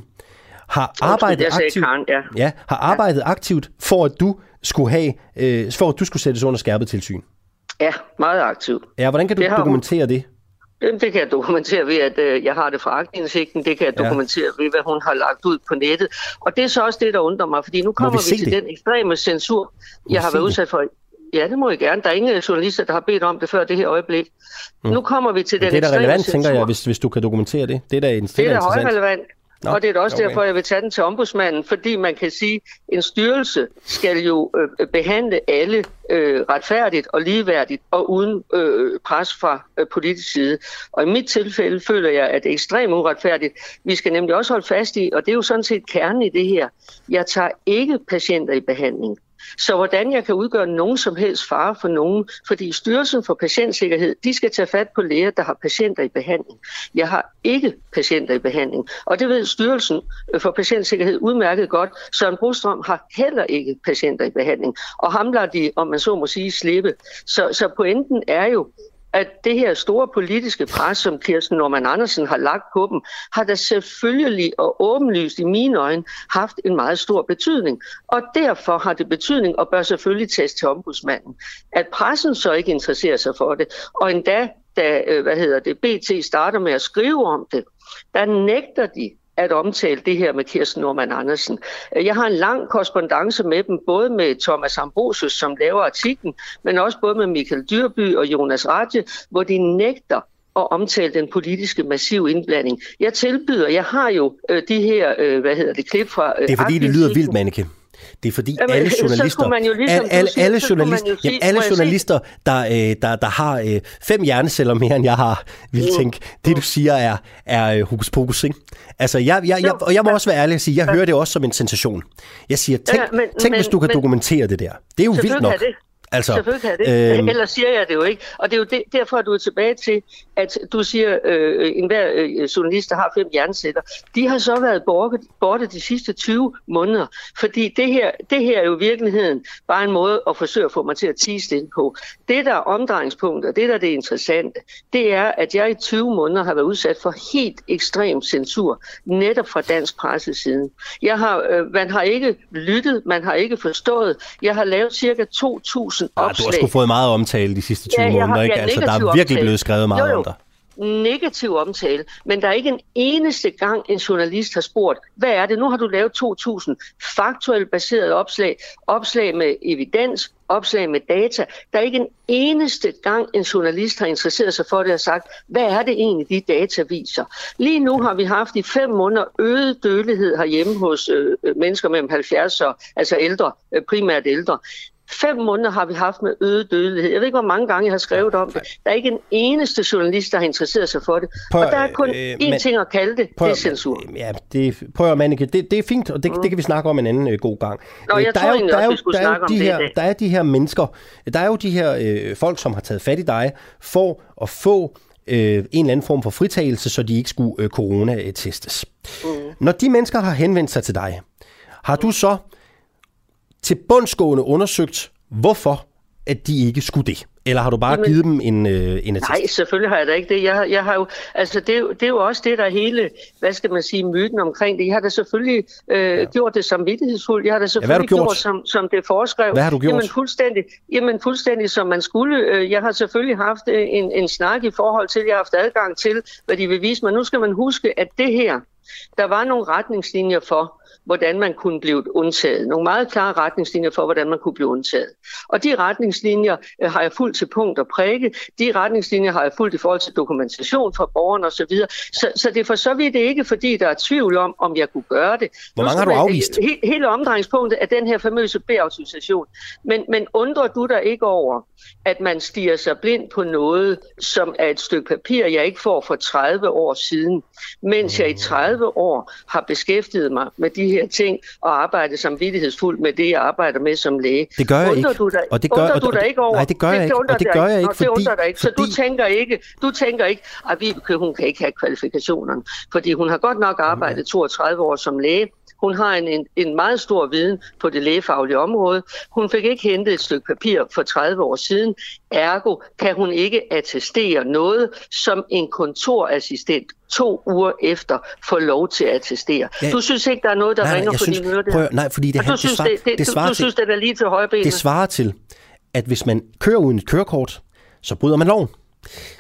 Speaker 1: har arbejdet
Speaker 9: sagde
Speaker 1: aktivt,
Speaker 9: Karen, ja.
Speaker 1: ja, har arbejdet aktivt for at du skulle have, øh, for at du skulle sættes under skærpet tilsyn?
Speaker 9: Ja, meget aktivt.
Speaker 1: Ja, hvordan kan du
Speaker 9: Det har hun.
Speaker 1: dokumentere det?
Speaker 9: Det kan jeg dokumentere ved, at øh, jeg har det fra agtindsigten. Det kan jeg
Speaker 1: Ja.
Speaker 9: dokumentere ved, hvad hun har lagt ud på nettet. Og det er så også det, der undrer mig, fordi nu kommer
Speaker 1: vi se
Speaker 9: vi, til
Speaker 1: det?
Speaker 9: den ekstreme censur,
Speaker 1: vi
Speaker 9: jeg har været udsat for. Ja, det må jeg gerne. Der er ingen journalister, der har bedt om det før det her øjeblik. Mm. Nu kommer vi til den
Speaker 1: Det er da relevant,
Speaker 9: censur.
Speaker 1: tænker jeg, hvis, hvis du kan dokumentere det. Det er da, en,
Speaker 9: Det er da
Speaker 1: interessant.
Speaker 9: højrelevant.
Speaker 1: Nå,
Speaker 9: og det er da også
Speaker 1: okay.
Speaker 9: derfor, jeg vil tage den til ombudsmanden, fordi man kan sige, at en styrelse skal jo øh, behandle alle øh, retfærdigt og ligeværdigt og uden øh, pres fra øh, politisk side. Og i mit tilfælde føler jeg, at det er ekstremt uretfærdigt. Vi skal nemlig også holde fast i, og det er jo sådan set kernen i det her, jeg tager ikke patienter i behandling. Så hvordan jeg kan udgøre nogen som helst fare for nogen, fordi Styrelsen for Patientsikkerhed, de skal tage fat på læger, der har patienter i behandling. Jeg har ikke patienter i behandling, og det ved Styrelsen øh, for Patientsikkerhed udmærket godt. Søren Brostrøm har heller ikke patienter i behandling, og ham lader de, om man så må sige, slippe. Så, så pointen er jo, at det her store politiske pres, som Kirsten Norman Andersen har lagt på dem, har da selvfølgelig og åbenlyst i mine øjne haft en meget stor betydning. Og derfor har det betydning og bør selvfølgelig tages til ombudsmanden. At pressen så ikke interesserer sig for det, og endda da øh, hvad hedder det, BT starter med at skrive om det, der nægter de at omtale det her med Kirsten Norman Andersen. Øh, Jeg har en lang korrespondence med dem, både med Thomas Ambrosius, som laver artiklen, men også både med Michael Dyrby og Jonas Radje, hvor de nægter at omtale den politiske massiv indblanding. Jeg tilbyder, jeg har jo øh, de her, øh, hvad hedder det, klip fra... Øh,
Speaker 1: Det er fordi, det lyder vildt, Manneke. Det er fordi
Speaker 9: Jamen,
Speaker 1: alle journalister,
Speaker 9: man jo ligesom
Speaker 1: alle,
Speaker 9: siger,
Speaker 1: alle, journalister,
Speaker 9: jo sige-
Speaker 1: jamen, alle journalister der, øh, der, der har øh, fem hjerneceller mere, end jeg har, vil
Speaker 9: Mm.
Speaker 1: tænke, det du siger er, er øh, hokus pokus, ikke? Altså, jeg, jeg, jeg, og jeg må også være ærlig og sige, jeg hører det også som en sensation. Jeg siger, tænk,
Speaker 9: Ja, men-
Speaker 1: tænk hvis
Speaker 9: men-
Speaker 1: du kan
Speaker 9: men-
Speaker 1: dokumentere det der. Det er jo vildt nok.
Speaker 9: det.
Speaker 1: Altså,
Speaker 9: Selvfølgelig kan det.
Speaker 1: øhm,
Speaker 9: Ellers siger jeg det jo ikke. Og det er jo det, derfor, at du er tilbage til, at du siger, øh, enhver øh, journalist, der har fem jernsætter, de har så været borte, borte de sidste 20 måneder. Fordi det her, det her er jo i virkeligheden bare en måde at forsøge at få mig til at tige stille på. Det, der er omdrejningspunktet, det der er det interessante, det er, at jeg i 20 måneder har været udsat for helt ekstrem censur, netop fra dansk presse siden. Jeg har, øh, man har ikke lyttet, man har ikke forstået. Jeg har lavet cirka 2.000
Speaker 1: ah, du
Speaker 9: opslag.
Speaker 1: har sgu fået meget omtale de sidste 20
Speaker 9: Ja, jeg har-
Speaker 1: måneder, ikke?
Speaker 9: ja,
Speaker 1: Altså, der er virkelig
Speaker 9: omtale.
Speaker 1: blevet skrevet meget
Speaker 9: Jo, jo.
Speaker 1: om dig.
Speaker 9: negativ omtale, men der er ikke en eneste gang, en journalist har spurgt, hvad er det? Nu har du lavet 2.000 faktuelt baserede opslag, opslag med evidens, opslag med data. Der er ikke en eneste gang, en journalist har interesseret sig for det og sagt, hvad er det egentlig, de data viser? Lige nu har vi haft i fem måneder øget dødelighed herhjemme hos øh, mennesker mellem 70 og altså ældre, øh, primært ældre. Fem måneder har vi haft med øget dødelighed. Jeg ved ikke, hvor mange gange jeg har skrevet om det. Der er ikke en eneste journalist, der har interesseret sig for det.
Speaker 1: Prøv,
Speaker 9: og der er kun
Speaker 1: øh,
Speaker 9: én
Speaker 1: men-
Speaker 9: ting at kalde det,
Speaker 1: Prøv,
Speaker 9: det er censur.
Speaker 1: Ja, det, prøv at Manneke, det, det er fint, og det, det kan vi snakke om en anden øh, god gang.
Speaker 9: Nå,
Speaker 1: Øh,
Speaker 9: jeg
Speaker 1: der
Speaker 9: tror
Speaker 1: er jo- der er
Speaker 9: også,
Speaker 1: der er jo de her. Der er de her mennesker, der er jo de her øh, folk, som har taget fat i dig for at få øh, en eller anden form for fritagelse, så de ikke skulle øh, corona-testes. Mm. Når de mennesker har henvendt sig til dig, har du så til bundsgående undersøgt, hvorfor at de ikke skulle det? Eller har du bare
Speaker 9: Jamen,
Speaker 1: givet dem en, øh, en attest?
Speaker 9: Nej, selvfølgelig har jeg da ikke det. Jeg, jeg har jo, altså det, er jo- det er jo også det, der er hele, hvad skal man sige, myten omkring det. Jeg har da selvfølgelig øh, ja. gjort det samvittighedsfuldt. Jeg har da selvfølgelig
Speaker 1: gjort?
Speaker 9: gjort, som, som det foreskrev.
Speaker 1: Hvad har du gjort?
Speaker 9: Jamen fuldstændig, jamen fuldstændig som man skulle. Øh, Jeg har selvfølgelig haft øh, en, en snak i forhold til, jeg har haft adgang til, hvad de vil vise mig. Nu skal man huske, at det her, der var nogle retningslinjer for, hvordan man kunne blive undtaget. Nogle meget klare retningslinjer for, hvordan man kunne blive undtaget. Og de retningslinjer øh, har jeg fuldt til punkt og prikke. De retningslinjer har jeg fuldt i forhold til dokumentation fra borgerne osv. Så, så det er for så vidt ikke, fordi der er tvivl om, om jeg kunne gøre det.
Speaker 1: Hvor mange har du afvist?
Speaker 9: He, hele omdrejningspunktet er den her famøse B-autorisation. Men, men undrer du dig ikke over, at man stiger sig blind på noget, som er et stykke papir, jeg ikke får for 30 år siden, mens jeg i 30 år har beskæftiget mig med de her ting og arbejdet samvittighedsfuldt med det, jeg arbejder med som læge.
Speaker 1: Det gør jeg
Speaker 9: undrer
Speaker 1: ikke.
Speaker 9: Du dig,
Speaker 1: Og det gør-
Speaker 9: undrer
Speaker 1: og-
Speaker 9: du dig ikke over?
Speaker 1: nej, det gør jeg ikke. Og det gør jeg ikke,
Speaker 9: det
Speaker 1: fordi-
Speaker 9: undrer dig ikke. Så du
Speaker 1: fordi-
Speaker 9: tænker ikke, du tænker ikke, at Vibeke, hun kan ikke have kvalifikationerne, fordi hun har godt nok arbejdet 32 år som læge, hun har en, en, en meget stor viden på det lægefaglige område. Hun fik ikke hentet et stykke papir for 30 år siden. Ergo kan hun ikke attestere noget, som en kontorassistent to uger efter får lov til at attestere.
Speaker 1: Ja.
Speaker 9: Du synes ikke, der er noget, der
Speaker 1: Nej, nej,
Speaker 9: ringer
Speaker 1: jeg
Speaker 9: på
Speaker 1: synes-
Speaker 9: dine ører der?
Speaker 1: prøv nej, fordi det han-
Speaker 9: du
Speaker 1: det
Speaker 9: synes,
Speaker 1: svar-
Speaker 9: det, det,
Speaker 1: det
Speaker 9: du,
Speaker 1: svarer
Speaker 9: du
Speaker 1: til-
Speaker 9: synes, det er lige til højbenet?
Speaker 1: Det svarer til, at hvis man kører uden et kørekort, så bryder man loven.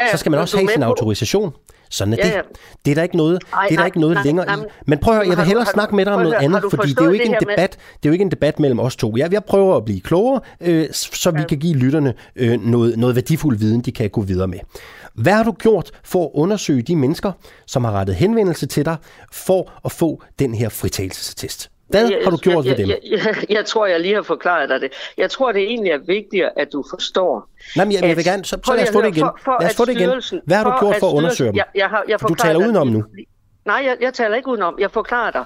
Speaker 9: Ja,
Speaker 1: Så skal man også
Speaker 9: du
Speaker 1: have sin autorisation. Sådan er
Speaker 9: Ja,
Speaker 1: det.
Speaker 9: ja.
Speaker 1: Det er der ikke noget,
Speaker 9: Ej,
Speaker 1: det er der
Speaker 9: nej,
Speaker 1: ikke noget
Speaker 9: nej,
Speaker 1: længere
Speaker 9: nej,
Speaker 1: i.
Speaker 9: men-
Speaker 1: prøv at høre, jeg vil
Speaker 9: du-
Speaker 1: hellere
Speaker 9: du-
Speaker 1: snakke med dig om noget
Speaker 9: høre,
Speaker 1: andet,
Speaker 9: du
Speaker 1: fordi det er jo ikke en
Speaker 9: det her med-
Speaker 1: debat. Det er jo ikke en debat mellem os to. Jeg, jeg prøver at blive klogere, øh, så vi kan give lytterne øh, noget, noget værdifuld viden, de kan gå videre med. Hvad har du gjort for at undersøge de mennesker, som har rettet henvendelse til dig, for at få den her fritagelsesattest? Hvad
Speaker 9: Jeg-
Speaker 1: har du gjort
Speaker 9: jeg,
Speaker 1: ved dem?
Speaker 9: Jeg, jeg, jeg, jeg tror, jeg lige har forklaret dig det. Jeg tror, det egentlig er vigtigere, at du forstår.
Speaker 1: Nej, men jeg, jeg
Speaker 9: at-
Speaker 1: vil gerne, så, så lad os få det igen.
Speaker 9: for- for
Speaker 1: Lad os få det igen. Hvad har du gjort for at undersøge dem?
Speaker 9: Jeg, jeg har, jeg
Speaker 1: du taler udenom
Speaker 9: lige-
Speaker 1: nu.
Speaker 9: Nej, jeg, jeg taler ikke udenom. Jeg forklarer dig,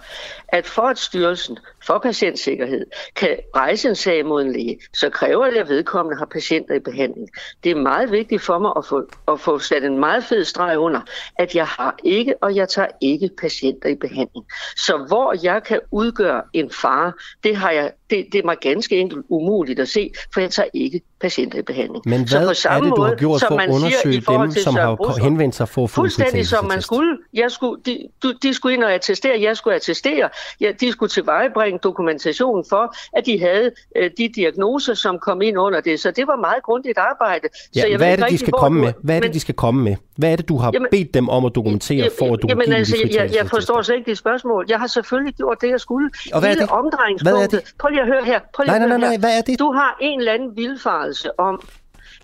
Speaker 9: at for at styrelsen for patientsikkerhed kan rejse en sag mod en læge, så kræver det, at vedkommende har patienter i behandling. Det er meget vigtigt for mig at få, at få sat en meget fed streg under, at jeg har ikke, og jeg tager ikke patienter i behandling. Så hvor jeg kan udgøre en fare, det, har jeg, det, det er mig ganske enkelt umuligt at se, for jeg tager ikke patienter i behandling.
Speaker 1: Men
Speaker 9: Så
Speaker 1: hvad
Speaker 9: på
Speaker 1: er
Speaker 9: samme
Speaker 1: det, du har
Speaker 9: måde,
Speaker 1: gjort
Speaker 9: som
Speaker 1: for at
Speaker 9: siger
Speaker 1: undersøge
Speaker 9: forhold
Speaker 1: dem, som har henvendt sig for at få
Speaker 9: Fuldstændig som man skulle. Jeg skulle de, du, de skulle ind og attestere, jeg skulle attestere. Ja, de skulle tilvejebringe dokumentation for, at de havde øh, de diagnoser, som kom ind under det. Så det var meget grundigt arbejde. så
Speaker 1: Ja,
Speaker 9: jeg
Speaker 1: hvad er det, de skal komme med? Hvad er det, de skal komme med? Hvad er det, du har
Speaker 9: Jamen-
Speaker 1: bedt dem om at dokumentere, for at du kan
Speaker 9: Jamen, altså,
Speaker 1: de
Speaker 9: jeg, jeg, forstår slet ikke dit spørgsmål. Jeg har selvfølgelig gjort det, jeg skulle.
Speaker 1: Og hvad er det? Hvad er det?
Speaker 9: Prøv lige at høre her. Prøv lige
Speaker 1: Nej, nej, nej, nej, hvad er det?
Speaker 9: Du har en eller anden vildfarelse om,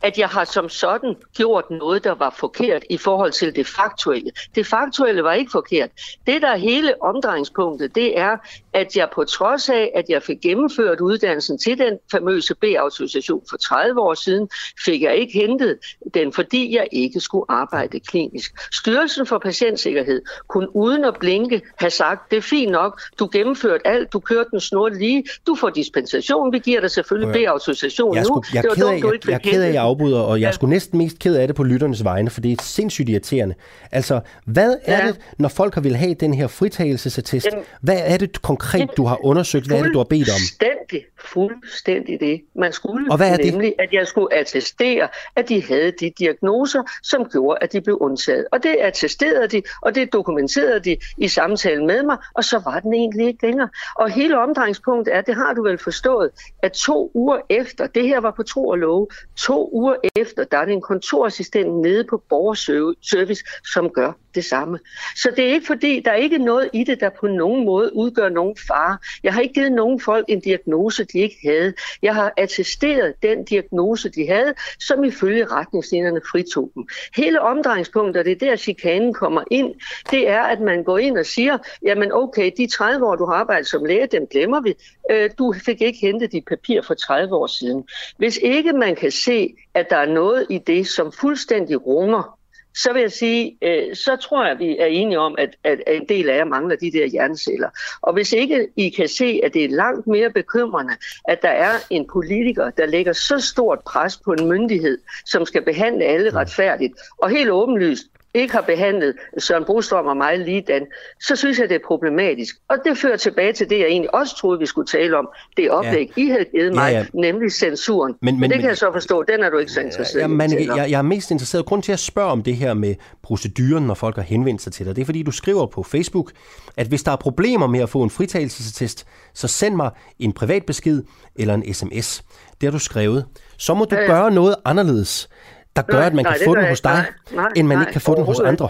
Speaker 9: at jeg har som sådan gjort noget, der var forkert i forhold til det faktuelle. Det faktuelle var ikke forkert. Det, der er hele omdrejningspunktet, det er, at jeg på trods af, at jeg fik gennemført uddannelsen til den famøse B-autorisation for 30 år siden, fik jeg ikke hentet den, fordi jeg ikke skulle arbejde klinisk. Styrelsen for Patientsikkerhed kunne uden at blinke have sagt, det er fint nok, du gennemførte alt, du kørte den snort lige, du får dispensation, vi giver dig selvfølgelig B-autorisation nu.
Speaker 1: skulle, jeg,
Speaker 9: Det
Speaker 1: er
Speaker 9: var dumt, du
Speaker 1: jeg,
Speaker 9: ikke
Speaker 1: jeg
Speaker 9: fik
Speaker 1: jeg afbryder, og jeg er sgu næsten mest ked af det på lytternes vegne, for det er sindssygt irriterende. Altså, hvad er
Speaker 9: Ja.
Speaker 1: det, når folk har vil have den her fritagelsesattest?
Speaker 9: Jamen-
Speaker 1: Hvad er det konkret, du har undersøgt? Hvad er det, du har bedt om?
Speaker 9: Fuldstændig, fuldstændig det. Man skulle
Speaker 1: Og hvad er det?
Speaker 9: nemlig, at jeg skulle attestere, at de havde de diagnoser, som gjorde, at de blev undtaget. Og det attesterede de, og det dokumenterede de i samtalen med mig, og så var den egentlig ikke længere. Og hele omdrejningspunktet er, det har du vel forstået, at to uger efter, det her var på tro og love, to uger efter, der er det en kontorassistent nede på borgerservice, som gør det samme. Så det er ikke fordi, der er ikke noget i det, der på nogen måde udgør nogen fare. Jeg har ikke givet nogen folk en diagnose, de ikke havde. Jeg har attesteret den diagnose, de havde, som ifølge retningslinjerne fritog dem. Hele omdrejningspunktet, og det er der chikanen kommer ind, det er, at man går ind og siger, jamen okay, de 30 år, du har arbejdet som læge, dem glemmer vi. Øh, du fik ikke hentet dit papir for 30 år siden. Hvis ikke man kan se, at der er noget i det, som fuldstændig runger så vil jeg sige, øh, så tror jeg, vi er enige om, at, at en del af jer mangler de der hjerneceller. Og hvis ikke I kan se, at det er langt mere bekymrende, at der er en politiker, der lægger så stort pres på en myndighed, som skal behandle alle retfærdigt, og helt åbenlyst ikke har behandlet Søren Brostrøm og mig lige dan, så synes jeg, det er problematisk. Og det fører tilbage til det, jeg egentlig også troede, vi skulle tale om. Det oplæg, ja. I havde givet mig, ja, ja. nemlig censuren. Men, men, men det kan men, jeg så forstå, den er du ikke så interesseret
Speaker 1: ja, men, jeg, jeg er mest interesseret. Grund til at spørge om det her med proceduren, når folk har henvendt sig til dig, det er fordi, du skriver på Facebook, at hvis der er problemer med at få en fritagelsestest, så send mig en privat besked eller en sms. Det har du skrevet. Så må du ja, ja. gøre noget anderledes der gør, nej, at man nej, kan få den hos dig, nej, nej, end man nej, ikke kan få den hos andre?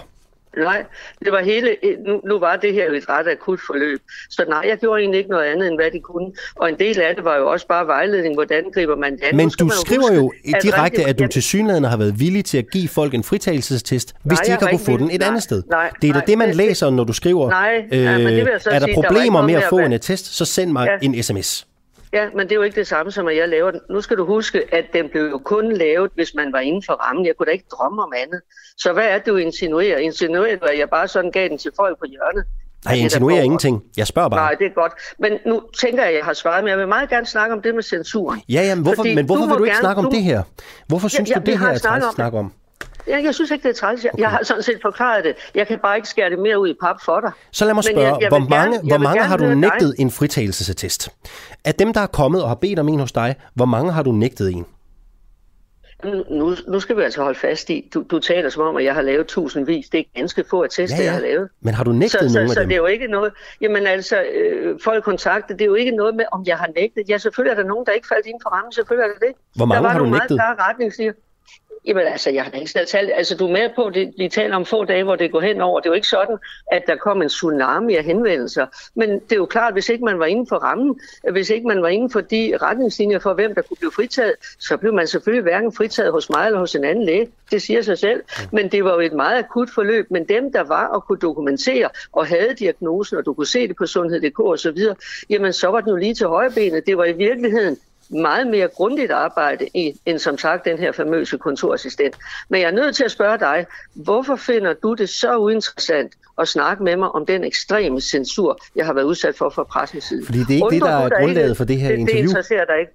Speaker 9: Nej, det var hele, nu, nu var det her et ret akut forløb, så nej, jeg gjorde egentlig ikke noget andet, end hvad de kunne. Og en del af det var jo også bare vejledning, hvordan griber man det
Speaker 1: Men du skriver huske, jo at direkte, at du til synligheden har været villig til at give folk en fritagelsestest, hvis nej, de ikke har kunnet få den et nej, andet sted. Nej, det er da det, man læser, når du skriver,
Speaker 9: nej, øh, nej, men det vil jeg så
Speaker 1: er der sige, problemer der med at få en attest, så send mig ja. en sms.
Speaker 9: Ja, men det er jo ikke det samme som, at jeg laver den. Nu skal du huske, at den blev jo kun lavet, hvis man var inden for rammen. Jeg kunne da ikke drømme om andet. Så hvad er det, du insinuerer? Insinuerer du, at jeg bare sådan gav den til folk på hjørnet?
Speaker 1: Nej, jeg insinuerer ingenting. Jeg spørger bare.
Speaker 9: Nej, det er godt. Men nu tænker jeg, at jeg har svaret, men jeg vil meget gerne snakke om det med censuren.
Speaker 1: Ja, jamen, hvorfor, men hvorfor vil du ikke gerne, snakke om du... det her? Hvorfor synes ja, du, det her er træls at snakke om?
Speaker 9: Ja, jeg synes ikke, det er træls. Jeg, okay. jeg har sådan set forklaret det. Jeg kan bare ikke skære det mere ud i pap for dig.
Speaker 1: Så lad mig spørge, jeg, jeg hvor mange, gerne, hvor mange har du nægtet dig. en fritagelsesatest? Af dem, der er kommet og har bedt om en hos dig, hvor mange har du nægtet en?
Speaker 9: Nu, nu skal vi altså holde fast i, du, du taler som om, at jeg har lavet tusindvis. Det er ganske få attester, ja, ja. jeg har lavet.
Speaker 1: Men har du nægtet
Speaker 9: så,
Speaker 1: nogen
Speaker 9: så,
Speaker 1: af
Speaker 9: så
Speaker 1: dem?
Speaker 9: det er jo ikke noget, jamen altså, øh, folk kontakter, det er jo ikke noget med, om jeg har nægtet. Ja, selvfølgelig er der nogen, der ikke faldt inden for rammen, selvfølgelig er det det.
Speaker 1: Hvor mange
Speaker 9: der var
Speaker 1: har du nægtet?
Speaker 9: meget klare retningslinjer. Jamen altså, jeg har ikke selv talt. Altså, du er med på, det, vi taler om få dage, hvor det går hen over. Det er jo ikke sådan, at der kom en tsunami af henvendelser. Men det er jo klart, hvis ikke man var inden for rammen, hvis ikke man var inden for de retningslinjer for, hvem der kunne blive fritaget, så blev man selvfølgelig hverken fritaget hos mig eller hos en anden læge. Det siger sig selv. Men det var jo et meget akut forløb. Men dem, der var og kunne dokumentere og havde diagnosen, og du kunne se det på sundhed.dk og så videre, jamen så var den jo lige til højbenet. Det var i virkeligheden meget mere grundigt arbejde i, end som sagt den her famøse kontorassistent. Men jeg er nødt til at spørge dig, hvorfor finder du det så uinteressant at snakke med mig om den ekstreme censur, jeg har været udsat for fra pressens side?
Speaker 1: Fordi det er ikke Undrer det, der er grundlaget for det her
Speaker 9: det,
Speaker 1: interview.
Speaker 9: Det interesserer dig ikke.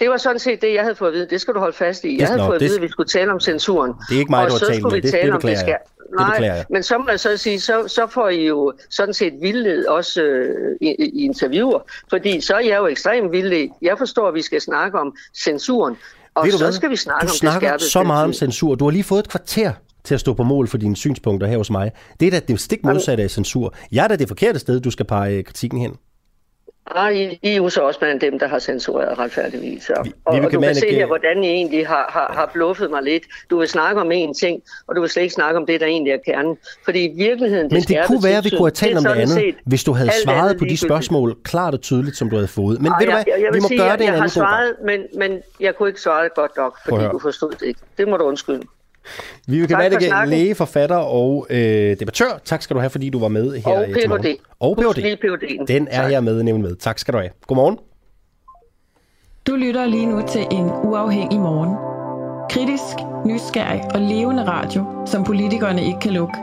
Speaker 9: Det var sådan set det, jeg havde fået at vide. Det skal du holde fast i. Jeg havde fået at vide, at vi skulle tale om censuren.
Speaker 1: Det er ikke mig, du har talt med. Det, det beklager jeg.
Speaker 9: Nej, men så må jeg så sige, så, så får I jo sådan set vildled også øh, i, i interviewer, fordi så er jeg jo ekstremt vildled. Jeg forstår, at vi skal snakke om censuren, og så hvad? skal vi snakke
Speaker 1: du
Speaker 9: om
Speaker 1: snakker
Speaker 9: det
Speaker 1: så meget om censur. Du har lige fået et kvarter til at stå på mål for dine synspunkter her hos mig. Det er da det stik modsatte af censur. Jeg er da det forkerte sted, du skal pege kritikken hen.
Speaker 9: Nej, I, I er også blandt dem, der har censureret retfærdigvis. Og, vi, og, og du kan se her, hvordan I egentlig har, har, har bluffet mig lidt. Du vil snakke om én ting, og du vil slet ikke snakke om det, der egentlig er kernen. Fordi i virkeligheden... Det
Speaker 1: Men det kunne være, at vi kunne have talt om det andet, hvis du havde svaret på de spørgsmål klart og tydeligt, som du havde fået. Men Ej, ved du hvad, jeg, jeg vi må sige, gøre jeg, det en
Speaker 9: jeg
Speaker 1: anden
Speaker 9: har svaret, men, men jeg kunne ikke svare godt nok, fordi du forstod det ikke. Det må du undskylde.
Speaker 1: Vivi Manike, læge, forfatter og øh, debattør. Tak skal du have, fordi du var med her
Speaker 9: og til morgen.
Speaker 1: Og PhD. Den er tak. jeg med nævnt med. Tak skal du have. Godmorgen.
Speaker 3: Du lytter lige nu til en uafhængig morgen. Kritisk, nysgerrig og levende radio, som politikerne ikke kan lukke.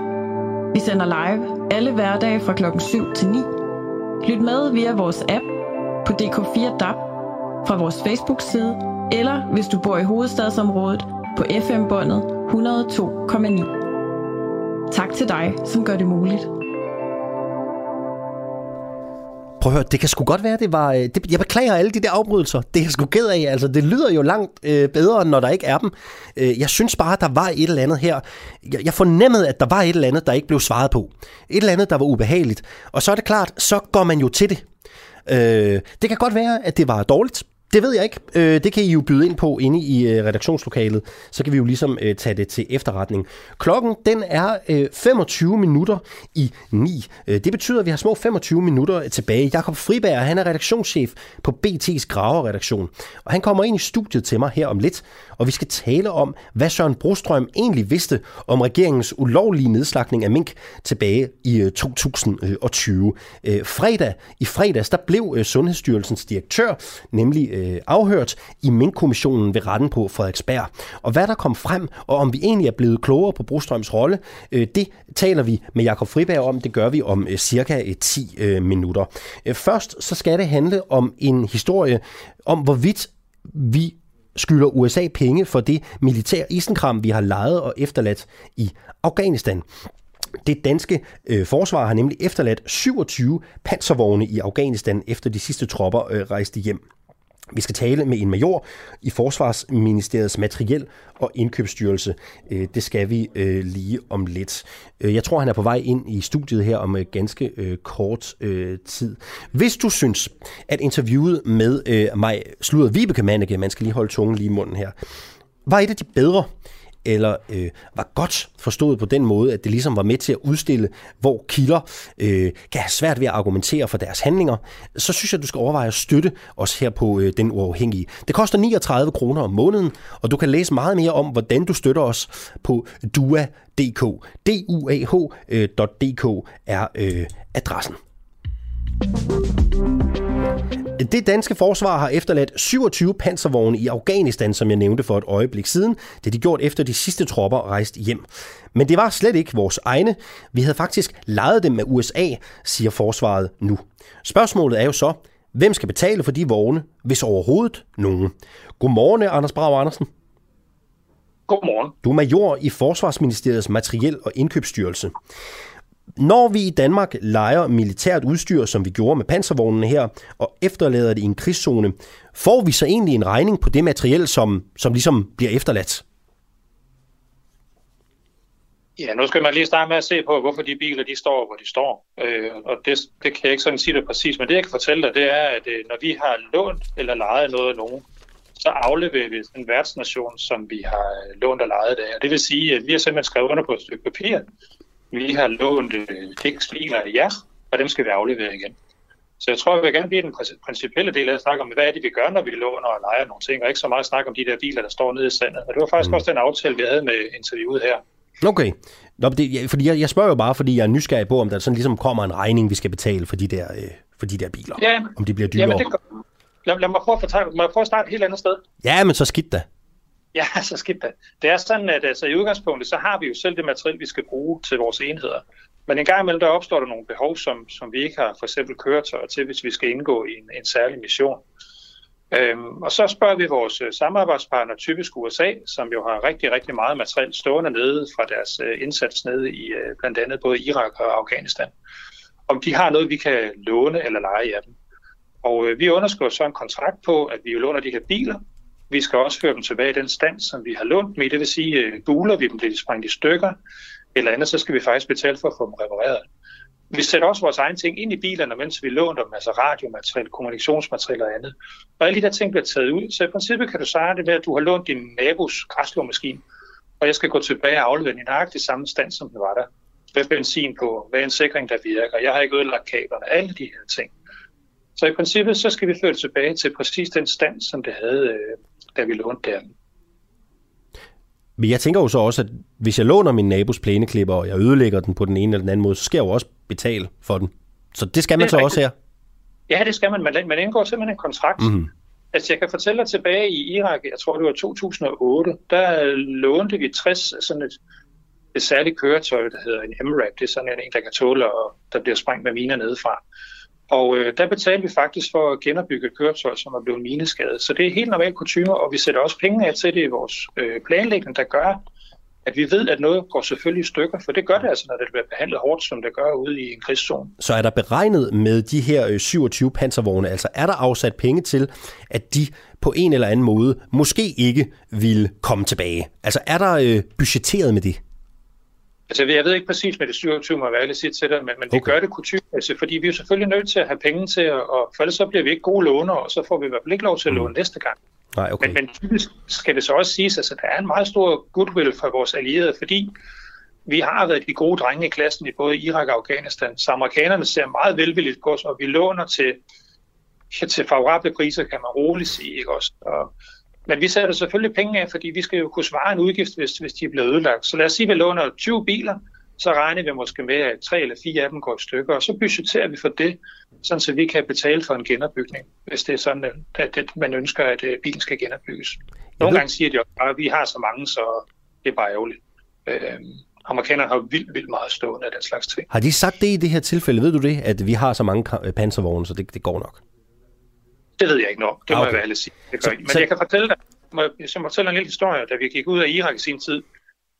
Speaker 3: Vi sender live alle hverdage fra klokken 7 til 9. Lyt med via vores app på DK4 DAB, fra vores Facebook-side, eller hvis du bor i hovedstadsområdet på FM-båndet 102,9. Tak til dig, som gør det muligt.
Speaker 1: Prøv at høre, det kan sgu godt være, det var... Øh, det, jeg beklager alle de der afbrydelser. Det er jeg sgu ked af. Altså, det lyder jo langt øh, bedre, når der ikke er dem. Øh, jeg synes bare, der var et eller andet her. Jeg, jeg fornemmede, at der var et eller andet, der ikke blev svaret på. Et eller andet, der var ubehageligt. Og så er det klart, så går man jo til det. Øh, det kan godt være, at det var dårligt. Det ved jeg ikke. Øh, det kan I jo byde ind på inde i øh, redaktionslokalet. Så kan vi jo ligesom øh, tage det til efterretning. Klokken den er øh, 25 minutter i 9. Øh, det betyder, at vi har små 25 minutter tilbage. Jakob Friberg, han er redaktionschef på BT's Graverredaktion. Og han kommer ind i studiet til mig her om lidt. Og vi skal tale om, hvad Søren Brostrøm egentlig vidste om regeringens ulovlige nedslagning af mink tilbage i øh, 2020. Øh, fredag, I fredags, der blev øh, Sundhedsstyrelsens direktør, nemlig afhørt i minkkommissionen ved retten på Frederiksberg. Og hvad der kom frem, og om vi egentlig er blevet klogere på Brostrøms rolle, det taler vi med Jakob Friberg om. Det gør vi om cirka 10 minutter. Først så skal det handle om en historie om, hvorvidt vi skylder USA penge for det militær isenkram, vi har lejet og efterladt i Afghanistan. Det danske øh, forsvar har nemlig efterladt 27 panservogne i Afghanistan, efter de sidste tropper øh, rejste hjem. Vi skal tale med en major i Forsvarsministeriets materiel- og indkøbsstyrelse. Øh, det skal vi øh, lige om lidt. Øh, jeg tror, han er på vej ind i studiet her om ganske kort tid. Hvis du synes, at interviewet med mig, sludder Vibeke Manneke, man skal lige holde tungen lige i munden her, var et af de bedre, eller øh, var godt forstået på den måde, at det ligesom var med til at udstille, hvor kilder øh, kan have svært ved at argumentere for deres handlinger, så synes jeg, at du skal overveje at støtte os her på øh, Den Uafhængige. Det koster 39 kroner om måneden, og du kan læse meget mere om, hvordan du støtter os på dua.dk. duah.dk øh, er øh, adressen. Det danske forsvar har efterladt 27 panservogne i Afghanistan, som jeg nævnte for et øjeblik siden. Det er de gjort efter de sidste tropper rejst hjem. Men det var slet ikke vores egne. Vi havde faktisk lejet dem med USA, siger forsvaret nu. Spørgsmålet er jo så, hvem skal betale for de vogne, hvis overhovedet nogen? Godmorgen, Anders Brav Andersen.
Speaker 10: Godmorgen.
Speaker 1: Du er major i Forsvarsministeriets Materiel- og Indkøbsstyrelse. Når vi i Danmark leger militært udstyr, som vi gjorde med panservognene her, og efterlader det i en krigszone, får vi så egentlig en regning på det materiel, som, som ligesom bliver efterladt?
Speaker 10: Ja, nu skal man lige starte med at se på, hvorfor de biler de står, hvor de står. Øh, og det, det kan jeg ikke sådan sige det præcis, men det jeg kan fortælle dig, det er, at øh, når vi har lånt eller lejet noget af nogen, så afleverer vi en værtsnation, som vi har øh, lånt og lejet af. Og det vil sige, at vi har simpelthen skrevet under på et stykke papir, vi har lånt tekstbiler af jer, og dem skal vi aflevere igen. Så jeg tror, jeg vil gerne blive den principielle del af at snakke om, hvad er det, vi gør, når vi låner og leger nogle ting, og ikke så meget snakke om de der biler, der står nede i sandet. Og det var faktisk mm. også den aftale, vi havde med interviewet her.
Speaker 1: Okay. Nå, det, fordi jeg, jeg spørger jo bare, fordi jeg er nysgerrig på, om der sådan ligesom kommer en regning, vi skal betale for de der, øh, for de der biler.
Speaker 10: Ja,
Speaker 1: om de bliver dyrere. Jamen, det gør,
Speaker 10: lad, lad, mig prøve at fortælle, må jeg prøve at starte et helt andet sted?
Speaker 1: Ja, men så skidt da.
Speaker 10: Ja, så skidt da. Det er sådan, at altså, i udgangspunktet, så har vi jo selv det materiel, vi skal bruge til vores enheder. Men en gang imellem, der opstår der nogle behov, som, som vi ikke har for eksempel køretøjer til, hvis vi skal indgå i en, en særlig mission. Øhm, og så spørger vi vores øh, samarbejdspartner, typisk USA, som jo har rigtig, rigtig meget materiel stående nede fra deres øh, indsats nede i øh, blandt andet både Irak og Afghanistan, om de har noget, vi kan låne eller lege af dem. Og øh, vi underskriver så en kontrakt på, at vi jo låner de her biler, vi skal også føre dem tilbage i den stand, som vi har lånt dem i. Det vil sige, øh, buler vi dem, bliver de sprængt i stykker, eller andet, så skal vi faktisk betale for at få dem repareret. Vi sætter også vores egne ting ind i bilerne, mens vi låner dem, altså radiomateriel, kommunikationsmateriel og andet. Og alle de der ting bliver taget ud. Så i princippet kan du sige det med, at du har lånt din nabos græslåmaskine, og jeg skal gå tilbage og aflevere den i nøjagtig samme stand, som den var der. Hvad benzin på, hvad en sikring, der virker. Jeg har ikke ødelagt kablerne, alle de her ting. Så i princippet, så skal vi føre det tilbage til præcis den stand, som det havde, øh, da vi lånte den.
Speaker 1: Men jeg tænker jo så også, at hvis jeg låner min nabos plæneklipper, og jeg ødelægger den på den ene eller den anden måde, så skal jeg jo også betale for den. Så det skal man det så rigtigt. også her?
Speaker 10: Ja, det skal man. Man, man indgår simpelthen en kontrakt. Mm-hmm. Altså, jeg kan fortælle dig tilbage i Irak, jeg tror det var 2008, der lånte vi 60 sådan et, et særligt køretøj, der hedder en MRAP. Det er sådan en, der kan tåle, og der bliver sprængt med miner nedefra. Og øh, der betaler vi faktisk for at genopbygge et køretøj, som er blevet mineskadet. Så det er helt normalt kutumer, og vi sætter også penge af til det i vores øh, planlægning, der gør, at vi ved, at noget går selvfølgelig i stykker, for det gør det altså, når det bliver behandlet hårdt, som det gør ude i en krigszone.
Speaker 1: Så er der beregnet med de her øh, 27 panservogne, altså er der afsat penge til, at de på en eller anden måde måske ikke vil komme tilbage? Altså er der øh, budgetteret med det?
Speaker 10: Altså, jeg ved ikke præcis med det 27, må jeg sige til dig, men, men okay. vi gør det kutymæssigt, fordi vi er selvfølgelig nødt til at have penge til, at, og for ellers så bliver vi ikke gode låner, og så får vi i hvert fald ikke lov til at låne mm. næste gang.
Speaker 1: Nej, okay.
Speaker 10: men, men typisk skal det så også siges, at altså, der er en meget stor goodwill for vores allierede, fordi vi har været de gode drenge i klassen i både Irak og Afghanistan, så amerikanerne ser meget velvilligt på os, og vi låner til, til favorable priser, kan man roligt sige. Ikke også? Og, men vi sætter selvfølgelig penge af, fordi vi skal jo kunne svare en udgift, hvis, hvis de er blevet ødelagt. Så lad os sige, at vi låner 20 biler, så regner vi måske med, at tre eller fire af dem går i stykker, og så budgeterer vi for det, sådan så vi kan betale for en genopbygning, hvis det er sådan, at man ønsker, at øh, bilen skal genopbygges. Nogle gange siger de også bare, at vi har så mange, så det er bare ærgerligt. Øhm, amerikanerne har vildt, vildt meget stående af den slags ting.
Speaker 1: Har de sagt det i det her tilfælde? Ved du det, at vi har så mange panservogne, så det, det går nok?
Speaker 10: Det ved jeg ikke nok. Det må okay. jeg være sige. Det gør så, Men så... jeg kan fortælle dig, må, jeg, jeg må fortælle en lille historie. Da vi gik ud af Irak i sin tid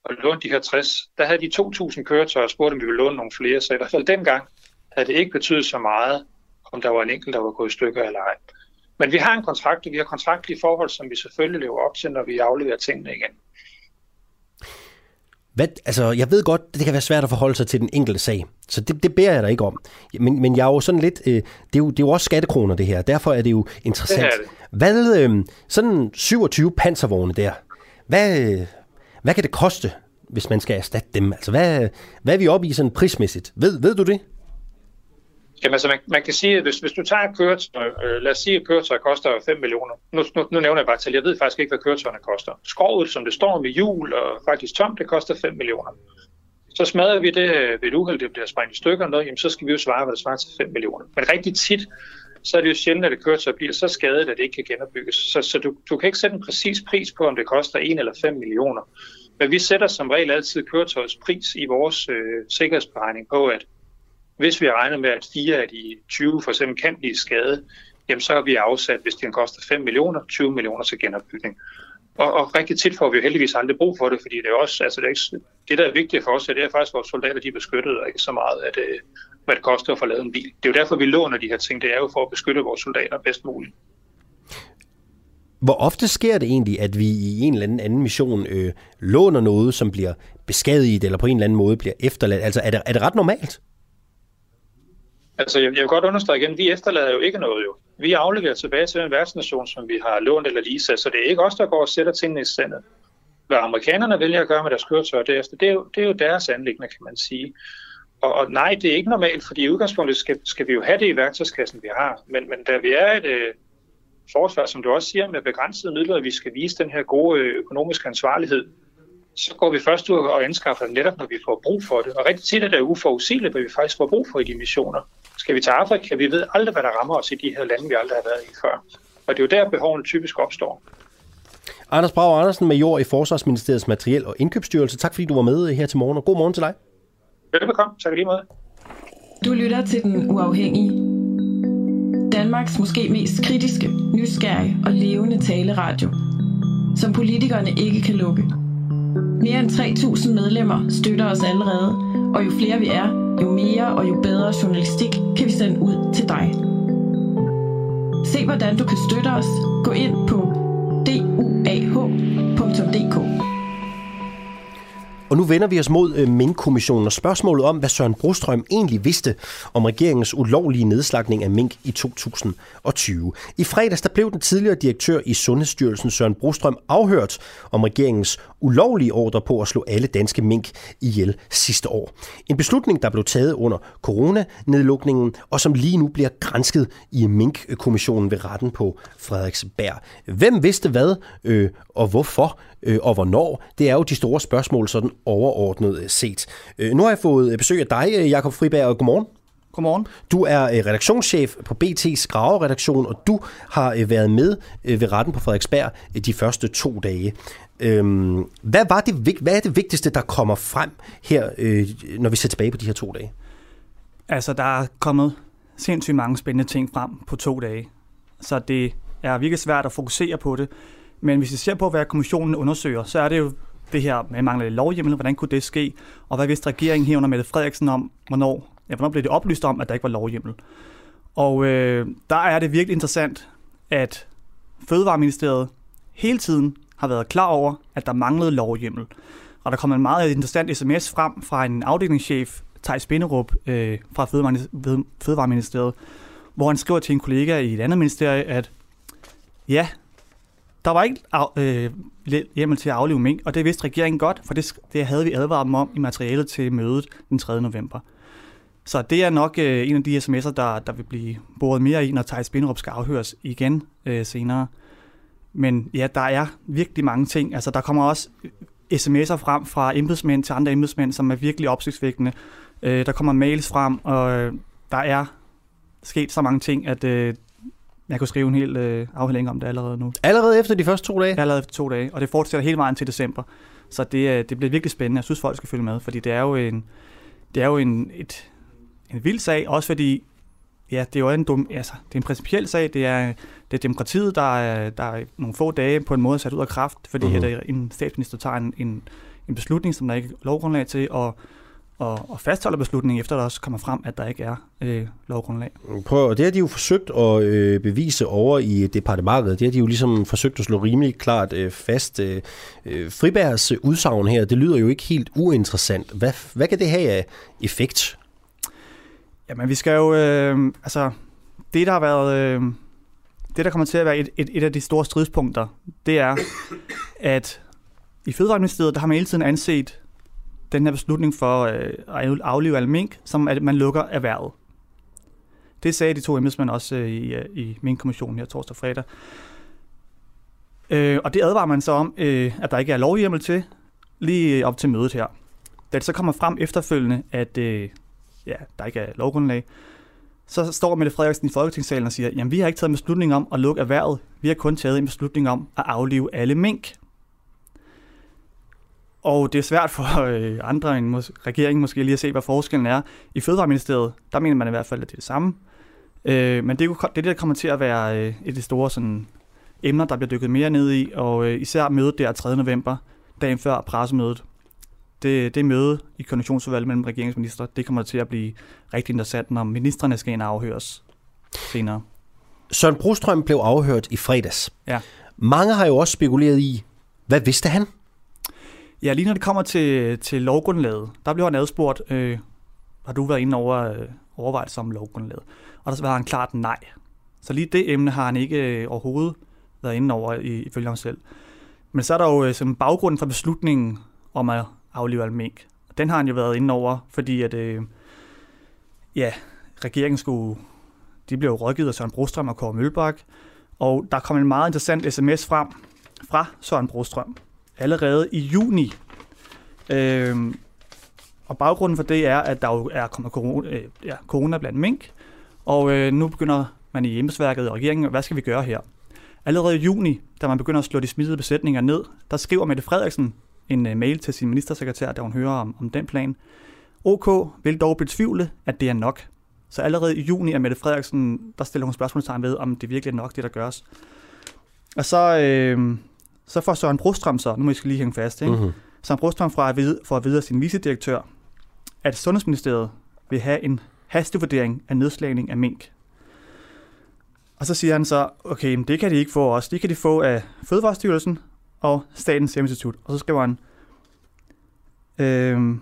Speaker 10: og lånte de her 60, der havde de 2.000 køretøjer og spurgte, om vi ville låne nogle flere. Så i hvert fald dengang havde det ikke betydet så meget, om der var en enkelt, der var gået i stykker eller ej. Men vi har en kontrakt, og vi har kontraktlige forhold, som vi selvfølgelig lever op til, når vi afleverer tingene igen.
Speaker 1: Hvad, altså, jeg ved godt, det kan være svært at forholde sig til den enkelte sag, så det, det beder jeg dig ikke om. Men, men jeg er jo sådan lidt, øh, det, er jo, det er jo også skattekroner det her, derfor er det jo interessant. Det det. Hvad, øh, sådan 27 panservogne der, hvad, hvad kan det koste, hvis man skal erstatte dem? Altså, hvad, hvad er vi oppe i sådan prismæssigt? Ved, ved du det?
Speaker 10: Jamen altså, man, man kan sige, at hvis, hvis du tager et køretøj, øh, lad os sige, at køretøj koster 5 millioner. Nu, nu, nu nævner jeg bare til, jeg ved faktisk ikke, hvad køretøjerne koster. Skrovet, som det står med hjul og faktisk tomt, det koster 5 millioner. Så smadrer vi det øh, ved et uheld, det bliver sprængt i stykker, noget, jamen, så skal vi jo svare, hvad der svarer til 5 millioner. Men rigtig tit, så er det jo sjældent, at et køretøj bliver så skadet, at det ikke kan genopbygges. Så, så du, du kan ikke sætte en præcis pris på, om det koster 1 eller 5 millioner. Men vi sætter som regel altid køretøjets pris i vores øh, sikkerhedsberegning på, at hvis vi regner med, at fire af de 20 for eksempel kan blive skadet, jamen så har vi afsat, hvis det koster 5 millioner, 20 millioner til genopbygning. Og, og rigtig tit får vi jo heldigvis aldrig brug for det, fordi det er også, altså det, er ikke, det der er vigtigt for os, det er faktisk, at vores soldater de er beskyttet, og ikke så meget, at, øh, hvad det koster at få lavet en bil. Det er jo derfor, vi låner de her ting. Det er jo for at beskytte vores soldater bedst muligt.
Speaker 1: Hvor ofte sker det egentlig, at vi i en eller anden anden mission øh, låner noget, som bliver beskadiget, eller på en eller anden måde bliver efterladt? Altså er det, er det ret normalt?
Speaker 10: Altså, jeg, jeg vil godt understrege igen, vi efterlader jo ikke noget jo. Vi afleverer tilbage til en værtsnation, som vi har lånt eller leaset, så det er ikke os, der går og sætter tingene i sandet. Hvad amerikanerne vælger at gøre med deres køretøjer derefter, det er jo, det er jo deres anlæggende, kan man sige. Og, og nej, det er ikke normalt, fordi i udgangspunktet skal, skal vi jo have det i værktøjskassen, vi har. Men, men da vi er et øh, forsvar, som du også siger, med begrænsede midler, at vi skal vise den her gode øh, økonomiske ansvarlighed, så går vi først ud og anskaffer det netop, når vi får brug for det. Og rigtig tit er det uforudsigeligt, hvad vi faktisk får brug for i de missioner. Skal vi til Afrika? Vi ved aldrig, hvad der rammer os i de her lande, vi aldrig har været i før. Og det er jo der, behovene typisk opstår.
Speaker 1: Anders Brav Andersen, major i Forsvarsministeriets Materiel- og Indkøbsstyrelse. Tak fordi du var med her til morgen, og god morgen til dig.
Speaker 10: Velbekomme. Tak lige måde.
Speaker 3: Du lytter til Den Uafhængige. Danmarks måske mest kritiske, nysgerrige og levende taleradio, som politikerne ikke kan lukke. Mere end 3.000 medlemmer støtter os allerede, og jo flere vi er, jo mere og jo bedre journalistik kan vi sende ud til dig. Se hvordan du kan støtte os. Gå ind på duah.dk.
Speaker 1: Og nu vender vi os mod øh, Mink-kommissionen og spørgsmålet om, hvad Søren Brostrøm egentlig vidste om regeringens ulovlige nedslagning af mink i 2020. I fredags der blev den tidligere direktør i Sundhedsstyrelsen Søren Brostrøm afhørt om regeringens ulovlige ordre på at slå alle danske mink ihjel sidste år. En beslutning, der blev taget under coronanedlukningen, og som lige nu bliver grænsket i Mink-kommissionen ved retten på Frederiksberg. Hvem vidste hvad, øh, og hvorfor, øh, og hvornår? Det er jo de store spørgsmål, sådan overordnet set. Øh, nu har jeg fået besøg af dig, øh, Jakob Friberg, og godmorgen.
Speaker 11: Godmorgen.
Speaker 1: Du er øh, redaktionschef på BT's Graveredaktion, og du har øh, været med øh, ved retten på Frederiksberg de første to dage. Øhm, hvad, var det, hvad er det vigtigste, der kommer frem her, når vi ser tilbage på de her to dage?
Speaker 11: Altså, der er kommet sindssygt mange spændende ting frem på to dage. Så det er virkelig svært at fokusere på det. Men hvis vi ser på, hvad kommissionen undersøger, så er det jo det her med mangler lovhjemmel, hvordan kunne det ske, og hvad vidste regeringen herunder Mette Frederiksen om, hvornår, ja, hvornår blev det oplyst om, at der ikke var lovhjemmel. Og øh, der er det virkelig interessant, at Fødevareministeriet hele tiden har været klar over, at der manglede lovhjemmel. Og der kom en meget interessant sms frem fra en afdelingschef, Thijs Binderup øh, fra Fødevareministeriet, hvor han skriver til en kollega i et andet ministerie, at ja, der var ikke øh, hjemmel til at aflive mink, og det vidste regeringen godt, for det, det havde vi advaret dem om i materialet til mødet den 3. november. Så det er nok øh, en af de sms'er, der, der vil blive boret mere i, når Thijs Binderup skal afhøres igen øh, senere. Men ja, der er virkelig mange ting. Altså, der kommer også sms'er frem fra embedsmænd til andre embedsmænd, som er virkelig opsigtsvækkende. Øh, der kommer mails frem, og øh, der er sket så mange ting, at øh, jeg kunne skrive en hel øh, afhældning om det allerede nu.
Speaker 1: Allerede efter de første to dage?
Speaker 11: Allerede efter to dage, og det fortsætter hele vejen til december. Så det, øh, det bliver virkelig spændende. Jeg synes, folk skal følge med, fordi det er jo en, det er jo en, et, en vild sag, også fordi ja, det er jo en, dum, altså, det er en principiel sag. Det er, det er demokratiet, der er, der er nogle få dage på en måde sat ud af kraft, fordi mm-hmm. at en statsminister tager en, en, en beslutning, som der ikke er lovgrundlag til, og og, og fastholder beslutningen, efter der også kommer frem, at der ikke er øh, lovgrundlag.
Speaker 1: Prøv, og det har de jo forsøgt at øh, bevise over i departementet. Det har de jo ligesom forsøgt at slå rimelig klart øh, fast. Øh, øh Fribergs udsagn her, det lyder jo ikke helt uinteressant. Hvad, hvad kan det have af effekt?
Speaker 11: Jamen, vi skal jo... Øh, altså, det, der har været... Øh, det, der kommer til at være et, et, et af de store stridspunkter, det er, at i Fødevareministeriet, der har man hele tiden anset den her beslutning for øh, at aflive alle mink, som at man lukker erhvervet. Det sagde de to embedsmænd også øh, i, øh, i Mink-kommissionen her torsdag og fredag. Øh, og det advarer man så om, øh, at der ikke er lovhjemmel til, lige øh, op til mødet her. Da det så kommer frem efterfølgende, at øh, ja, der ikke er lovgrundlag, så står Mette Frederiksen i Folketingssalen og siger, jamen vi har ikke taget en beslutning om at lukke erhvervet, vi har kun taget en beslutning om at aflive alle mink. Og det er svært for øh, andre end mås- regeringen måske lige at se, hvad forskellen er. I Fødevareministeriet, der mener man i hvert fald, at det er det samme. Øh, men det er det, der kommer til at være øh, et af de store sådan, emner, der bliver dykket mere ned i. Og øh, især mødet der 3. november, dagen før pressemødet. Det, det møde i koordinationsudvalget mellem regeringsminister, det kommer til at blive rigtig interessant, når ministerne skal ind og afhøres senere.
Speaker 1: Søren Brostrøm blev afhørt i fredags.
Speaker 11: Ja.
Speaker 1: Mange har jo også spekuleret i, hvad vidste han?
Speaker 11: Ja, lige når det kommer til, til lovgrundlaget, der bliver han adspurgt, øh, har du været inde over øh, overvejelser om lovgrundlaget? Og der svarer han klart nej. Så lige det emne har han ikke øh, overhovedet været inde over i, ifølge ham selv. Men så er der jo øh, sådan baggrunden for beslutningen om at aflive al mink. Den har han jo været inde over, fordi at, øh, ja, regeringen skulle, de blev jo rådgivet af Søren Brostrøm og Kåre Mølbak, og der kom en meget interessant sms frem fra Søren Brostrøm, allerede i juni. Øh, og baggrunden for det er, at der jo er kommet corona, øh, ja, corona blandt mink, og øh, nu begynder man i embedsværket og regeringen, hvad skal vi gøre her? Allerede i juni, da man begynder at slå de smittede besætninger ned, der skriver Mette Frederiksen en øh, mail til sin ministersekretær, da hun hører om, om den plan. OK vil dog betvivle, at det er nok. Så allerede i juni er Mette Frederiksen, der stiller hun spørgsmålstegn ved, om det virkelig er nok, det der gøres. Og så, øh, så får Søren Brostrøm så, nu må jeg skal lige hænge fast, ikke? Mm-hmm. Søren Brostrøm får at vide, får at vide af sin vicedirektør, at Sundhedsministeriet vil have en hastevurdering af nedslagning af mink. Og så siger han så, okay, men det kan de ikke få også. Det kan de få af Fødevarestyrelsen og Statens Serum Institut. Og så skriver han, øh,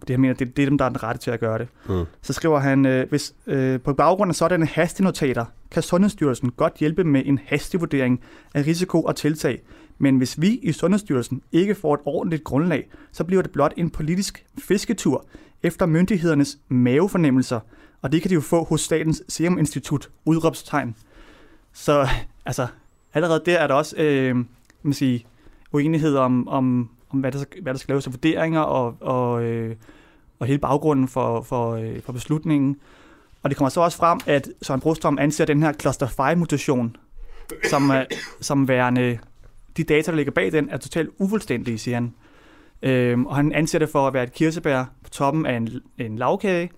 Speaker 11: det jeg mener, det, det er dem, der er den rette til at gøre det. Mm. Så skriver han, øh, hvis øh, på baggrund af sådanne hastenotater, kan Sundhedsstyrelsen godt hjælpe med en hastivurdering af risiko og tiltag, men hvis vi i Sundhedsstyrelsen ikke får et ordentligt grundlag, så bliver det blot en politisk fisketur efter myndighedernes mavefornemmelser, og det kan de jo få hos Statens Serum Institut, udråbstegn. Så altså, allerede der er der også øh, man sige, uenighed om, om, om hvad, der, hvad der skal laves af vurderinger og, og, øh, og hele baggrunden for, for, øh, for beslutningen. Og det kommer så også frem, at Søren Brostrøm anser den her cluster 5-mutation som, øh, som værende de data, der ligger bag den, er totalt ufuldstændige, siger han. Øhm, og han anser det for at være et kirsebær på toppen af en, en lavkage,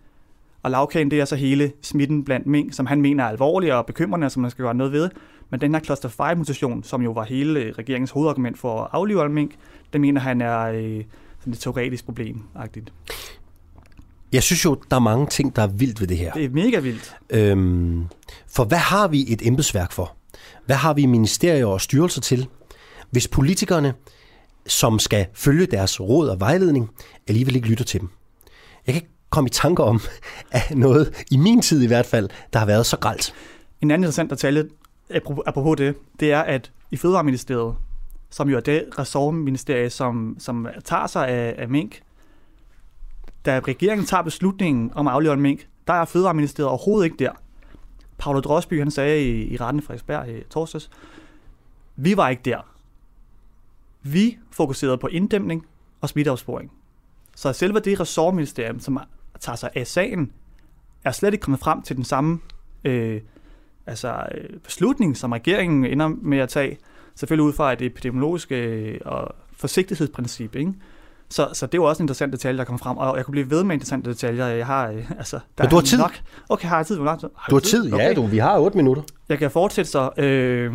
Speaker 11: og lavkagen det er så hele smitten blandt mink, som han mener er alvorlig og bekymrende, som man skal gøre noget ved. Men den her cluster 5-mutation, som jo var hele regeringens hovedargument for at aflive alle mink, det mener han er øh, sådan et teoretisk problem -agtigt.
Speaker 1: Jeg synes jo, der er mange ting, der er vildt ved det her.
Speaker 11: Det er mega vildt.
Speaker 1: Øhm, for hvad har vi et embedsværk for? Hvad har vi ministerier og styrelser til? Hvis politikerne, som skal følge deres råd og vejledning, alligevel ikke lytter til dem. Jeg kan ikke komme i tanker om at noget, i min tid i hvert fald, der har været så gralt.
Speaker 11: En anden interessant detalje, apropos det, det er, at i Fødevareministeriet, som jo er det ressortministerie, som, som tager sig af, af mink, da regeringen tager beslutningen om at aflive en mink, der er Fødevareministeriet overhovedet ikke der. Paolo Drosby, han sagde i, i retten i Frederiksberg i torsdags, vi var ikke der. Vi fokuserede på inddæmning og smitteopsporing. Så selve det ressortministerium, som tager sig af sagen, er slet ikke kommet frem til den samme øh, altså, øh, beslutning, som regeringen ender med at tage. Selvfølgelig ud fra et epidemiologisk øh, og forsigtighedsprincip. Ikke? Så, så det jo også en interessant detalje, der kommer frem, og jeg kunne blive ved med interessante detaljer. Jeg har, øh, altså, der
Speaker 1: Men du har tid.
Speaker 11: Nok. Okay, har jeg tid? Hvor lang tid?
Speaker 1: Du har tid, ja, du. Vi har 8 minutter.
Speaker 11: Jeg kan fortsætte så. Øh,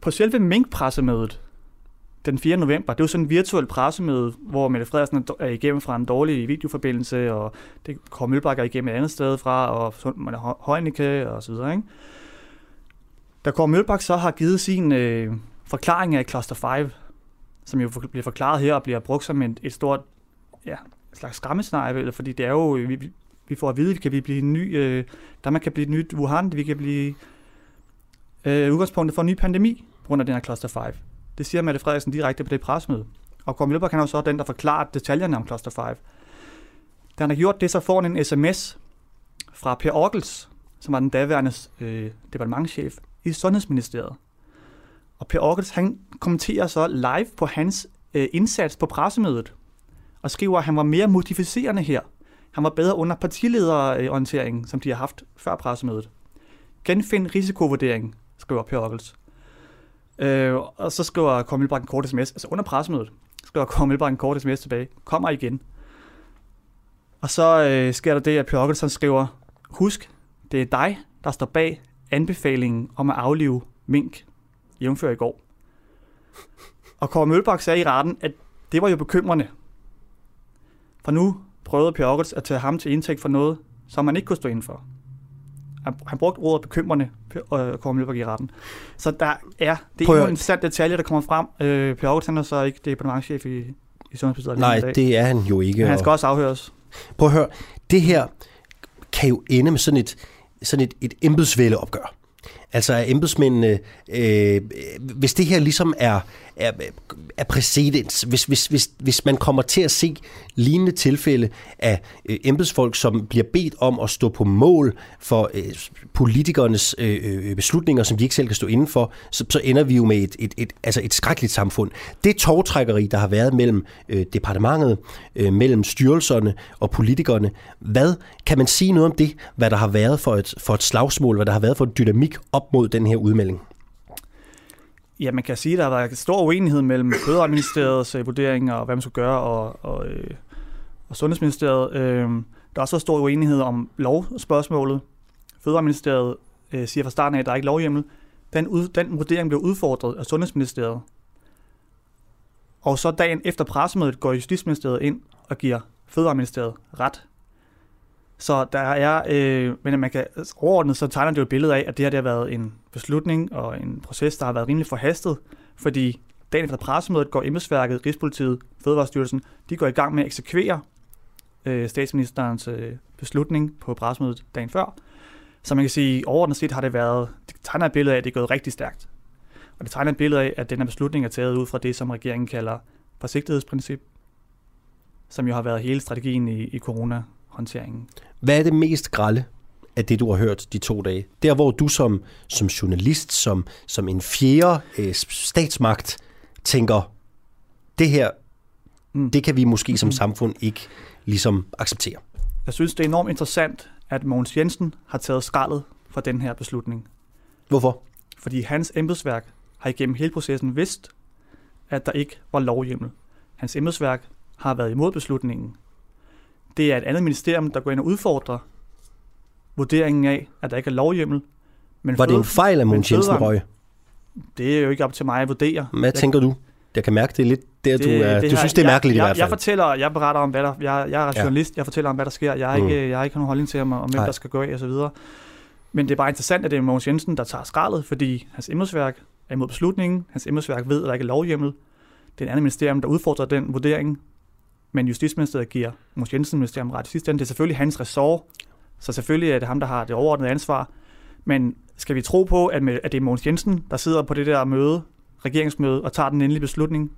Speaker 11: på selve Mink-pressemødet den 4. november, det var sådan en virtuel pressemøde, hvor Mette Frederiksen er igennem fra en dårlig videoforbindelse, og det kom Mølbakker igennem et andet sted fra, og man er Heunicke og så videre. Ikke? Da Kåre Mølbak så har givet sin øh, forklaring af Cluster 5, som jo bliver forklaret her og bliver brugt som et, et stort ja, et slags skræmmescenarie, fordi det er jo, vi, vi får at vide, at vi kan blive en ny, øh, der man kan blive et nyt Wuhan, vi kan blive øh, udgangspunktet for en ny pandemi på grund af den her Cluster 5. Det siger Mette Frederiksen direkte på det presmøde. Og Kåre Mølberg kan jo så den, der forklarer detaljerne om Cluster 5. Da han har gjort det, så får han en sms fra Per Orkels, som var den daværende øh, departementchef i Sundhedsministeriet. Og Per Orkels, han kommenterer så live på hans øh, indsats på pressemødet, og skriver, at han var mere modificerende her. Han var bedre under partilederorienteringen, som de har haft før pressemødet. Genfind risikovurdering, skriver Per Orkels. Øh, og så skriver Kåre Mølbak en kort sms, altså under pressemødet, skriver Kåre Mølbak en kort sms tilbage, kommer igen. Og så øh, sker der det, at Per skriver, husk, det er dig, der står bag anbefalingen om at aflive mink, jævnfør i går. Og Kåre Mølbak sagde i retten, at det var jo bekymrende. For nu prøvede Per at tage ham til indtægt for noget, som man ikke kunne stå indenfor. for. Han, brugte ordet bekymrende, øh, Kåre Mølbak i retten. Så der er, det er en interessant detalje, der kommer frem. Øh, per August han er så ikke departementchef i, i Sundhedsministeriet.
Speaker 1: Nej, det er han jo ikke.
Speaker 11: Men han skal også afhøres.
Speaker 1: Prøv at høre, det her kan jo ende med sådan et, sådan et, et embedsvælde opgør. Altså at embedsmændene, øh, hvis det her ligesom er, er, er præcedens, hvis, hvis, hvis, hvis man kommer til at se lignende tilfælde af øh, embedsfolk, som bliver bedt om at stå på mål for øh, politikernes øh, øh beslutninger, som de ikke selv kan stå inden for, så, så ender vi jo med et, et, et, altså et skrækkeligt samfund. Det togtrækkeri, der har været mellem øh, departementet, øh, mellem styrelserne og politikerne, hvad kan man sige noget om det, hvad der har været for et, for et slagsmål, hvad der har været for en dynamik op mod den her udmelding?
Speaker 11: Ja, man kan sige, at der har været stor uenighed mellem Fødevareministeriets øh, vurdering og hvad man skulle gøre, og, og, øh, og Sundhedsministeriet. Øh, der er også stor uenighed om lovspørgsmålet. Fødevareministeriet øh, siger fra starten af, at der er ikke lovhjemmel. Den, ud, den vurdering blev udfordret af Sundhedsministeriet. Og så dagen efter pressemødet går Justitsministeriet ind og giver Fødevareministeriet ret. Så der er, øh, men man kan overordnet, så tegner det jo et billede af, at det her det har været en beslutning og en proces, der har været rimelig forhastet, fordi dagen efter pressemødet går embedsværket, Rigspolitiet, Fødevarestyrelsen, de går i gang med at eksekvere øh, statsministerens øh, beslutning på pressemødet dagen før. Så man kan sige, overordnet set har det været, det tegner et billede af, at det er gået rigtig stærkt. Og det tegner et billede af, at den her beslutning er taget ud fra det, som regeringen kalder forsigtighedsprincip, som jo har været hele strategien i, i corona corona-håndteringen.
Speaker 1: Hvad er det mest grælde af det, du har hørt de to dage? Der, hvor du som, som journalist, som, som en fjerde øh, statsmagt, tænker, det her, mm. det kan vi måske som mm. samfund ikke ligesom acceptere.
Speaker 11: Jeg synes, det er enormt interessant, at Mogens Jensen har taget skraldet fra den her beslutning.
Speaker 1: Hvorfor?
Speaker 11: Fordi hans embedsværk har igennem hele processen vidst, at der ikke var lovhjemmel. Hans embedsværk har været imod beslutningen. Det er et andet ministerium, der går ind og udfordrer vurderingen af, at der ikke er lovhjemmel.
Speaker 1: Men var det en fejl af Mogens Jensen Røg?
Speaker 11: Det er jo ikke op til mig at vurdere.
Speaker 1: Hvad jeg, tænker du? Jeg kan mærke, det er lidt der, det, du er. Det du her, synes, det er mærkeligt
Speaker 11: jeg,
Speaker 1: i hvert fald.
Speaker 11: Jeg fortæller, jeg beretter om, hvad der, jeg, jeg er journalist, ja. jeg fortæller om, hvad der sker. Jeg har ikke, mm. jeg har ikke nogen holdning til, om, om hvem der skal gå af og så videre. Men det er bare interessant, at det er Mogens Jensen, der tager skraldet, fordi hans embedsværk er imod beslutningen. Hans embedsværk ved, at der ikke er lovhjemmel. Det er et andet ministerium, der udfordrer den vurdering. Men Justitsministeriet giver Mogens Jensen ministerium ret i sidste ende. Det er selvfølgelig hans ressort, så selvfølgelig er det ham, der har det overordnede ansvar. Men skal vi tro på, at, med, at det er Mogens Jensen, der sidder på det der møde, regeringsmøde, og tager den endelige beslutning?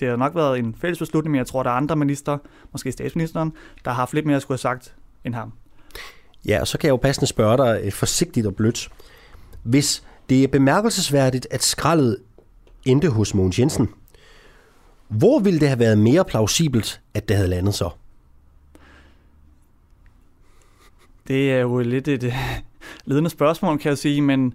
Speaker 11: Det har nok været en fælles beslutning, men jeg tror, der er andre minister, måske statsministeren, der har haft lidt mere at skulle have sagt end ham.
Speaker 1: Ja, og så kan jeg jo passende spørge dig øh, forsigtigt og blødt. Hvis det er bemærkelsesværdigt, at skraldet endte hos Mogens Jensen, hvor ville det have været mere plausibelt, at det havde landet så?
Speaker 11: Det er jo lidt et ledende spørgsmål, kan jeg sige, men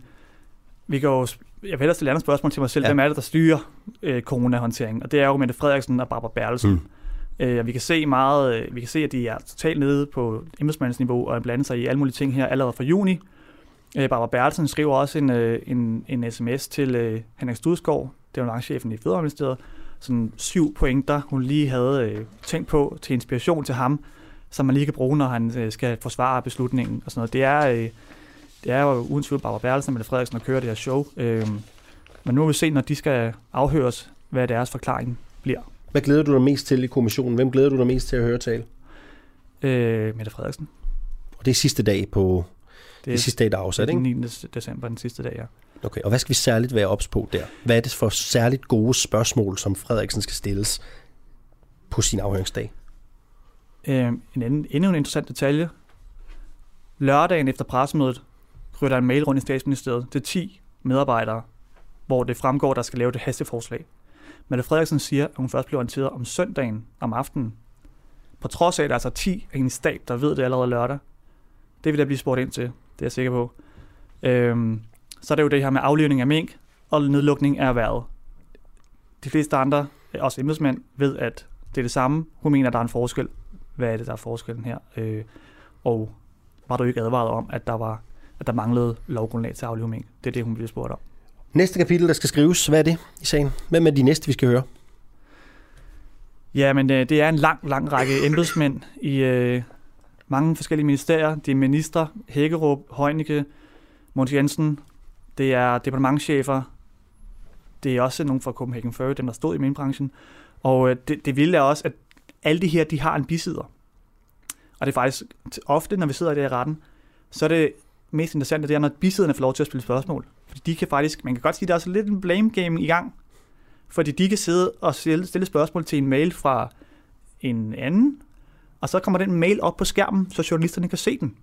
Speaker 11: vi kan jo jeg vil hellere stille et andet spørgsmål til mig selv. Ja. Hvem er det, der styrer øh, coronahåndteringen? Og det er jo Mette Frederiksen og Barbara Bertelsen. Mm. Øh, vi kan se meget, øh, vi kan se, at de er totalt nede på embedsmandsniveau og blander sig i alle mulige ting her allerede fra juni. Øh, Barbara Bertelsen skriver også en, øh, en, en sms til øh, Henrik Studskov, chefen i Fødevareministeriet, sådan syv pointer, hun lige havde øh, tænkt på til inspiration til ham, som man lige kan bruge, når han øh, skal forsvare beslutningen og sådan noget. Det er, øh, det er jo uden tvivl Barbara Bertelsen og Mette Frederiksen, der kører det her show. Øh, men nu vil vi se, når de skal afhøres, hvad deres forklaring bliver.
Speaker 1: Hvad glæder du dig mest til i kommissionen? Hvem glæder du dig mest til at høre tale?
Speaker 11: Øh, Mette Frederiksen.
Speaker 1: Og det er sidste dag på det er, sidste dag, der er afsat, ikke?
Speaker 11: Den 9. december, den sidste dag, ja.
Speaker 1: Okay, og hvad skal vi særligt være ops på der? Hvad er det for særligt gode spørgsmål, som Frederiksen skal stilles på sin afhøringsdag?
Speaker 11: Øh, en anden, endnu en interessant detalje. Lørdagen efter pressemødet ryger der en mail rundt i statsministeriet til 10 medarbejdere, hvor det fremgår, der skal lave det hasteforslag. Mette Frederiksen siger, at hun først bliver orienteret om søndagen om aftenen. På trods af, at der altså er altså 10 af hendes stab, der ved det allerede lørdag. Det vil der blive spurgt ind til, det er jeg sikker på. Øhm, så er det jo det her med aflivning af mink og nedlukning af erhvervet. De fleste andre, også embedsmænd, ved, at det er det samme. Hun mener, at der er en forskel. Hvad er det, der er forskellen her? Øh, og var du ikke advaret om, at der var at der manglede lovgrundlag til aflive mink? Det er det, hun bliver spurgt om.
Speaker 1: Næste kapitel, der skal skrives, hvad er det i sagen? Hvem er de næste, vi skal høre?
Speaker 11: Ja, men øh, det er en lang, lang række embedsmænd i øh, mange forskellige ministerier. Det er minister, Hækkerup, Højnike, Mogens Jensen. Det er departementchefer. Det er også nogle fra Copenhagen Fur, dem der stod i minkbranchen. Og øh, det, det vilde er også, at alle de her, de har en bisider. Og det er faktisk ofte, når vi sidder der i retten, så er det mest interessante, det er, når bisiderne får lov til at spille spørgsmål. Fordi de kan faktisk, man kan godt sige, at der er også lidt en blame game i gang. Fordi de kan sidde og stille spørgsmål til en mail fra en anden, og så kommer den mail op på skærmen, så journalisterne kan se den.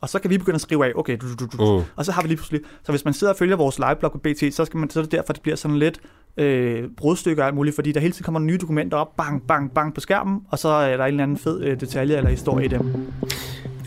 Speaker 11: Og så kan vi begynde at skrive af, okay, du, du, du, uh. og så har vi lige pludselig, så hvis man sidder og følger vores liveblog på BT, så, skal man, så er det derfor, det bliver sådan lidt øh, brudstykker og alt muligt, fordi der hele tiden kommer nye dokumenter op, bang, bang, bang på skærmen, og så er der en eller anden fed øh, detalje eller historie i dem.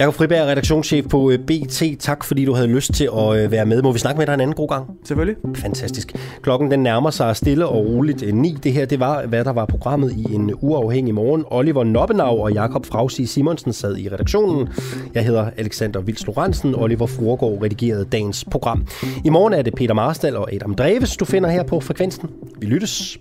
Speaker 1: Jakob Friberg, redaktionschef på øh, BT. Tak fordi du havde lyst til at øh, være med. Må vi snakke med dig en anden god gang?
Speaker 11: Selvfølgelig.
Speaker 1: Fantastisk. Klokken den nærmer sig stille og roligt 9. Det her det var, hvad der var programmet i en uafhængig morgen. Oliver Noppenau og Jakob Frausi Simonsen sad i redaktionen. Jeg hedder Alexander Vils Lorentzen. Oliver Fruergaard redigerede dagens program. I morgen er det Peter Marstal og Adam Dreves, du finder her på Frekvensen. Vi lyttes.